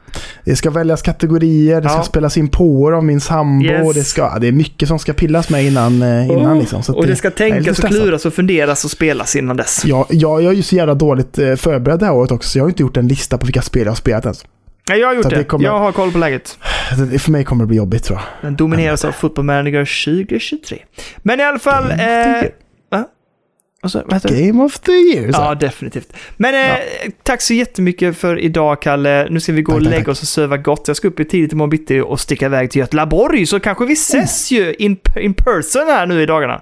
det ska väljas kategorier, det ska Ja. spelas in på av min sambo. Yes. Det, ska, det är mycket som ska pillas med innan. eh, innan Oh, liksom, så och det ska är lite tänkas och kluras och funderas och spelas innan dess. Ja, jag, jag är ju så jävla dåligt eh, förberedd det här året också, så jag har inte gjort en lista på vilka spel jag har spelat ens. Nej, jag har gjort Så det. det kommer- Jag har koll på läget. För mig kommer det bli jobbigt tror jag. Den domineras av Football Manager 2023. Men i alla fall... Game of the Eh, så? Game of the year. Så. Ja, definitivt. Men eh, tack så jättemycket för idag, Kalle. Nu ska vi gå Tack, och lägga tack. oss och söva gott. Jag ska upp i tidigt imorgon bitti och sticka iväg till Göteborg, så kanske vi ses ju in, in person här nu i dagarna.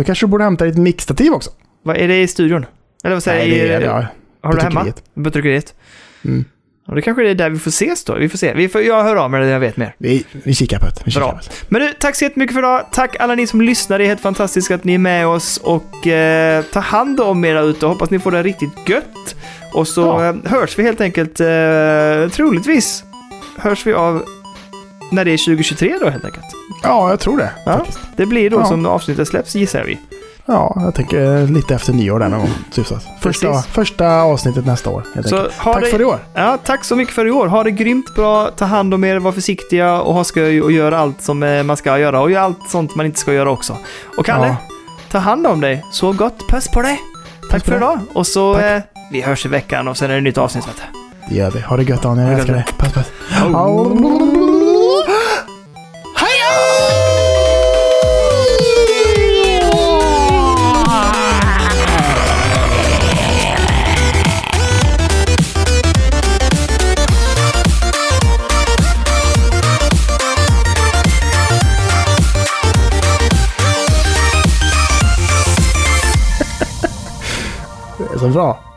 Då kanske du borde hämta ditt mixtativ också. Vad är det i studion? Eller vad säger Nej, det är. Ja, Har du hemma? På tryckeriet? Mm. Ja, det kanske är där vi får ses då. Vi får se. Vi får, jag hör av mig när jag vet mer. vi, vi kikar på det. Vi kikar Bra. på det. Men du, tack så jättemycket för idag. Tack alla ni som lyssnar. Det är helt fantastiskt att ni är med oss och eh, ta hand om er ute. Hoppas ni får det riktigt gött. Och så Ja. eh, hörs vi helt enkelt, eh, troligtvis, hörs vi av när det är 2023 då helt enkelt. Ja, jag tror det. Ja. Det blir då Ja. som avsnittet släpps gissar vi. Ja, jag tänker lite efter nyår där någon gång. Typ Första, Precis. första avsnittet nästa år. Så Tack det, för i år. Ja, tack så mycket för i år. Ha det grymt bra. Ta hand om er, var försiktiga och ha skoj och gör allt som eh, man ska göra. Och gör allt sånt man inte ska göra också. Och Kalle, Ja. ta hand om dig. Så gott. Puss på dig. Tack för idag. Och så, eh, vi hörs i veckan och sen är det nytt avsnitt. Det gör vi. Ha det gött Daniel. Jag älskar dig. Puss puss. Det är så bra.